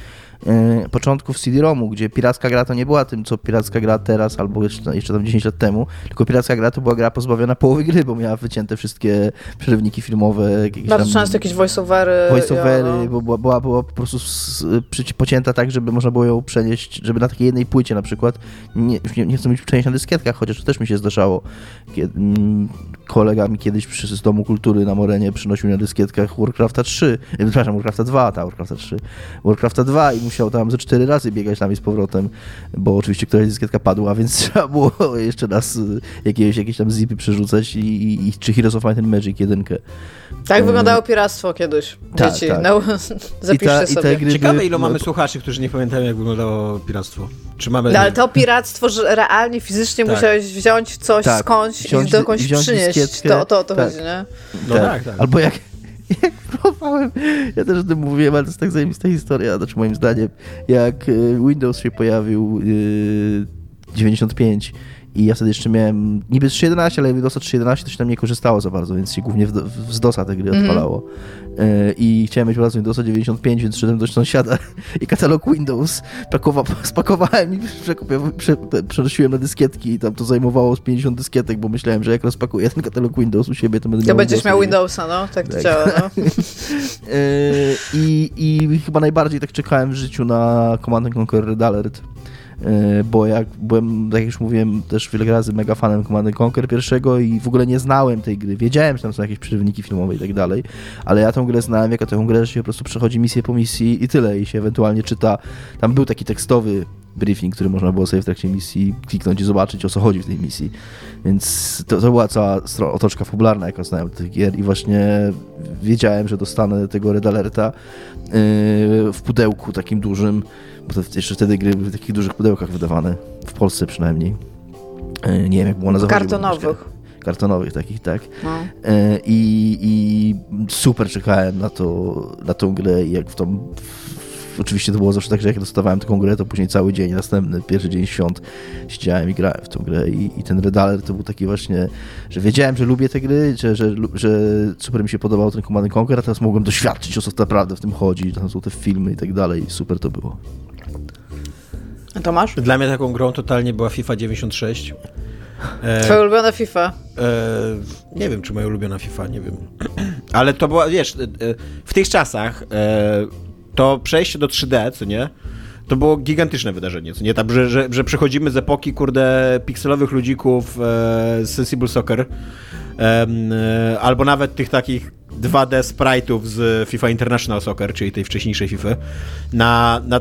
yy, początków CD-ROMu, gdzie piracka gra to nie była tym, co piracka gra teraz albo jeszcze, jeszcze tam 10 lat temu, tylko piracka gra to była gra pozbawiona połowy gry, bo miała wycięte wszystkie przerywniki filmowe. Bardzo często jakieś voiceovery. Voiceovery, ja, no. bo była, była, była po prostu z, pocięta tak, żeby można było ją przenieść, żeby na takiej jednej płycie na przykład, nie, nie, nie chcę mówić przenieść na dyskietkach, chociaż to też mi się zdarzało. Kiedy, mm, kolega mi kiedyś przy, z Domu Kultury na Morenie przynosił na dyskietkach Warcrafta 3, e, <laughs> przepraszam, Warcrafta 2, ta Warcrafta 3, Warcrafta 2 i musiał tam ze cztery razy biegać tam i z powrotem, bo oczywiście któraś dyskietka padła, więc <laughs> trzeba było jeszcze raz e, jakieś, jakieś tam zipy przerzucać i, i, i czy Heroes of Might and Magic jedynkę. Tak um, wyglądało piractwo kiedyś. Tak, Dzieci, tak. No, <laughs> zapiszcie ta, sobie. Gry Ciekawe, ilu mamy słuchaczy, którzy nie pamiętają, jak wyglądało piractwo. Czy mamy... No, ale to piractwo, że realnie, fizycznie tak. musiałeś wziąć coś tak. skądś wziąć, i dokądś przynieść. To, to, to tak. chodzi, nie? No tak, tak. tak. Albo jak <laughs> jak próbowałem, ja też o tym mówiłem, ale to jest tak zajebista historia, znaczy moim zdaniem, jak y, Windows się pojawił yy, 95 i ja wtedy jeszcze miałem niby 3.11, ale Windowsa 3.11 to się tam nie korzystało za bardzo, więc się głównie w, w, z DOSa te gry mm. odpalało. Yy, I chciałem mieć prostu Windowsa 95, więc szedłem do sąsiada <laughs> i katalog Windows pakowa, spakowałem i <laughs> prze, przenosiłem na dyskietki i tam to zajmowało z 50 dyskietek, bo myślałem, że jak rozpakuję ten katalog Windows u siebie, to będę to miał będziesz miał Windowsa, no, tak to tak. działa, no. yy, <laughs> i, I chyba najbardziej tak czekałem w życiu na Command Conquer Red Alert E, bo jak byłem, tak jak już mówiłem, też wiele razy mega fanem Command Conquer pierwszego i w ogóle nie znałem tej gry. Wiedziałem, że tam są jakieś przerywniki filmowe i tak dalej, ale ja tę grę znałem jako tę grę, że się po prostu przechodzi misję po misji i tyle i się ewentualnie czyta. Tam był taki tekstowy briefing, który można było sobie w trakcie misji kliknąć i zobaczyć, o co chodzi w tej misji. Więc to, to była cała otoczka fabularna, jaką znałem tych gier i właśnie wiedziałem, że dostanę tego Red Alerta yy, w pudełku takim dużym, bo to jeszcze wtedy gry były w takich dużych pudełkach wydawane, w Polsce przynajmniej. E, nie wiem, jak było na zachodzie. Kartonowych. Kartonowych takich, tak. No. I, I super czekałem na, to, na tą grę i jak w tą oczywiście to było zawsze tak, że jak dostawałem taką grę, to później cały dzień, następny, pierwszy dzień świąt siedziałem i grałem w tą grę i, i ten Red Alert to był taki właśnie, że wiedziałem, że lubię te gry, że, że, że super mi się podobał ten Command Conquer, a teraz mogłem doświadczyć, o co naprawdę w tym chodzi, tam są te filmy i tak dalej super to było. Tomasz? Dla mnie taką grą totalnie była FIFA 96. E, Twoja ulubiona FIFA? E, nie wiem, czy moja ulubiona FIFA, nie wiem. Ale to była, wiesz, e, w tych czasach e, to przejście do 3D, co nie? To było gigantyczne wydarzenie, co nie? Tak, że, że, że przechodzimy z epoki, kurde, pikselowych ludzików e, Sensible Soccer e, albo nawet tych takich 2D sprite'ów z FIFA International Soccer, czyli tej wcześniejszej FIFA, na, na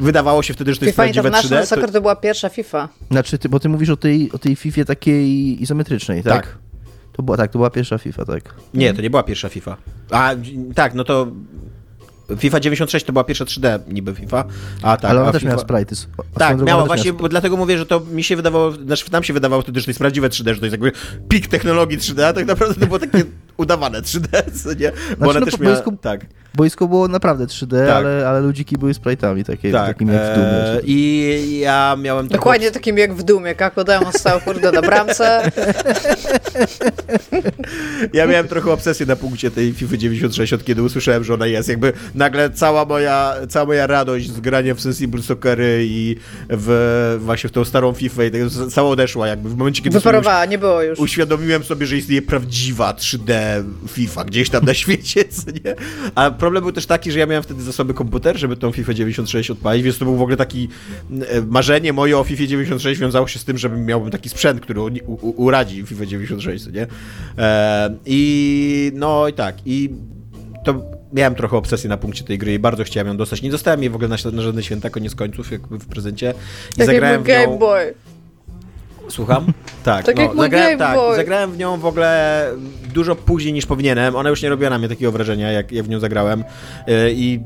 wydawało się wtedy, że to FIFA jest prawdziwe 3D. International Soccer to była pierwsza FIFA. Znaczy, ty, bo ty mówisz o tej, o tej FIFA takiej izometrycznej, tak? Tak. To była, tak, to była pierwsza FIFA, tak. Nie, to nie była pierwsza FIFA. A, tak, no to FIFA 96 to była pierwsza 3D niby FIFA, a tak. Ale ona a też FIFA... miała sprite'y. Tak, miała właśnie, bo dlatego mówię, że to mi się wydawało, znaczy nam się wydawało wtedy, że to jest prawdziwe 3D, że to jest jakby pik technologii 3D, a tak naprawdę to było takie udawane 3D, co nie? Bo Znaczy, ona no, też miała, boisko- tak. Boisko było naprawdę 3D, Tak. ale, ale ludziki były sprite'ami, takie, Tak, takimi jak w Dumie. e, i ja miałem taką Dokładnie takim jak w Dumie. Kako Demon stał kurde na bramce. Ja miałem trochę obsesję na punkcie tej FIFA 96, od kiedy usłyszałem, że ona jest. Jakby nagle cała moja, cała moja radość z grania w Sensible Soccery i w, właśnie w tą starą FIFA i tak, cała odeszła jakby w momencie, kiedy Wyparowała, nie było już. uświadomiłem sobie, że istnieje prawdziwa 3D FIFA gdzieś tam na <laughs> świecie, co nie? A problem był też taki, że ja miałem wtedy zasoby komputer, żeby tą FIFA 96 odpalić, więc to był w ogóle taki e, marzenie moje o FIFA 96 wiązało się z tym, żebym miałbym taki sprzęt, który u, u, uradzi FIFA 96, co nie? E, I no i tak, i to miałem trochę obsesję na punkcie tej gry i bardzo chciałem ją dostać. Nie dostałem jej w ogóle na, na żadne święta, koniec końców, jakby w prezencie. I Tak zagrałem jakby w nią... Game Boy. Słucham? <laughs> Tak, Tak no, jak zagrałem, tak, zagrałem w nią w ogóle dużo później niż powinienem. Ona już nie robiła na mnie takiego wrażenia, jak, jak w nią zagrałem. Yy, I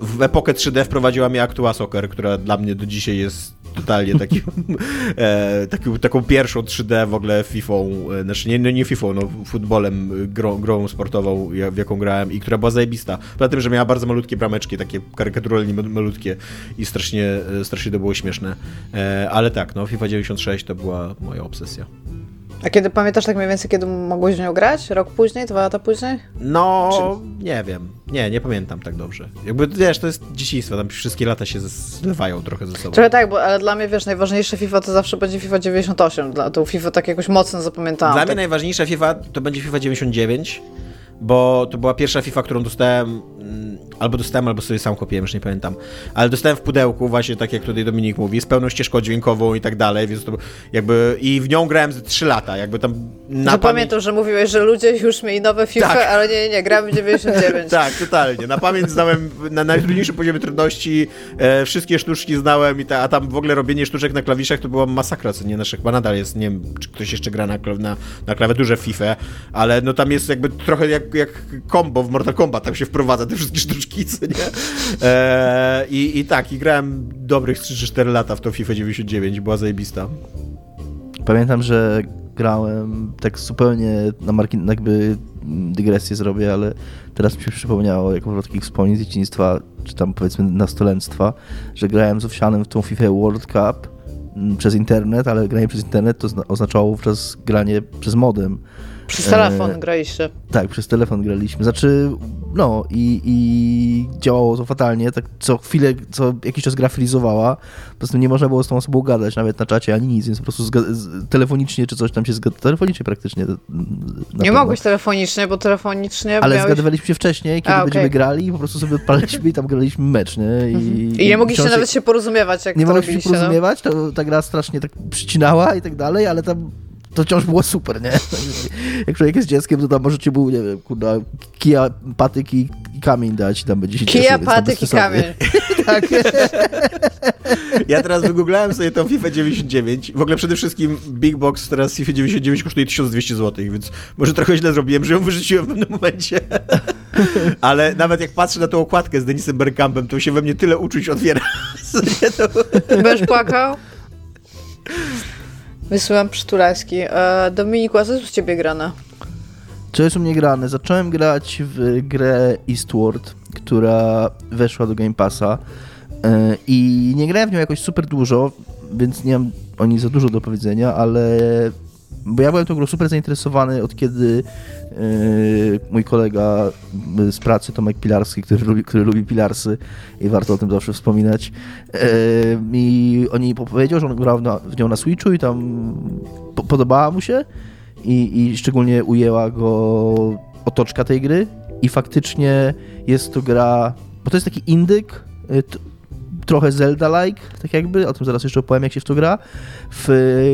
w epokę 3D wprowadziła mnie Actua Soccer, która dla mnie do dzisiaj jest totalnie taki, <laughs> e, taki, taką pierwszą 3D w ogóle FIFA, e, znaczy nie, no nie FIFA, no futbolem, e, grą, grą sportową, w jaką grałem i która była zajebista. Poza tym, że miała bardzo malutkie brameczki, takie karykaturalnie mal- malutkie i strasznie, e, strasznie to było śmieszne. E, ale tak, no FIFA 96 to była moja obsesja. A kiedy pamiętasz tak mniej więcej, kiedy mogłeś w nią grać? Rok później? Dwa lata później? No, nie wiem. Nie, nie pamiętam tak dobrze. Jakby, wiesz, to jest dzieciństwo, tam wszystkie lata się zlewają trochę ze sobą. Trochę tak, bo, ale dla mnie, wiesz, najważniejsze FIFA to zawsze będzie FIFA 98. Dla, tą FIFA tak jakoś mocno zapamiętałam. Dla tak. mnie najważniejsza FIFA to będzie FIFA 99, bo to była pierwsza FIFA, którą dostałem, albo dostałem, albo sobie sam kupiłem, już nie pamiętam. Ale dostałem w pudełku, właśnie tak jak tutaj Dominik mówi, z pełną ścieżką dźwiękową i tak dalej, więc to jakby... I w nią grałem ze 3 lata, jakby tam na Że pamięć... pamiętam, że mówiłeś, że ludzie już mieli nowe FIFA, Tak. ale nie, nie, nie, gramy w 99. <laughs> Tak, totalnie. Na pamięć znałem na najtrudniejszym poziomie trudności, e, wszystkie sztuczki znałem, i ta, a tam w ogóle robienie sztuczek na klawiszach to była masakra, co nie, nasze chyba nadal jest, nie wiem, czy ktoś jeszcze gra na, na, na klawiaturze FIFA, ale no tam jest jakby trochę jak, jak combo w Mortal Kombat, tam się wprowadza te wszystkie sztuczki, co nie? E, i, I tak, i grałem dobrych 3 czy 4 lata w tą FIFA 99, była zajebista. Pamiętam, że grałem tak zupełnie na margin, jakby dygresję zrobię, ale teraz mi się przypomniało, jako propos takich wspomnień z dzieciństwa, czy tam powiedzmy nastolenstwa, że grałem z Owsianem w tą FIFA World Cup mm, przez internet, ale granie przez internet to zna- oznaczało wówczas granie przez modem. Przez telefon E, graliście. Tak, przez telefon graliśmy. Znaczy, no i, i działało to fatalnie. Tak co chwilę, co jakiś czas gra frizowała. Po prostu nie można było z tą osobą gadać, nawet na czacie ani nic, więc po prostu telefonicznie czy coś tam się zgadzało. Telefonicznie praktycznie. mm, Nie mogłeś telefonicznie, bo telefonicznie Ale miałeś... zgadywaliśmy się wcześniej, kiedy A, okej. będziemy grali i po prostu sobie odpalaliśmy i tam graliśmy mecz, nie? I, I nie mogliście nawet się porozumiewać, jak Nie to mogliśmy się no. porozumiewać, to ta gra strasznie tak przycinała i tak dalej, ale tam to wciąż było super, nie? Jak człowiek jest dzieckiem, to tam możecie był, nie wiem, kurda, kija, patyk i, kamień dać i tam będzie się Kija, cieszył, patyk i kamień. <laughs> tak. Ja teraz wygooglałem sobie tą FIFA 99. W ogóle przede wszystkim Big Box teraz FIFA 99 kosztuje 1200 zł, więc może trochę źle zrobiłem, że ją wyrzuciłem w pewnym momencie. <laughs> Ale nawet jak patrzę na tą okładkę z Denisem Bergkampem, to się we mnie tyle uczuć otwiera. <laughs> to... Będziesz płakał? Wysyłam przytulaski. E, Dominiku, a co jest u ciebie grane? Co jest u mnie grane? Zacząłem grać w grę Eastward, która weszła do Game Passa e, i nie grałem w nią jakoś super dużo, więc nie mam o niej za dużo do powiedzenia, ale bo ja byłem tą grą super zainteresowany od kiedy yy, mój kolega z pracy, Tomek Pilarski, który lubi, który lubi Pilarsy i warto o tym zawsze wspominać, yy, mi o niej powiedział, że on grał na, w nią na Switchu i tam po, podobała mu się i, i szczególnie ujęła go otoczka tej gry i faktycznie jest to gra, bo to jest taki indyk, trochę Zelda-like, tak jakby, o tym zaraz jeszcze opowiem, jak się w to gra, w,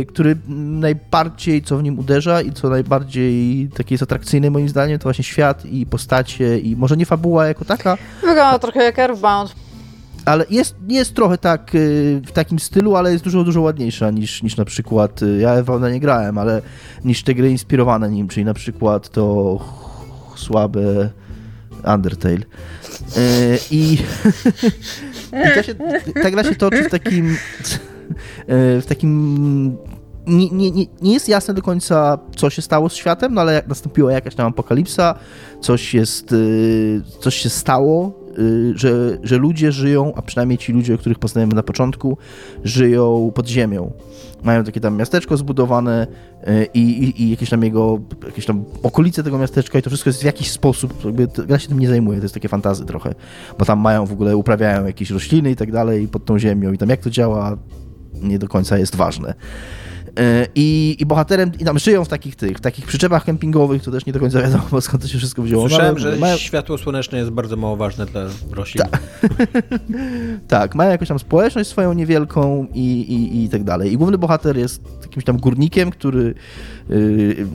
który najbardziej, co w nim uderza i co najbardziej taki jest atrakcyjny moim zdaniem, to właśnie świat i postacie i może nie fabuła jako taka. Wygląda trochę jak Earthbound. Ale jest, jest trochę tak y, w takim stylu, ale jest dużo, dużo ładniejsza niż, niż na przykład, y, ja Earthbounda nie grałem, ale niż te gry inspirowane nim, czyli na przykład to słabe Undertale. Y, <laughs> I I się, ta gra się toczy w takim w takim nie, nie, nie jest jasne do końca, co się stało z światem, no ale nastąpiła jakaś tam apokalipsa, coś jest, y, coś się stało, że, że ludzie żyją, a przynajmniej ci ludzie, których poznajemy na początku, żyją pod ziemią mają takie tam miasteczko zbudowane e, i, i, i, jakieś tam jego, jakieś tam okolice tego miasteczka i to wszystko jest w jakiś sposób, jakby gra się tym nie zajmuje, to jest takie fantazy trochę, bo tam mają w ogóle, uprawiają jakieś rośliny i tak dalej pod tą ziemią i tam jak to działa nie do końca jest ważne. E, I, I bohaterem, i tam żyją w takich tych, w takich przyczepach kempingowych, to też nie do końca wiadomo <laughs> skąd to się wszystko wzięło. Słyszałem, mają, że mają... światło słoneczne jest bardzo mało ważne dla roślin. Ta. <laughs> tak, mają jakąś tam społeczność swoją niewielką i, i, i tak dalej. I główny bohater jest jakimś tam górnikiem, który yy,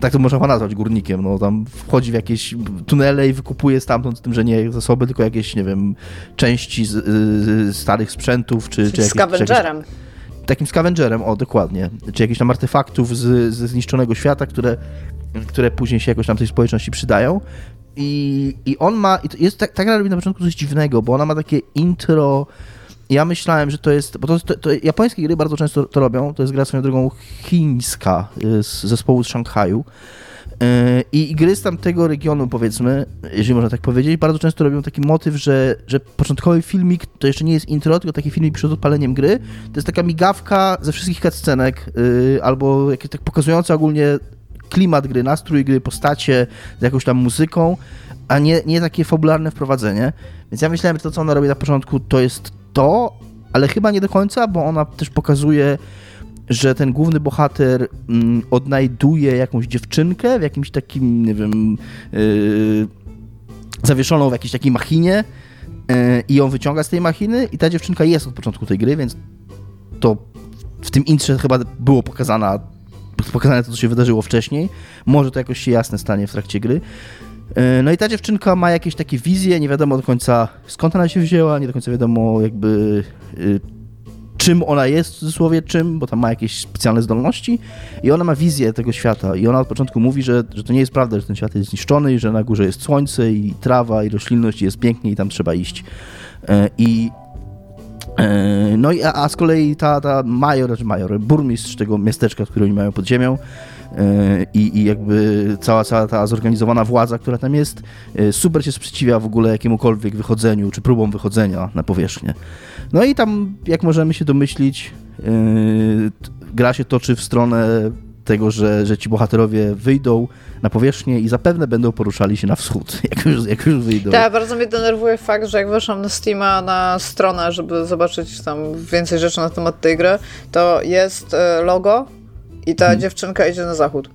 tak to można nazwać górnikiem, no tam wchodzi w jakieś tunele i wykupuje stamtąd, z tym, że nie zasoby, tylko jakieś, nie wiem, części z, z starych sprzętów, czy, czy jakieś... Scavengerem. Takim scavengerem, o dokładnie, czy jakichś tam artefaktów z, ze zniszczonego świata, które, które później się jakoś tam tej społeczności przydają. I, i on ma, i jest, tak, tak robi na początku coś dziwnego, bo ona ma takie intro, ja myślałem, że to jest, bo to, to, to, japońskie gry bardzo często to robią, to jest gra swoją drogą chińska y, z zespołu z Szanghaju, i gry z tamtego regionu, powiedzmy, jeżeli można tak powiedzieć, bardzo często robią taki motyw, że, że początkowy filmik to jeszcze nie jest intro, tylko taki filmik przed odpaleniem gry. To jest taka migawka ze wszystkich cutscenek, yy, albo jakieś tak pokazujące ogólnie klimat gry, nastrój gry, postacie, z jakąś tam muzyką, a nie, nie takie fabularne wprowadzenie. Więc ja myślałem, że to, co ona robi na początku, to jest to, ale chyba nie do końca, bo ona też pokazuje że ten główny bohater mm, odnajduje jakąś dziewczynkę w jakimś takim, nie wiem, yy, zawieszoną w jakiejś takiej machinie yy, i ją wyciąga z tej machiny i ta dziewczynka jest od początku tej gry, więc to w tym intrze chyba było pokazana, pokazane to, co się wydarzyło wcześniej. Może to jakoś się jasne stanie w trakcie gry. Yy, no i ta dziewczynka ma jakieś takie wizje, nie wiadomo do końca skąd ona się wzięła, nie do końca wiadomo jakby czym ona jest, w cudzysłowie czym, bo tam ma jakieś specjalne zdolności i ona ma wizję tego świata i ona od początku mówi, że, że to nie jest prawda, że ten świat jest zniszczony i że na górze jest słońce i trawa i roślinność i jest pięknie i tam trzeba iść. E, I e, no i a, z kolei ta, ta major, znaczy major, burmistrz tego miasteczka, które oni mają pod ziemią, i, i jakby cała, cała ta zorganizowana władza, która tam jest, e, super się sprzeciwia w ogóle jakiemukolwiek wychodzeniu, czy próbom wychodzenia na powierzchnię. No i tam, jak możemy się domyślić, e, gra się toczy w stronę tego, że, że ci bohaterowie wyjdą na powierzchnię i zapewne będą poruszali się na wschód, <laughs> jak już, jak już wyjdą. Tak, bardzo mnie denerwuje fakt, że jak weszłam na Steama na stronę, żeby zobaczyć tam więcej rzeczy na temat tej gry, to jest e, logo i ta hmm. dziewczynka idzie na zachód.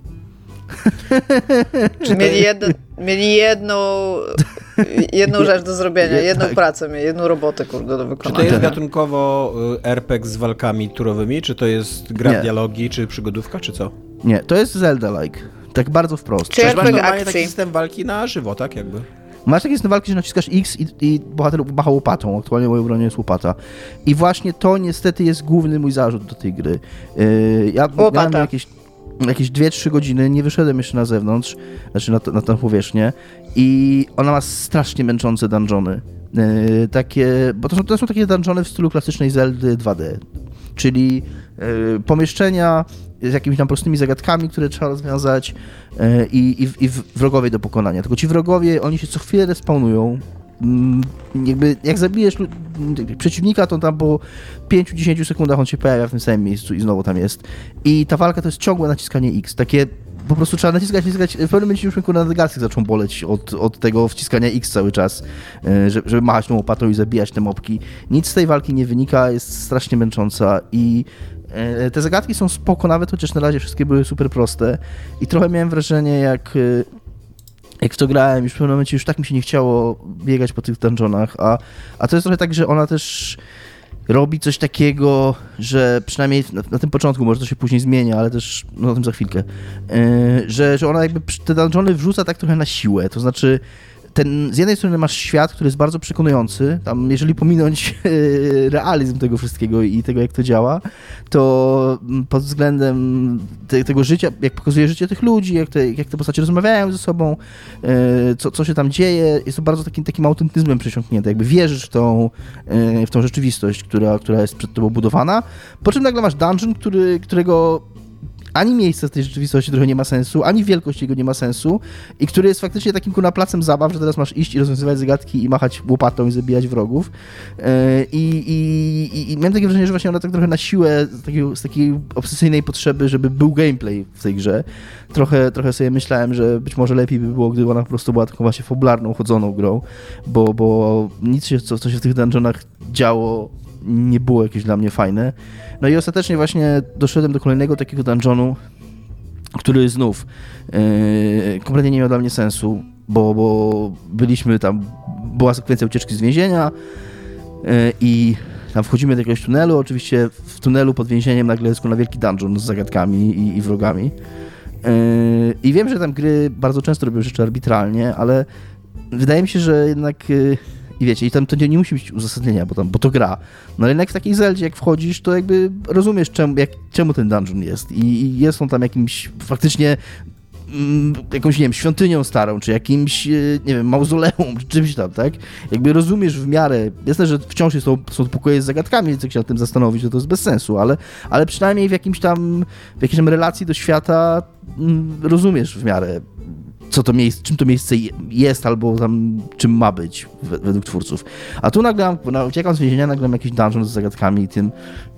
<laughs> Czy mieli, jed, mieli jedną, <laughs> jedną rzecz do zrobienia, jedną tak. pracę, jedną robotę, kurde, do wykonania. Czy to jest gatunkowo y, RPG z walkami turowymi, czy to jest gra Nie. dialogi, czy przygodówka, czy co? Nie, to jest Zelda-like. Tak bardzo wprost. Czy masz normalnie taki system walki na żywo, tak jakby? Masz takie system walki, że naciskasz X i, i bohater macha łopatą. Aktualnie w mojej obronie jest łopata. I właśnie to niestety jest główny mój zarzut do tej gry. Yy, ja Łopata. miałem jakieś jakieś 2-3 godziny, nie wyszedłem jeszcze na zewnątrz, znaczy na, na tę powierzchnię i ona ma strasznie męczące dungeony. Yy, takie, bo to są, to są takie dungeony w stylu klasycznej Zeldy 2D, czyli yy, pomieszczenia z jakimiś tam prostymi zagadkami, które trzeba rozwiązać yy, i, i, wrogowie do pokonania. Tylko ci wrogowie, oni się co chwilę respawnują, jakby jak zabijesz przeciwnika, to tam po 5-10 sekundach on się pojawia w tym samym miejscu i znowu tam jest. I ta walka to jest ciągłe naciskanie X, takie po prostu trzeba naciskać, naciskać. W pewnym momencie już na nadgarstki zaczął boleć od, od tego wciskania X cały czas, e, żeby, żeby machać tą łopatą i zabijać te mopki. Nic z tej walki nie wynika, jest strasznie męcząca i e, te zagadki są spoko nawet, chociaż na razie wszystkie były super proste i trochę miałem wrażenie jak e, jak to grałem, już w pewnym momencie już tak mi się nie chciało biegać po tych dungeonach, a, a to jest trochę tak, że ona też robi coś takiego, że przynajmniej na, na, tym początku, może to się później zmienia, ale też no, o tym za chwilkę, yy, że, że ona jakby te dungeony wrzuca tak trochę na siłę, to znaczy ten, z jednej strony masz świat, który jest bardzo przekonujący, tam jeżeli pominąć <laughs> realizm tego wszystkiego i tego, jak to działa, to mm, pod względem te, tego życia, jak pokazuje życie tych ludzi, jak te, jak te postacie rozmawiają ze sobą, e, co, co się tam dzieje, jest to bardzo takim, takim autentyzmem przesiąknięte, jakby wierzysz w tą, e, w tą rzeczywistość, która, która jest przed tobą budowana, po czym nagle masz dungeon, który, którego ani miejsce z tej rzeczywistości trochę nie ma sensu, ani wielkość jego nie ma sensu i który jest faktycznie takim kuna placem zabaw, że teraz masz iść i rozwiązywać zagadki i machać łopatą i zabijać wrogów. E, I, i, i miałem takie wrażenie, że właśnie ona tak trochę na siłę z takiej, z takiej obsesyjnej potrzeby, żeby był gameplay w tej grze. Trochę, trochę sobie myślałem, że być może lepiej by było, gdyby ona po prostu była taką właśnie fabularną, chodzoną grą, bo, bo nic się, co, co się w tych dungeonach działo, nie było jakieś dla mnie fajne. No i ostatecznie właśnie doszedłem do kolejnego takiego dungeonu, który znów yy, kompletnie nie miał dla mnie sensu, bo, bo byliśmy tam, była sekwencja ucieczki z więzienia yy, i tam wchodzimy do jakiegoś tunelu, oczywiście w tunelu pod więzieniem nagle jest na wielki dungeon z zagadkami i, i wrogami. Yy, I wiem, że tam gry bardzo często robią rzeczy arbitralnie, ale wydaje mi się, że jednak i wiecie, i tam to nie, nie musi być uzasadnienia, bo, tam, bo to gra. No ale jednak w takiej Zeldzie, jak wchodzisz, to jakby rozumiesz, czemu, jak, czemu ten dungeon jest. I, i jest on tam jakimś faktycznie mm, jakąś, nie wiem, świątynią starą, czy jakimś, e, nie wiem, mauzoleum, czy czymś tam, tak? Jakby rozumiesz w miarę, jasne, że wciąż są, są pokoje z zagadkami, więc jak się nad tym zastanowić, to to jest bez sensu, ale, ale przynajmniej w jakimś tam, w jakiejś tam relacji do świata mm, rozumiesz w miarę co to miejsce, czym to miejsce jest albo tam czym ma być według twórców. A tu nagle, uciekam z więzienia, nagle jakiś dungeon z zagadkami i tym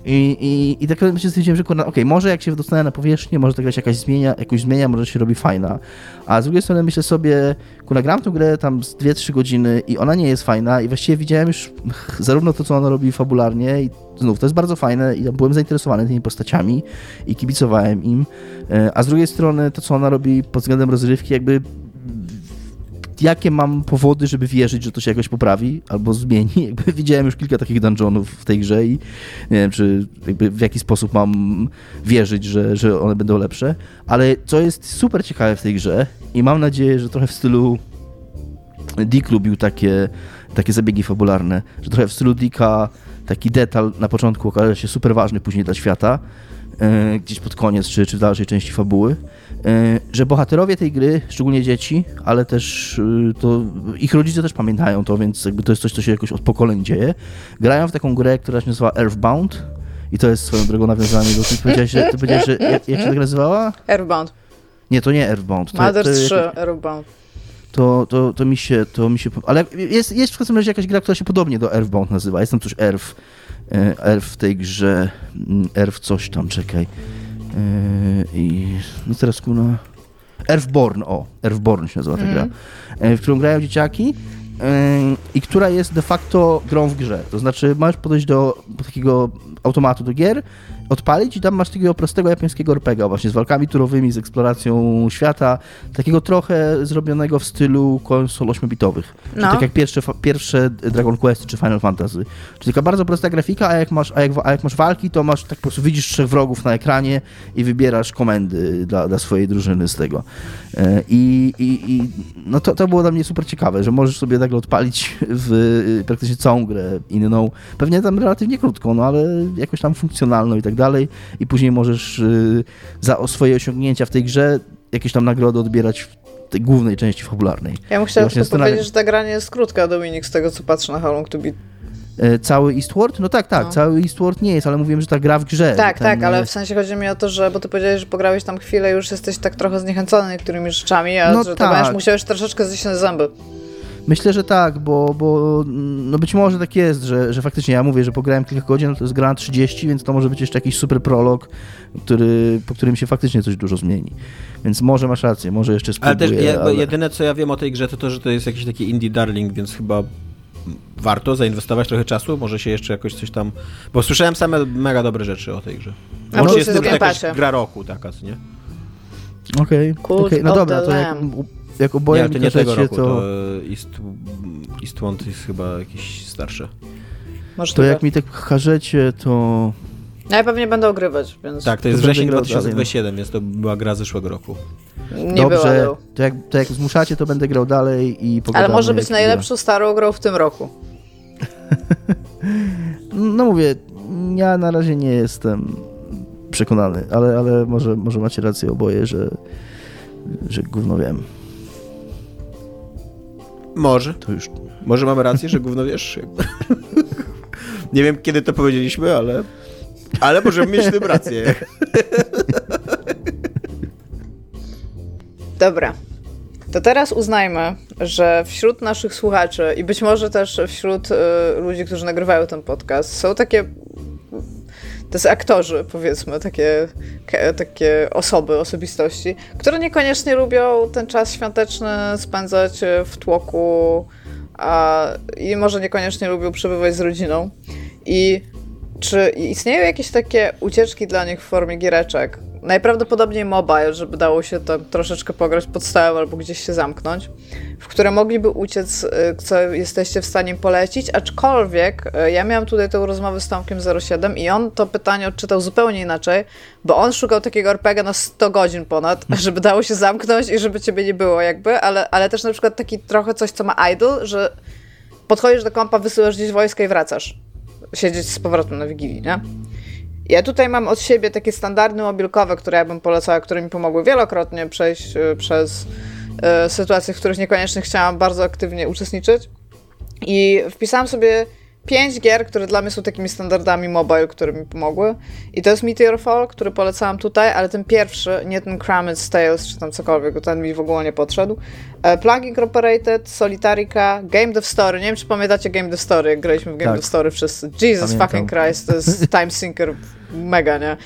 i, i, i tak się stwierdziłem, że okej, okay, może jak się dostanę na powierzchnię, może ta gra się jakaś zmienia, jakoś zmienia, może się robi fajna. A z drugiej strony myślę sobie, kurwa, gram tę grę tam z 2-3 godziny i ona nie jest fajna i właściwie widziałem już zarówno to, co ona robi fabularnie i znów, to jest bardzo fajne i byłem zainteresowany tymi postaciami i kibicowałem im, e, a z drugiej strony to, co ona robi pod względem rozrywki, jakby jakie mam powody, żeby wierzyć, że to się jakoś poprawi albo zmieni. <laughs> Jakby widziałem już kilka takich dungeonów w tej grze i nie wiem, czy w jaki sposób mam wierzyć, że, że one będą lepsze. Ale co jest super ciekawe w tej grze i mam nadzieję, że trochę w stylu Dick lubił takie, takie zabiegi fabularne, że trochę w stylu Dicka taki detal na początku okaże się super ważny później dla świata, e, gdzieś pod koniec czy, czy w dalszej części fabuły, e, że bohaterowie tej gry, szczególnie dzieci, ale też e, to ich rodzice też pamiętają to, więc jakby to jest coś, co się jakoś od pokoleń dzieje, grają w taką grę, która się nazywa Earthbound i to jest swoją drogą nawiązanie do ty powiedziałeś, że, ty powiedziałeś, że jak, jak się tak nazywała? Earthbound. Nie, to nie Earthbound. To, Mother to, 3 Earthbound to, to, to mi się, to mi się, ale jest, jest w każdym razie jakaś gra, która się podobnie do Earthbound nazywa, jest tam coś Earth, e, Earth w tej grze, mm, Earth coś tam, czekaj, e, i no teraz kuna, Earthborn, o, Earthborn się nazywa ta gra, mm. w którą grają dzieciaki i która jest de facto grą w grze, to znaczy masz podejść do takiego automatu do gier, odpalić i tam masz takiego prostego japońskiego RPGa właśnie z walkami turowymi, z eksploracją świata, takiego trochę zrobionego w stylu konsol 8-bitowych. No. tak jak pierwsze, pierwsze Dragon Quest czy Final Fantasy. Czyli taka bardzo prosta grafika, a jak, masz, a, jak, a jak masz walki, to masz tak po prostu widzisz trzech wrogów na ekranie i wybierasz komendy dla, dla swojej drużyny z tego. I, i, i no to, to było dla mnie super ciekawe, że możesz sobie nagle odpalić w praktycznie całą grę inną, pewnie tam relatywnie krótką, no ale jakoś tam funkcjonalną i tak dalej i później możesz y, za swoje osiągnięcia w tej grze jakieś tam nagrody odbierać w tej głównej części fabularnej. Ja bym chciała tylko powiedzieć, że ta gra nie jest krótka, Dominik, z tego co patrzę na How Long To Beat. E, cały Eastward? No tak, tak, no. cały Eastward nie jest, ale mówiłem, że ta gra w grze. Tak, tak, ale w sensie chodzi mi o to, że, bo ty powiedziałeś, że pograłeś tam chwilę już jesteś tak trochę zniechęcony niektórymi rzeczami, a no że tak. to będziesz musiałeś troszeczkę zjeść na zęby. Myślę, że tak, bo, bo no być może tak jest, że, że faktycznie ja mówię, że pograłem kilka godzin, no to jest gra na 30, więc to może być jeszcze jakiś super prolog, który, po którym się faktycznie coś dużo zmieni. Więc może masz rację, może jeszcze spróbuję. Ale też ja, ale... jedyne, co ja wiem o tej grze, to to, że to jest jakiś taki indie darling, więc chyba warto zainwestować trochę czasu, może się jeszcze jakoś coś tam... Bo słyszałem same mega dobre rzeczy o tej grze. A Może jest Game jakaś gra roku taka, co nie? Okej, Cult okej, no dobra, to jak, jak oboje nie, to nie tego roku, to, to, East, Eastwand jest chyba jakieś starsze. Może to jak mi tak każecie, to... No ja pewnie będę ogrywać, więc Tak, to jest To wrzesień będę grał dalej, 2027, więc to była gra zeszłego roku. nie było. Dobrze, było. to jak, to jak zmuszacie, to będę grał dalej i pogadamy. Ale może być najlepszą starą grą w tym roku. <laughs> No mówię, ja na razie nie jestem przekonany, ale, ale może, może macie rację oboje, że, że gówno wiem. Może. To już Może mamy rację, że gówno wiesz. <laughs> nie wiem, kiedy to powiedzieliśmy, ale... Ale możemy mieć w tym rację. Dobra. To teraz uznajmy, że wśród naszych słuchaczy i być może też wśród y, ludzi, którzy nagrywają ten podcast, są takie. To są aktorzy, powiedzmy, takie, takie osoby, osobistości, które niekoniecznie lubią ten czas świąteczny spędzać w tłoku a, i może niekoniecznie lubią przebywać z rodziną. I czy istnieją jakieś takie ucieczki dla nich w formie giereczek? Najprawdopodobniej mobile, żeby dało się tam troszeczkę pograć pod stołem albo gdzieś się zamknąć, w które mogliby uciec, y, co jesteście w stanie polecić, aczkolwiek y, ja miałam tutaj tę rozmowę z Tomkiem 07 i on to pytanie odczytał zupełnie inaczej, bo on szukał takiego RPG na 100 godzin ponad, <laughs> żeby dało się zamknąć i żeby ciebie nie było jakby, ale, ale też na przykład taki trochę coś, co ma idle, że podchodzisz do kompa, wysyłasz gdzieś wojska i wracasz siedzieć z powrotem na Wigilii, nie? Ja tutaj mam od siebie takie standardy mobilkowe, które ja bym polecała, które mi pomogły wielokrotnie przejść y, przez y, sytuacje, w których niekoniecznie chciałam bardzo aktywnie uczestniczyć. I wpisałam sobie pięć gier, które dla mnie są takimi standardami mobile, które mi pomogły. I to jest Meteor Fall, który polecałam tutaj, ale ten pierwszy, nie ten Kramit's Tales czy tam cokolwiek, bo ten mi w ogóle nie podszedł. E, Plug Incorporated, Solitarica, Game Dev Story. Nie wiem, czy pamiętacie Game Dev Story, jak graliśmy w Game Tak. Dev Story wszyscy. Jesus Pamiętam. fucking Christ, to jest <laughs> time sinker mega, nie?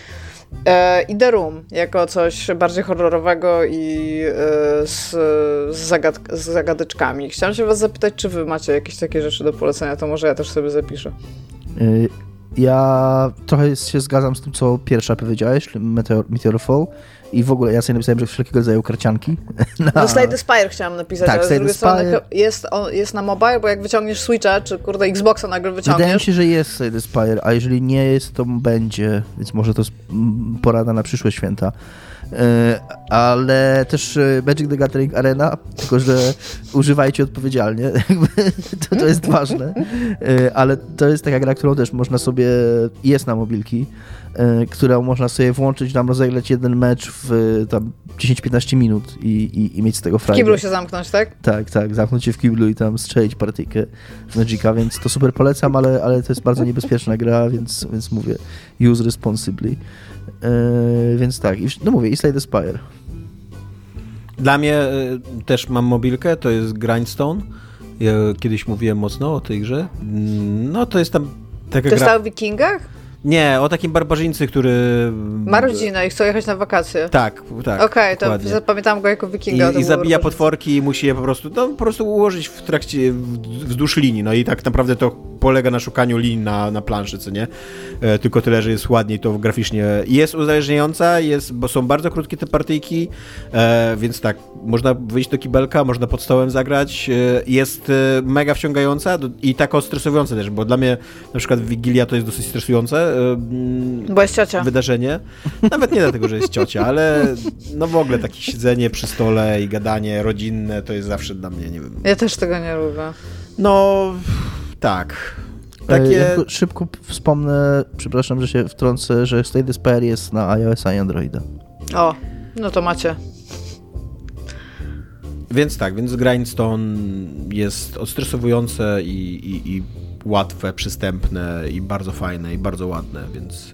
E, I The Room, jako coś bardziej horrorowego i e, z, z, zagad z zagadeczkami. Chciałam się was zapytać, czy wy macie jakieś takie rzeczy do polecenia, to może ja też sobie zapiszę. Ja trochę się zgadzam z tym, co pierwsza powiedziałeś, Meteor, Meteor Fall. I w ogóle ja sobie napisałem, że wszelkiego rodzaju karcianki. <laughs> Na... No Slay the Spire chciałam napisać, Tak, ale z Slay the drugiej strony jest, on, jest na mobile, bo jak wyciągniesz Switcha, czy kurde Xboxa nagle Wydaje mi wyciągniesz, się, że jest Slay the Spire, a jeżeli nie jest, to będzie, więc może to jest porada na przyszłe święta. E, Ale też e, Magic the Gathering Arena, tylko że używajcie odpowiedzialnie, <laughs> to, to jest ważne. E, Ale to jest taka gra, którą też można sobie, jest na mobilki, którą można sobie włączyć, tam rozegrać jeden mecz w tam 10-15 minut i, i, i mieć z tego w frajdę. kiblu się zamknąć, tak? Tak, tak, zamknąć się w kiblu i tam strzelić partyjkę w Magica, więc to super polecam, ale, ale to jest bardzo niebezpieczna gra, więc, więc mówię, use responsibly. Yy, więc tak, i, no mówię, i Slay the Spire. Dla mnie y, też mam mobilkę, to jest Grindstone. Ja kiedyś mówiłem mocno o tej grze. Mm, No to jest tam taka To jest gra... ta o wikingach? Nie, o takim barbarzyńcy, który... Ma rodzinę i chce jechać na wakacje. Tak, tak. Okej, to dokładnie. zapamiętałam go jako wikinga. to I, I zabija potworki i musi je po prostu, no, po prostu ułożyć w trakcie, wzdłuż linii. No i tak naprawdę to polega na szukaniu linii na, na planszy, co nie? E, tylko tyle, że jest ładniej to graficznie. Jest uzależniająca, jest, bo są bardzo krótkie te partyjki, e, więc tak, można wyjść do kibelka, można pod stołem zagrać. E, jest e, mega wciągająca do, i taka stresująca też, bo dla mnie na przykład Wigilia to jest dosyć stresujące. E, mm, Bo jest ciocia. wydarzenie. Nawet nie dlatego, że jest ciocia, ale no w ogóle takie siedzenie przy stole i gadanie rodzinne to jest zawsze dla mnie, nie wiem. Ja też tego nie lubię. No, tak. Yy, Takie... szybko wspomnę, przepraszam, że się wtrącę, że Spire jest na iOS i Androida. O, no to macie. Więc tak, więc Grindstone jest odstresowujące i, i, i łatwe, przystępne i bardzo fajne i bardzo ładne, więc y,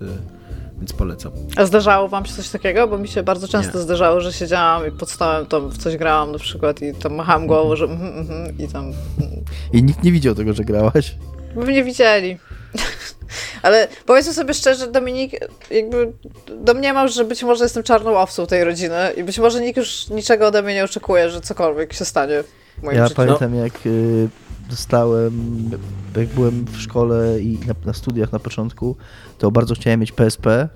więc polecam. A zdarzało wam się coś takiego? Bo mi się bardzo często nie. zdarzało, że siedziałam i pod stołem tam w coś grałam na przykład i tam machałam głową, że mm, mm, i tam... I nikt nie widział tego, że grałaś? By nie widzieli. <laughs> Ale powiedzmy sobie szczerze, Dominik jakby domniemał, że być może jestem czarną owcą tej rodziny i być może nikt już niczego ode mnie nie oczekuje, że cokolwiek się stanie w moim ja życiu. Ja pamiętam, jak y, dostałem, jak byłem w szkole i na, na studiach na początku, to bardzo chciałem mieć PSP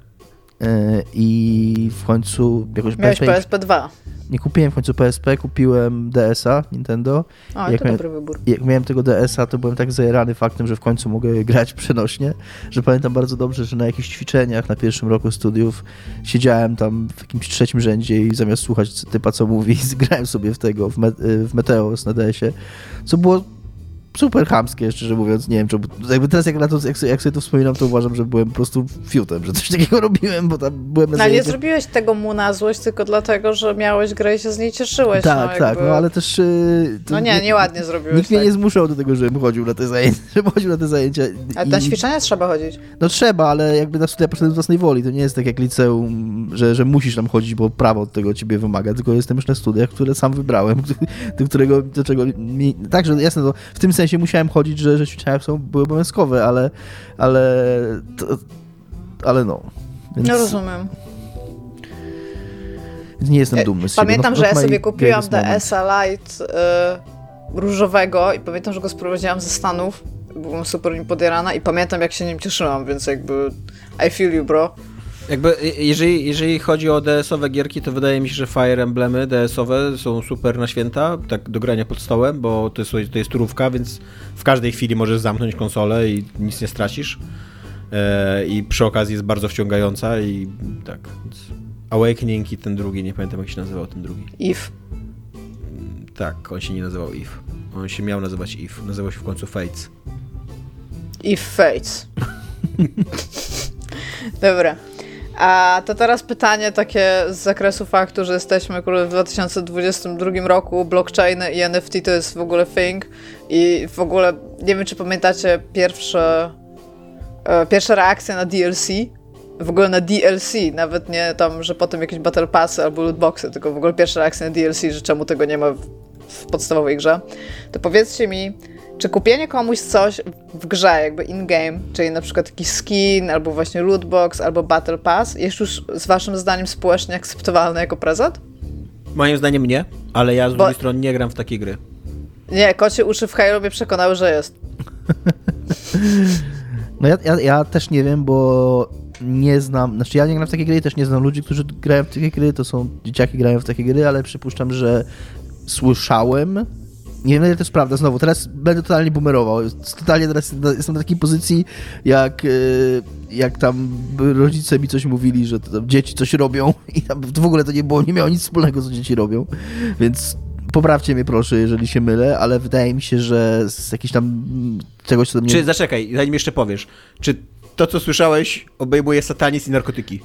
y, i w końcu jakoś... Miałeś PSP, PSP 2. Nie kupiłem w końcu PSP, kupiłem DS-a Nintendo. O, jak to miałem, dobry wybór. Jak miałem tego DS-a, to byłem tak zajerany faktem, że w końcu mogę grać przenośnie, że pamiętam bardzo dobrze, że na jakichś ćwiczeniach na pierwszym roku studiów siedziałem tam w jakimś trzecim rzędzie i zamiast słuchać typa, co mówi, <laughs> grałem sobie w tego, w, Me w Meteos na DS-ie, co było super chamskie, szczerze mówiąc. Nie wiem, czy jakby teraz jak, na to, jak, jak sobie to wspominam, to uważam, że byłem po prostu fiutem, że coś <laughs> takiego robiłem, bo tam byłem na Ale nie zrobiłeś tego mu na złość tylko dlatego, że miałeś grę i się z niej cieszyłeś. Tak, no, tak, jakby... no ale też... Yy, no nie, nieładnie zrobiłeś. Nikt tak. mnie nie zmuszał do tego, żebym chodził na te zajęcia. <laughs> Żebym chodził na te zajęcia. Ale na ćwiczenia trzeba chodzić. No trzeba, ale jakby na studia poszedłem z własnej woli. To nie jest tak jak liceum, że, że musisz tam chodzić, bo prawo od tego ciebie wymaga, tylko jestem już na studiach, które sam wybrałem, <laughs> do którego, do czego mi... Także jasne, to w tym sensie musiałem chodzić, że, że ćwiczenia są, były obowiązkowe, ale ale, to, ale no. Więc... No rozumiem. Nie jestem dumny z siebie. Pamiętam, no, że ja sobie kupiłam DS-a Lite y, różowego i pamiętam, że go sprowadziłam ze Stanów. Byłam super nim podjarana i pamiętam, jak się nim cieszyłam, więc jakby I feel you, bro. Jakby, jeżeli, jeżeli chodzi o DS-owe gierki, to wydaje mi się, że Fire Emblemy DS-owe są super na święta, tak do grania pod stołem, bo to jest, to jest turówka, więc w każdej chwili możesz zamknąć konsolę i nic nie stracisz. E, I przy okazji jest bardzo wciągająca i tak. Awakening i ten drugi, nie pamiętam jak się nazywał ten drugi. Eve. Tak, on się nie nazywał Eve. On się miał nazywać Eve. Nazywał się w końcu Fates. Eve Fates. <laughs> Dobra. A to teraz pytanie takie z zakresu faktu, że jesteśmy w 2022 roku, blockchainy i NFT to jest w ogóle thing. I w ogóle nie wiem, czy pamiętacie pierwsze, e, pierwsze reakcje na DLC, w ogóle na DLC, nawet nie tam, że potem jakieś battle passy albo lootboxy, tylko w ogóle pierwsze reakcje na DLC, że czemu tego nie ma w, w podstawowej grze, to powiedzcie mi, czy kupienie komuś coś w grze, jakby in-game, czyli na przykład jakiś skin, albo właśnie lootbox, albo battle pass, jest już z waszym zdaniem społecznie akceptowalne jako prezent? Moim zdaniem nie, ale ja z Bo... drugiej strony nie gram w takie gry. Nie, kocie uszy w Halo mnie przekonały, że jest. <laughs> No ja, ja, ja też nie wiem, bo nie znam, znaczy ja nie gram w takie gry, też nie znam ludzi, którzy grają w takie gry, to są dzieciaki grają w takie gry, ale przypuszczam, że słyszałem nie wiem, ile to jest prawda. Znowu, teraz będę totalnie boomerował. Totalnie teraz jestem na takiej pozycji, jak, e, jak tam rodzice mi coś mówili, że dzieci coś robią i tam w ogóle to nie było, nie miało nic wspólnego, co dzieci robią. Więc poprawcie mnie proszę, jeżeli się mylę, ale wydaje mi się, że z jakiś tam czegoś, co do mnie... Czy, zaczekaj, zanim jeszcze powiesz, czy to, co słyszałeś, obejmuje satanizm i narkotyki?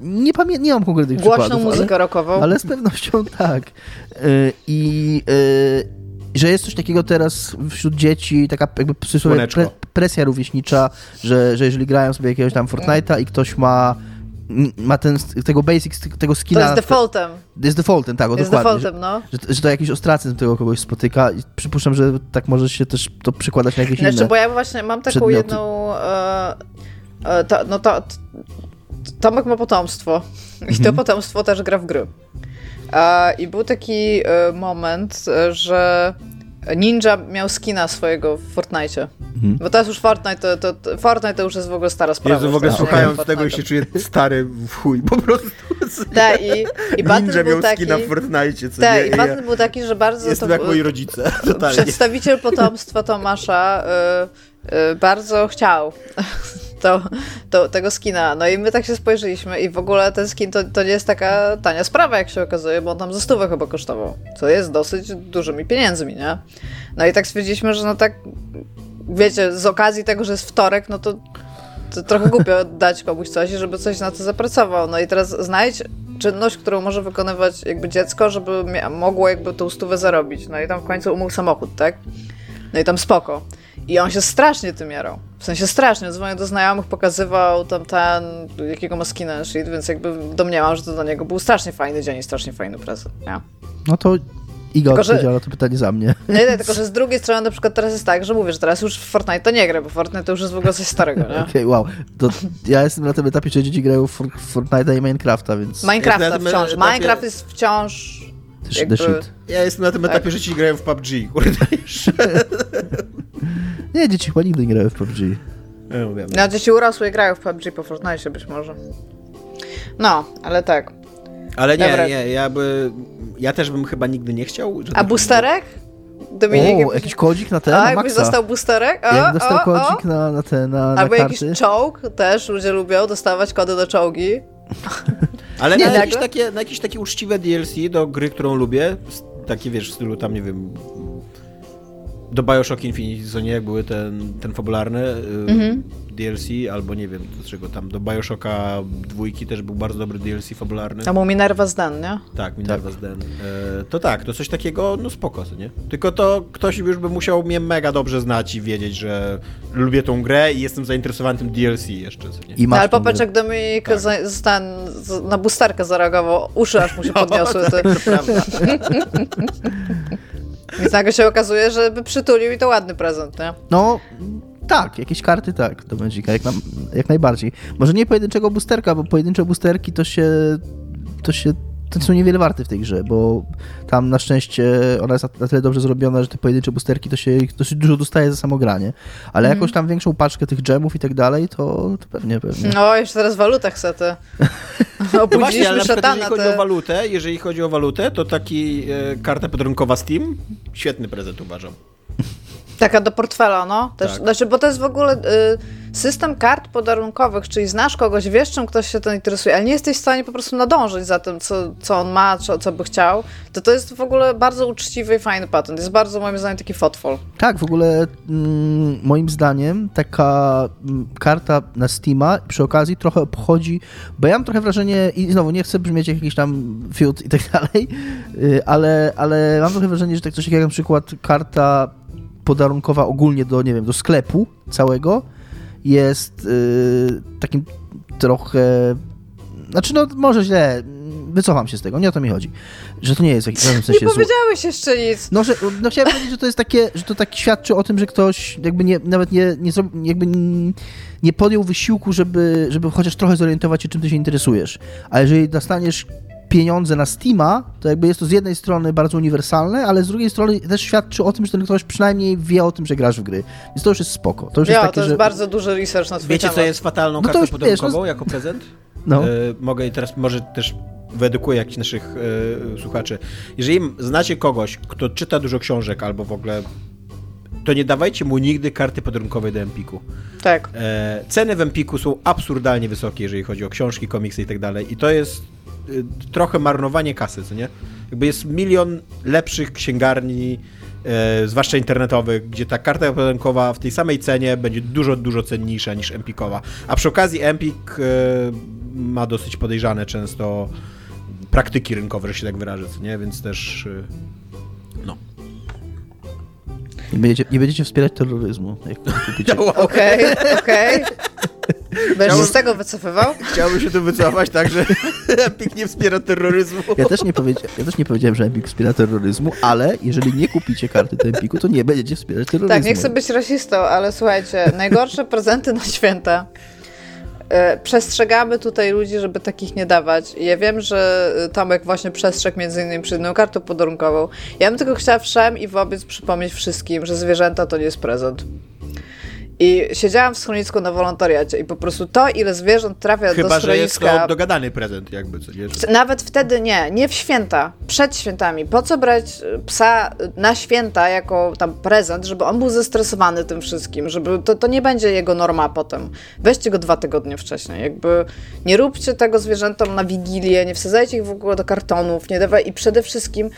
Nie pamiętam, nie mam konkretnych Głośną przykładów. Głośną muzykę ale, rockową. Ale z pewnością tak. E, I że jest coś takiego teraz wśród dzieci, taka jakby pre, presja rówieśnicza, że, że jeżeli grają sobie jakiegoś tam Fortnite'a i ktoś ma ma ten, tego basic, tego skina. To jest defaultem. Jest defaultem, tak, o, jest dokładnie. defaultem, no. Że, że, to jakiś ostracyzm tego kogoś spotyka i przypuszczam, że tak może się też to przekładać na jakieś znaczy, inne bo ja właśnie mam taką przedmioty. jedną e, e, to, no to, Tomek ma potomstwo i to mhm. potomstwo też gra w gry. I był taki e, moment, że Ninja miał skina swojego w Fortnite. Mhm. Bo teraz już Fortnite to, to, to, Fortnite to już jest w ogóle stara sprawa. Jezu, w ogóle słuchając tego i się czuję stary w chuj, po prostu. Tak, i, i Ninja miał taki, skina w Fortnite, co Tak, i Battle był taki, że bardzo... Jestem to, jak moi rodzice, <laughs> totalnie. Przedstawiciel potomstwa Tomasza y, y, bardzo chciał to, to, tego skina. No i my tak się spojrzeliśmy i w ogóle ten skin to, to nie jest taka tania sprawa, jak się okazuje, bo on tam ze stówę chyba kosztował, co jest dosyć dużymi pieniędzmi, nie? No i tak stwierdziliśmy, że no tak, wiecie, z okazji tego, że jest wtorek, no to, to trochę głupio <laughs> dać komuś coś, żeby coś na to zapracował. No i teraz znajdź czynność, którą może wykonywać jakby dziecko, żeby mogło jakby tą stówę zarobić. No i tam w końcu umył samochód, tak? No i tam spoko. I on się strasznie tym jarał. W sensie strasznie, dzwonił do znajomych, pokazywał tam ten, jakiego ma skin and shit, więc jakby domniemam, że to dla niego był strasznie fajny dzień i strasznie fajny prezent, nie? No to Iga Tylko, odpowiedziała to pytanie za mnie. Nie, nie, <laughs> tylko że z drugiej strony na przykład teraz jest tak, że mówię, że teraz już w Fortnite to nie gra, bo Fortnite to już jest w ogóle coś starego, nie? <laughs> Okej, wow. To ja jestem na tym etapie, że dzieci grają w For- Fortnite'a i Minecrafta, więc Minecrafta wciąż. Minecraft jest wciąż jakby- the shit. Ja jestem na tym Tak. etapie, że ci grają w PUBG, kurde. <laughs> Nie, dzieci chyba nigdy nie grały w PUBG. Ja mówię, No, dzieci urosły i grają w PUBG po Fortnite być może. No, ale tak. Ale nie, Dobra. nie, ja by... Ja też bym chyba nigdy nie chciał. A tak- boosterek? Dominik, O, jakbyś- jakiś kodzik na ten, A, na jakbyś maksa. dostał boosterek? O, Jak dostał o, kodzik o. na, na te, na, na Albo karty. jakiś czołg, też ludzie lubią dostawać kody do czołgi. <laughs> Ale Nie, na, jakieś nagle? takie, na jakieś takie uczciwe DLC do gry, którą lubię, takie wiesz, w stylu tam, nie wiem, do Bioshock Infinite, co nie, jak były ten, ten fabularny y, Mhm. DLC, albo nie wiem, do czego tam, do Bioshocka dwójki też był bardzo dobry DLC fabularny. Tam u Minerva Zden, nie? Tak, Minerva's Den. E, to tak, to coś takiego, no spoko, co nie? Tylko to ktoś już by musiał mnie mega dobrze znać i wiedzieć, że lubię tą grę i jestem zainteresowany tym DLC jeszcze, co nie? I No, masz ale tą popatrz, jak Dominik za, z- ten, z, na boosterkę zareagował. Uszy aż mu się <laughs> podniosły. Ty. Prawda. <laughs> Więc nagle się okazuje, że by przytulił i to ładny prezent, nie? No, tak, jakieś karty tak, do Magica, jak, na, jak najbardziej. Może nie pojedynczego boosterka, bo pojedyncze boosterki to się, to się, to są niewiele warte w tej grze, bo tam na szczęście ona jest na, tyle dobrze zrobiona, że te pojedyncze boosterki to się dosyć dużo dostaje za samo granie. Ale jakąś tam większą paczkę tych gemów i tak dalej, to, to pewnie, pewnie. No, jeszcze teraz walutę chcę, ty. <laughs> No właśnie, ale Obudziliśmy na przykład jeżeli szatana, chodzi o ty. walutę, jeżeli chodzi o walutę, to taki e, karta podrękowa Steam, świetny prezent uważam. Taka do portfela, no. Też, Tak. Znaczy, bo to jest w ogóle y, system kart podarunkowych, czyli znasz kogoś, wiesz, czym ktoś się tym interesuje, ale nie jesteś w stanie po prostu nadążyć za tym, co, co on ma, co, co by chciał, to to jest w ogóle bardzo uczciwy i fajny patent. Jest bardzo, moim zdaniem, taki fotfol. Tak, w ogóle mm, moim zdaniem taka mm, karta na Steama przy okazji trochę obchodzi, bo ja mam trochę wrażenie, i znowu nie chcę brzmieć jak jakiś tam fiut i tak <laughs> dalej, y, ale, ale mam trochę wrażenie, że tak coś jak na przykład karta podarunkowa ogólnie do, nie wiem, do sklepu całego jest y, takim trochę znaczy, no może źle, wycofam się z tego, nie o to mi chodzi. Że to nie jest w żadnym sensie Nie powiedziałeś jeszcze nic. No, że, no chciałem powiedzieć, że to jest takie, że to tak świadczy o tym, że ktoś jakby nie, nawet nie, nie, jakby nie podjął wysiłku, żeby, żeby chociaż trochę zorientować się, czym ty się interesujesz. A jeżeli dostaniesz pieniądze na Steama, to jakby jest to z jednej strony bardzo uniwersalne, ale z drugiej strony też świadczy o tym, że ten ktoś przynajmniej wie o tym, że grasz w gry. Więc to już jest spoko. To już jest Ja, takie, to jest że... bardzo duży research na twój Wiecie, temat. co jest fatalną No kartą już wiesz, podarunkową no- jako prezent? No. E, mogę i teraz może też wyedukuję jakichś naszych e, słuchaczy. Jeżeli znacie kogoś, kto czyta dużo książek albo w ogóle to nie dawajcie mu nigdy karty podarunkowej do Empiku. Tak. E, ceny w Empiku są absurdalnie wysokie, jeżeli chodzi o książki, komiksy i tak dalej. I to jest trochę marnowanie kasy, co nie? Jakby jest milion lepszych księgarni, e, zwłaszcza internetowych, gdzie ta karta podarunkowa w tej samej cenie będzie dużo, dużo cenniejsza niż Empikowa. A przy okazji Empik e, ma dosyć podejrzane często praktyki rynkowe, że się tak wyrażę, co nie? Więc też y, no. Nie będziecie, nie będziecie wspierać terroryzmu. <laughs> Okej, okej. Będziesz z tego wycofywał? Chciałbym się tu wycofać, tak, że <laughs> Empik nie wspiera terroryzmu. Ja też, nie powiedzia- ja też nie powiedziałem, że Empik wspiera terroryzmu, ale jeżeli nie kupicie karty do Empiku, to nie będziecie wspierać terroryzmu. Tak, nie chcę być rasistą, ale słuchajcie, najgorsze prezenty na święta. E, Przestrzegamy tutaj ludzi, żeby takich nie dawać. Ja wiem, że e, Tomek właśnie przestrzegł między innymi przed jedną kartą podarunkową. Ja bym tylko chciała wszem i wobec przypomnieć wszystkim, że zwierzęta to nie jest prezent. I siedziałam w schronisku na wolontariacie i po prostu to, ile zwierząt trafia do Chyba, że jest schroniska... to dogadany prezent, jakby, co nie? Że... Nawet wtedy nie, nie w święta, przed świętami. Po co brać y, psa na święta jako tam prezent, żeby on był zestresowany tym wszystkim, żeby to, to nie będzie jego norma potem. Weźcie go dwa tygodnie wcześniej, jakby nie róbcie tego zwierzętom na wigilię, nie wsadzajcie ich w ogóle do kartonów, nie dawaj i przede wszystkim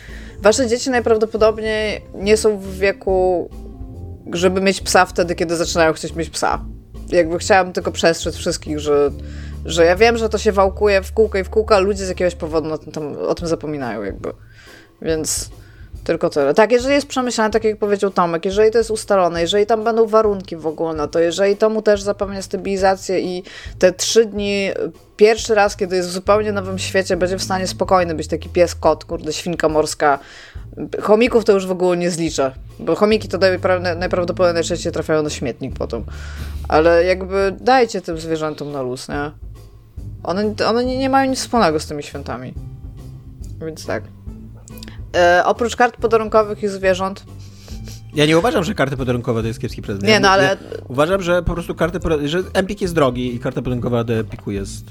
wasze dzieci najprawdopodobniej nie są w wieku, żeby mieć psa wtedy, kiedy zaczynają chcieć mieć psa. Jakby chciałam tylko przestrzec wszystkich, że że ja wiem, że to się wałkuje w kółko i w kółko, a ludzie z jakiegoś powodu na tym, tam, o tym zapominają jakby. Więc Tylko tyle. Tak, jeżeli jest przemyślane, tak jak powiedział Tomek, jeżeli to jest ustalone, jeżeli tam będą warunki w ogóle na to, jeżeli to mu też zapewnia stabilizację i te trzy dni, pierwszy raz, kiedy jest w zupełnie nowym świecie, będzie w stanie spokojny być taki pies, kot, kurde, świnka morska. Chomików to już w ogóle nie zliczę, bo chomiki to najprawdopodobniej najczęściej trafiają na śmietnik potem. Ale jakby dajcie tym zwierzętom na luz, nie? One, one nie, nie mają nic wspólnego z tymi świętami. Więc tak. E, oprócz kart podarunkowych i zwierząt. Ja nie uważam, że karty podarunkowe to jest kiepski prezent. Nie, no ale. Ja uważam, że po prostu karty. Że Empik jest drogi i karta podarunkowa do Empiku jest.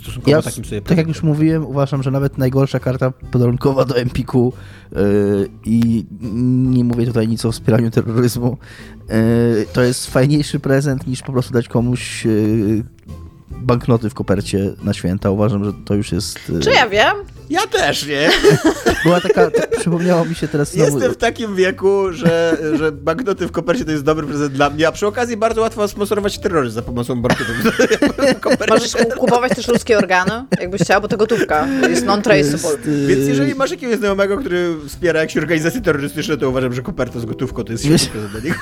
Stosunkowo ja, takim sobie Tak jak już mówiłem, uważam, że nawet najgorsza karta podarunkowa do Empiku yy, i nie mówię tutaj nic o wspieraniu terroryzmu, yy, to jest fajniejszy prezent niż po prostu dać komuś yy, banknoty w kopercie na święta. Uważam, że to już jest... Czy ja wiem? Ja też, nie? <laughs> Była taka, tak, przypomniało mi się teraz znowu... Jestem w takim wieku, że, że banknoty w kopercie to jest dobry prezent dla mnie, a przy okazji bardzo łatwo sponsorować terroryzm za pomocą banknotów <laughs> w Możesz kupować też ludzkie organy, jakbyś chciał, bo to gotówka, jest non-traceable. Y, Więc jeżeli masz jakiegoś znajomego, który wspiera jakieś organizacje terrorystyczne, to uważam, że koperta z gotówką to jest świetny prezent dla niego.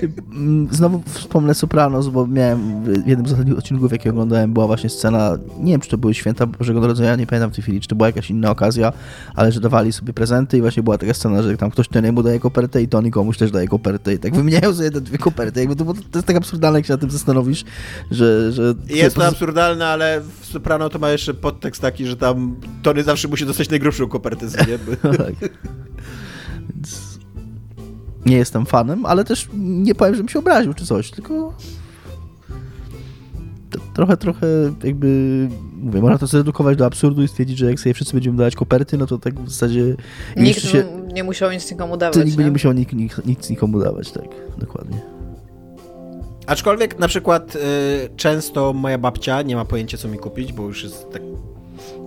<laughs> Znowu wspomnę Sopranos, bo miałem w jednym z ostatnich odcinków, jakie oglądałem, była właśnie scena, nie wiem, czy to były święta Bożego Narodzenia, nie pamiętam w tej chwili, czy to była jakaś inna okazja, ale że dawali sobie prezenty i właśnie była taka scena, że tam ktoś mu daje kopertę i Tony komuś też daje kopertę i tak wymieniają sobie te dwie koperty. Jakby to, to jest tak absurdalne, jak się na tym zastanowisz, że... że jest to absurdalne, ale w Soprano to ma jeszcze podtekst taki, że tam Tony zawsze musi dostać najgrubszą kopertę z nieba. <laughs> tak. Więc nie jestem fanem, ale też nie powiem, żebym się obraził czy coś, tylko trochę, trochę jakby, mówię, można to zredukować do absurdu i stwierdzić, że jak sobie wszyscy będziemy dawać koperty, no to tak w zasadzie... Nikt się, nie musiał nic nikomu dawać. To nikt by nie musiał nic, nic nikomu dawać, tak, dokładnie. Aczkolwiek na przykład y, często moja babcia nie ma pojęcia, co mi kupić, bo już jest tak,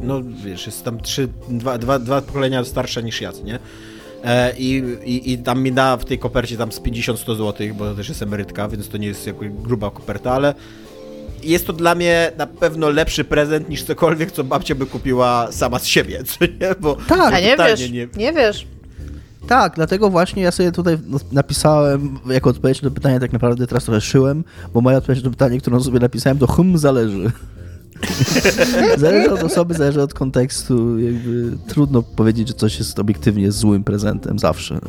no wiesz, jest tam trzy, dwa, dwa, dwa pokolenia starsza niż ja, nie? E, i, i, i, tam mi da w tej kopercie tam z 50-100 zł, bo to też jest emerytka, więc to nie jest jakby gruba koperta, ale jest to dla mnie na pewno lepszy prezent niż cokolwiek, co babcia by kupiła sama z siebie, <laughs> co nie? Bo tak, a nie wiesz, nie... nie wiesz. Tak, dlatego właśnie ja sobie tutaj napisałem jako odpowiedź na pytanie, tak naprawdę teraz trochę szyłem, bo moja odpowiedź na pytanie, którą sobie napisałem, to hum zależy. <laughs> zależy od osoby, zależy od kontekstu. Jakby trudno powiedzieć, że coś jest obiektywnie złym prezentem zawsze.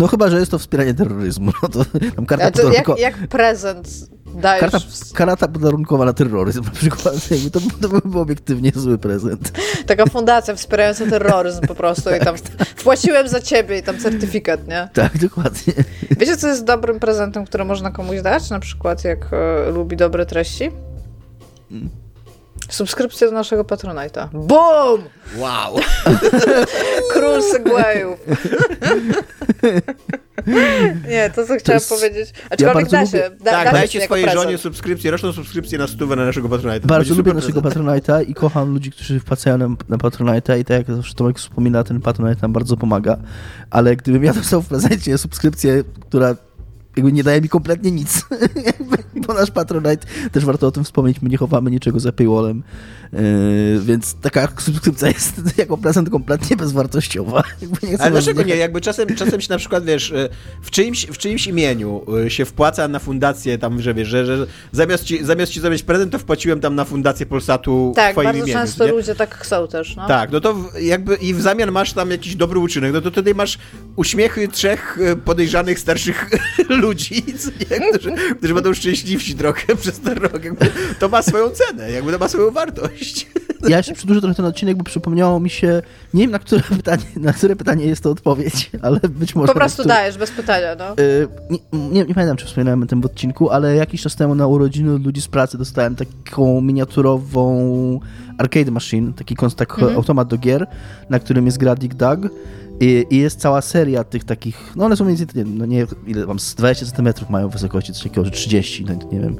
No chyba, że jest to wspieranie terroryzmu. No to tam karta to jak, jak prezent dajesz... Karta, karata podarunkowa na terroryzm na przykład. To, to byłby obiektywnie zły prezent. Taka fundacja wspierająca terroryzm po prostu i <laughs> tam wpłaciłem za ciebie i tam certyfikat, nie? Tak, dokładnie. Wiecie, co jest dobrym prezentem, który można komuś dać? Na przykład jak e, lubi dobre treści? Hmm. Subskrypcja do naszego Patronite'a. BOOM! Wow! <laughs> Król segwayów. <laughs> Nie, to co chciałam jest... powiedzieć. Aczkolwiek ja da się. Da, tak, da dajcie swojej prezent. żonie subskrypcję, roczną subskrypcję na stówę na naszego Patronite'a. Bardzo lubię naszego Patronite'a i kocham ludzi, którzy wpłacają na, na Patronite'a i tak jak zawsze Tomek wspomina, ten Patronite nam bardzo pomaga. Ale gdybym ja dostał w prezencie subskrypcję, która jakby nie daje mi kompletnie nic. <laughs> Bo nasz Patronite, też warto o tym wspomnieć, my nie chowamy niczego za paywallem, yy, więc taka subskrypcja jest <laughs> jako prezent kompletnie bezwartościowa. <laughs> Ale dlaczego nie? Jakby czasem, czasem się na przykład, wiesz, y, w czyimś, w czyimś imieniu y, się wpłaca na fundację tam, że wiesz, że, że zamiast, ci, zamiast ci zrobić prezent, to wpłaciłem tam na fundację Polsatu tak, w twoim imieniu. Tak, bardzo często nie? ludzie tak chcą też, no. Tak, no to jakby i w zamian masz tam jakiś dobry uczynek, no to tutaj masz uśmiechy trzech y, podejrzanych starszych <laughs> ludzi, nie? Którzy, którzy będą szczęśliwsi trochę przez ten rok. Jakby to ma swoją cenę, jakby to ma swoją wartość. Ja jeszcze przedłużę trochę ten odcinek, bo przypomniało mi się, nie wiem na które pytanie, na które pytanie jest to odpowiedź, ale być może... Po prostu który... dajesz, bez pytania, no. Yy, nie, nie, nie, pamiętam, czy wspominałem o tym w odcinku, ale jakiś czas temu na urodziny od ludzi z pracy dostałem taką miniaturową arcade machine, taki, taki mhm. automat do gier, na którym jest gra Dig Dug i, I, jest cała seria tych takich, no one są mniej więcej, no nie ile mam, z 20 cm mają wysokości, coś takiego, że 30, no nie wiem,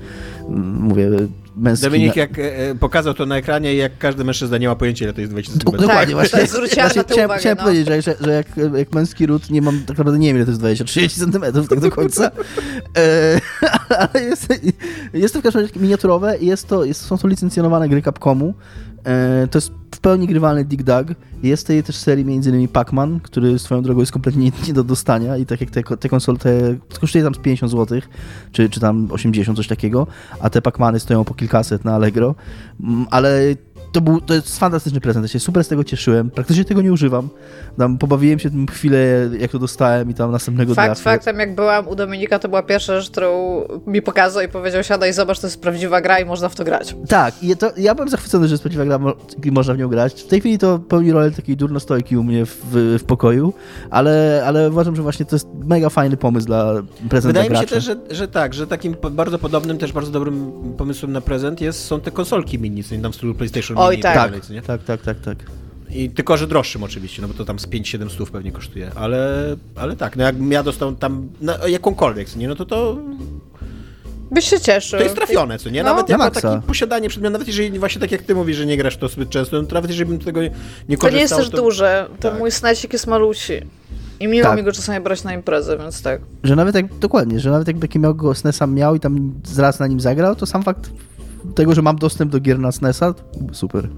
mówię, męski... Dominik jak e, pokazał to na ekranie jak każdy mężczyzna nie ma pojęcia, ile to jest 20 cm. Dokładnie, tak, właśnie. Zwróciłam właśnie, chciałem, uwagę, chciałem no. powiedzieć, że, że, że jak, jak, męski ród nie mam, tak naprawdę nie wiem, ile to jest 20, 30 cm, tak do końca. E, <laughs> ale jest, jest to w każdym razie miniaturowe i jest to, jest, są to licencjonowane gry Capcomu, E, to jest pełni grywalny Dig Dug. Jest tej też serii m.in. Pac-Man, który swoją drogą jest kompletnie nie, nie do dostania i tak jak te, te konsole, te, kosztuje tam z 50 zł, czy, czy tam 80, coś takiego, a te Pac-Many stoją po kilkaset na Allegro, Mm, ale to, był, to jest fantastyczny prezent, ja się super z tego cieszyłem, praktycznie tego nie używam, tam pobawiłem się tym chwilę, jak to dostałem i tam następnego Fakt dnia... faktem, jak byłam u Dominika, to była pierwsza rzecz, którą mi pokazał i powiedział, siadaj, zobacz, to jest prawdziwa gra i można w to grać. Tak, i to, ja byłem zachwycony, że jest prawdziwa gra i można w nią grać. W tej chwili to pełni rolę takiej durnostojki u mnie w, w pokoju, ale, ale uważam, że właśnie to jest mega fajny pomysł dla prezenta Wydaje mi się też, że, że tak, że takim bardzo podobnym, też bardzo dobrym pomysłem na prezent jest, są te konsolki mini, co nie tam w stylu PlayStation Oj, tak. i tak tak, dalej, co nie? tak, tak, tak, tak. I tylko, że droższym oczywiście, no bo to tam z 5-7 stów pewnie kosztuje, ale, ale tak, no jak ja dostał tam no, jakąkolwiek, co nie, no to to, Byś się cieszył. to jest trafione, co nie? No. Nawet Na jako takie posiadanie przedmiotu, nawet jeżeli właśnie tak jak ty mówisz, że nie grasz to zbyt często, no to nawet jeżeli bym tego nie, nie To korzystał, nie jest też to... duże. Ten tak. mój snacik jest malusi. I miło Tak. mi go czasami brać na imprezę, więc tak. Że nawet jak, dokładnie, że nawet jakby taki miał go SNESa miał i tam zraz na nim zagrał, to sam fakt tego, że mam dostęp do gier na SNESa, super.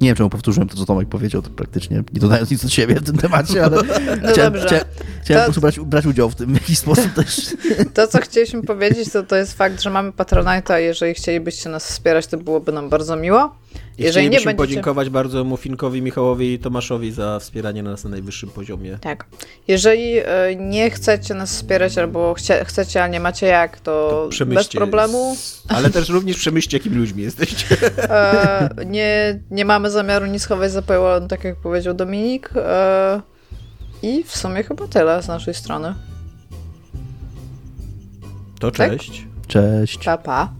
Nie wiem, czemu powtórzyłem to, co Tomek powiedział, to praktycznie nie dodając nic od siebie w tym temacie, ale <laughs> No chciałem, chciałem To- po prostu brać, brać udział w tym w jakiś sposób też. <laughs> To, co chcieliśmy powiedzieć, to, to jest fakt, że mamy Patronite'a. Jeżeli chcielibyście nas wspierać, to byłoby nam bardzo miło. I Jeżeli nie chcielibyśmy będziecie... podziękować bardzo Mufinkowi, Michałowi i Tomaszowi za wspieranie nas na najwyższym poziomie. Tak. Jeżeli e, nie chcecie nas wspierać albo chcie, chcecie, a nie macie jak, to, bez Przemyślcie. problemu. Ale też również przemyślcie, jakimi ludźmi jesteście. <laughs> E, nie, nie mamy zamiaru nic chować za paywallem, tak jak powiedział Dominik. E, I w sumie chyba tyle z naszej strony. To Tak? cześć. Cześć. Pa, pa.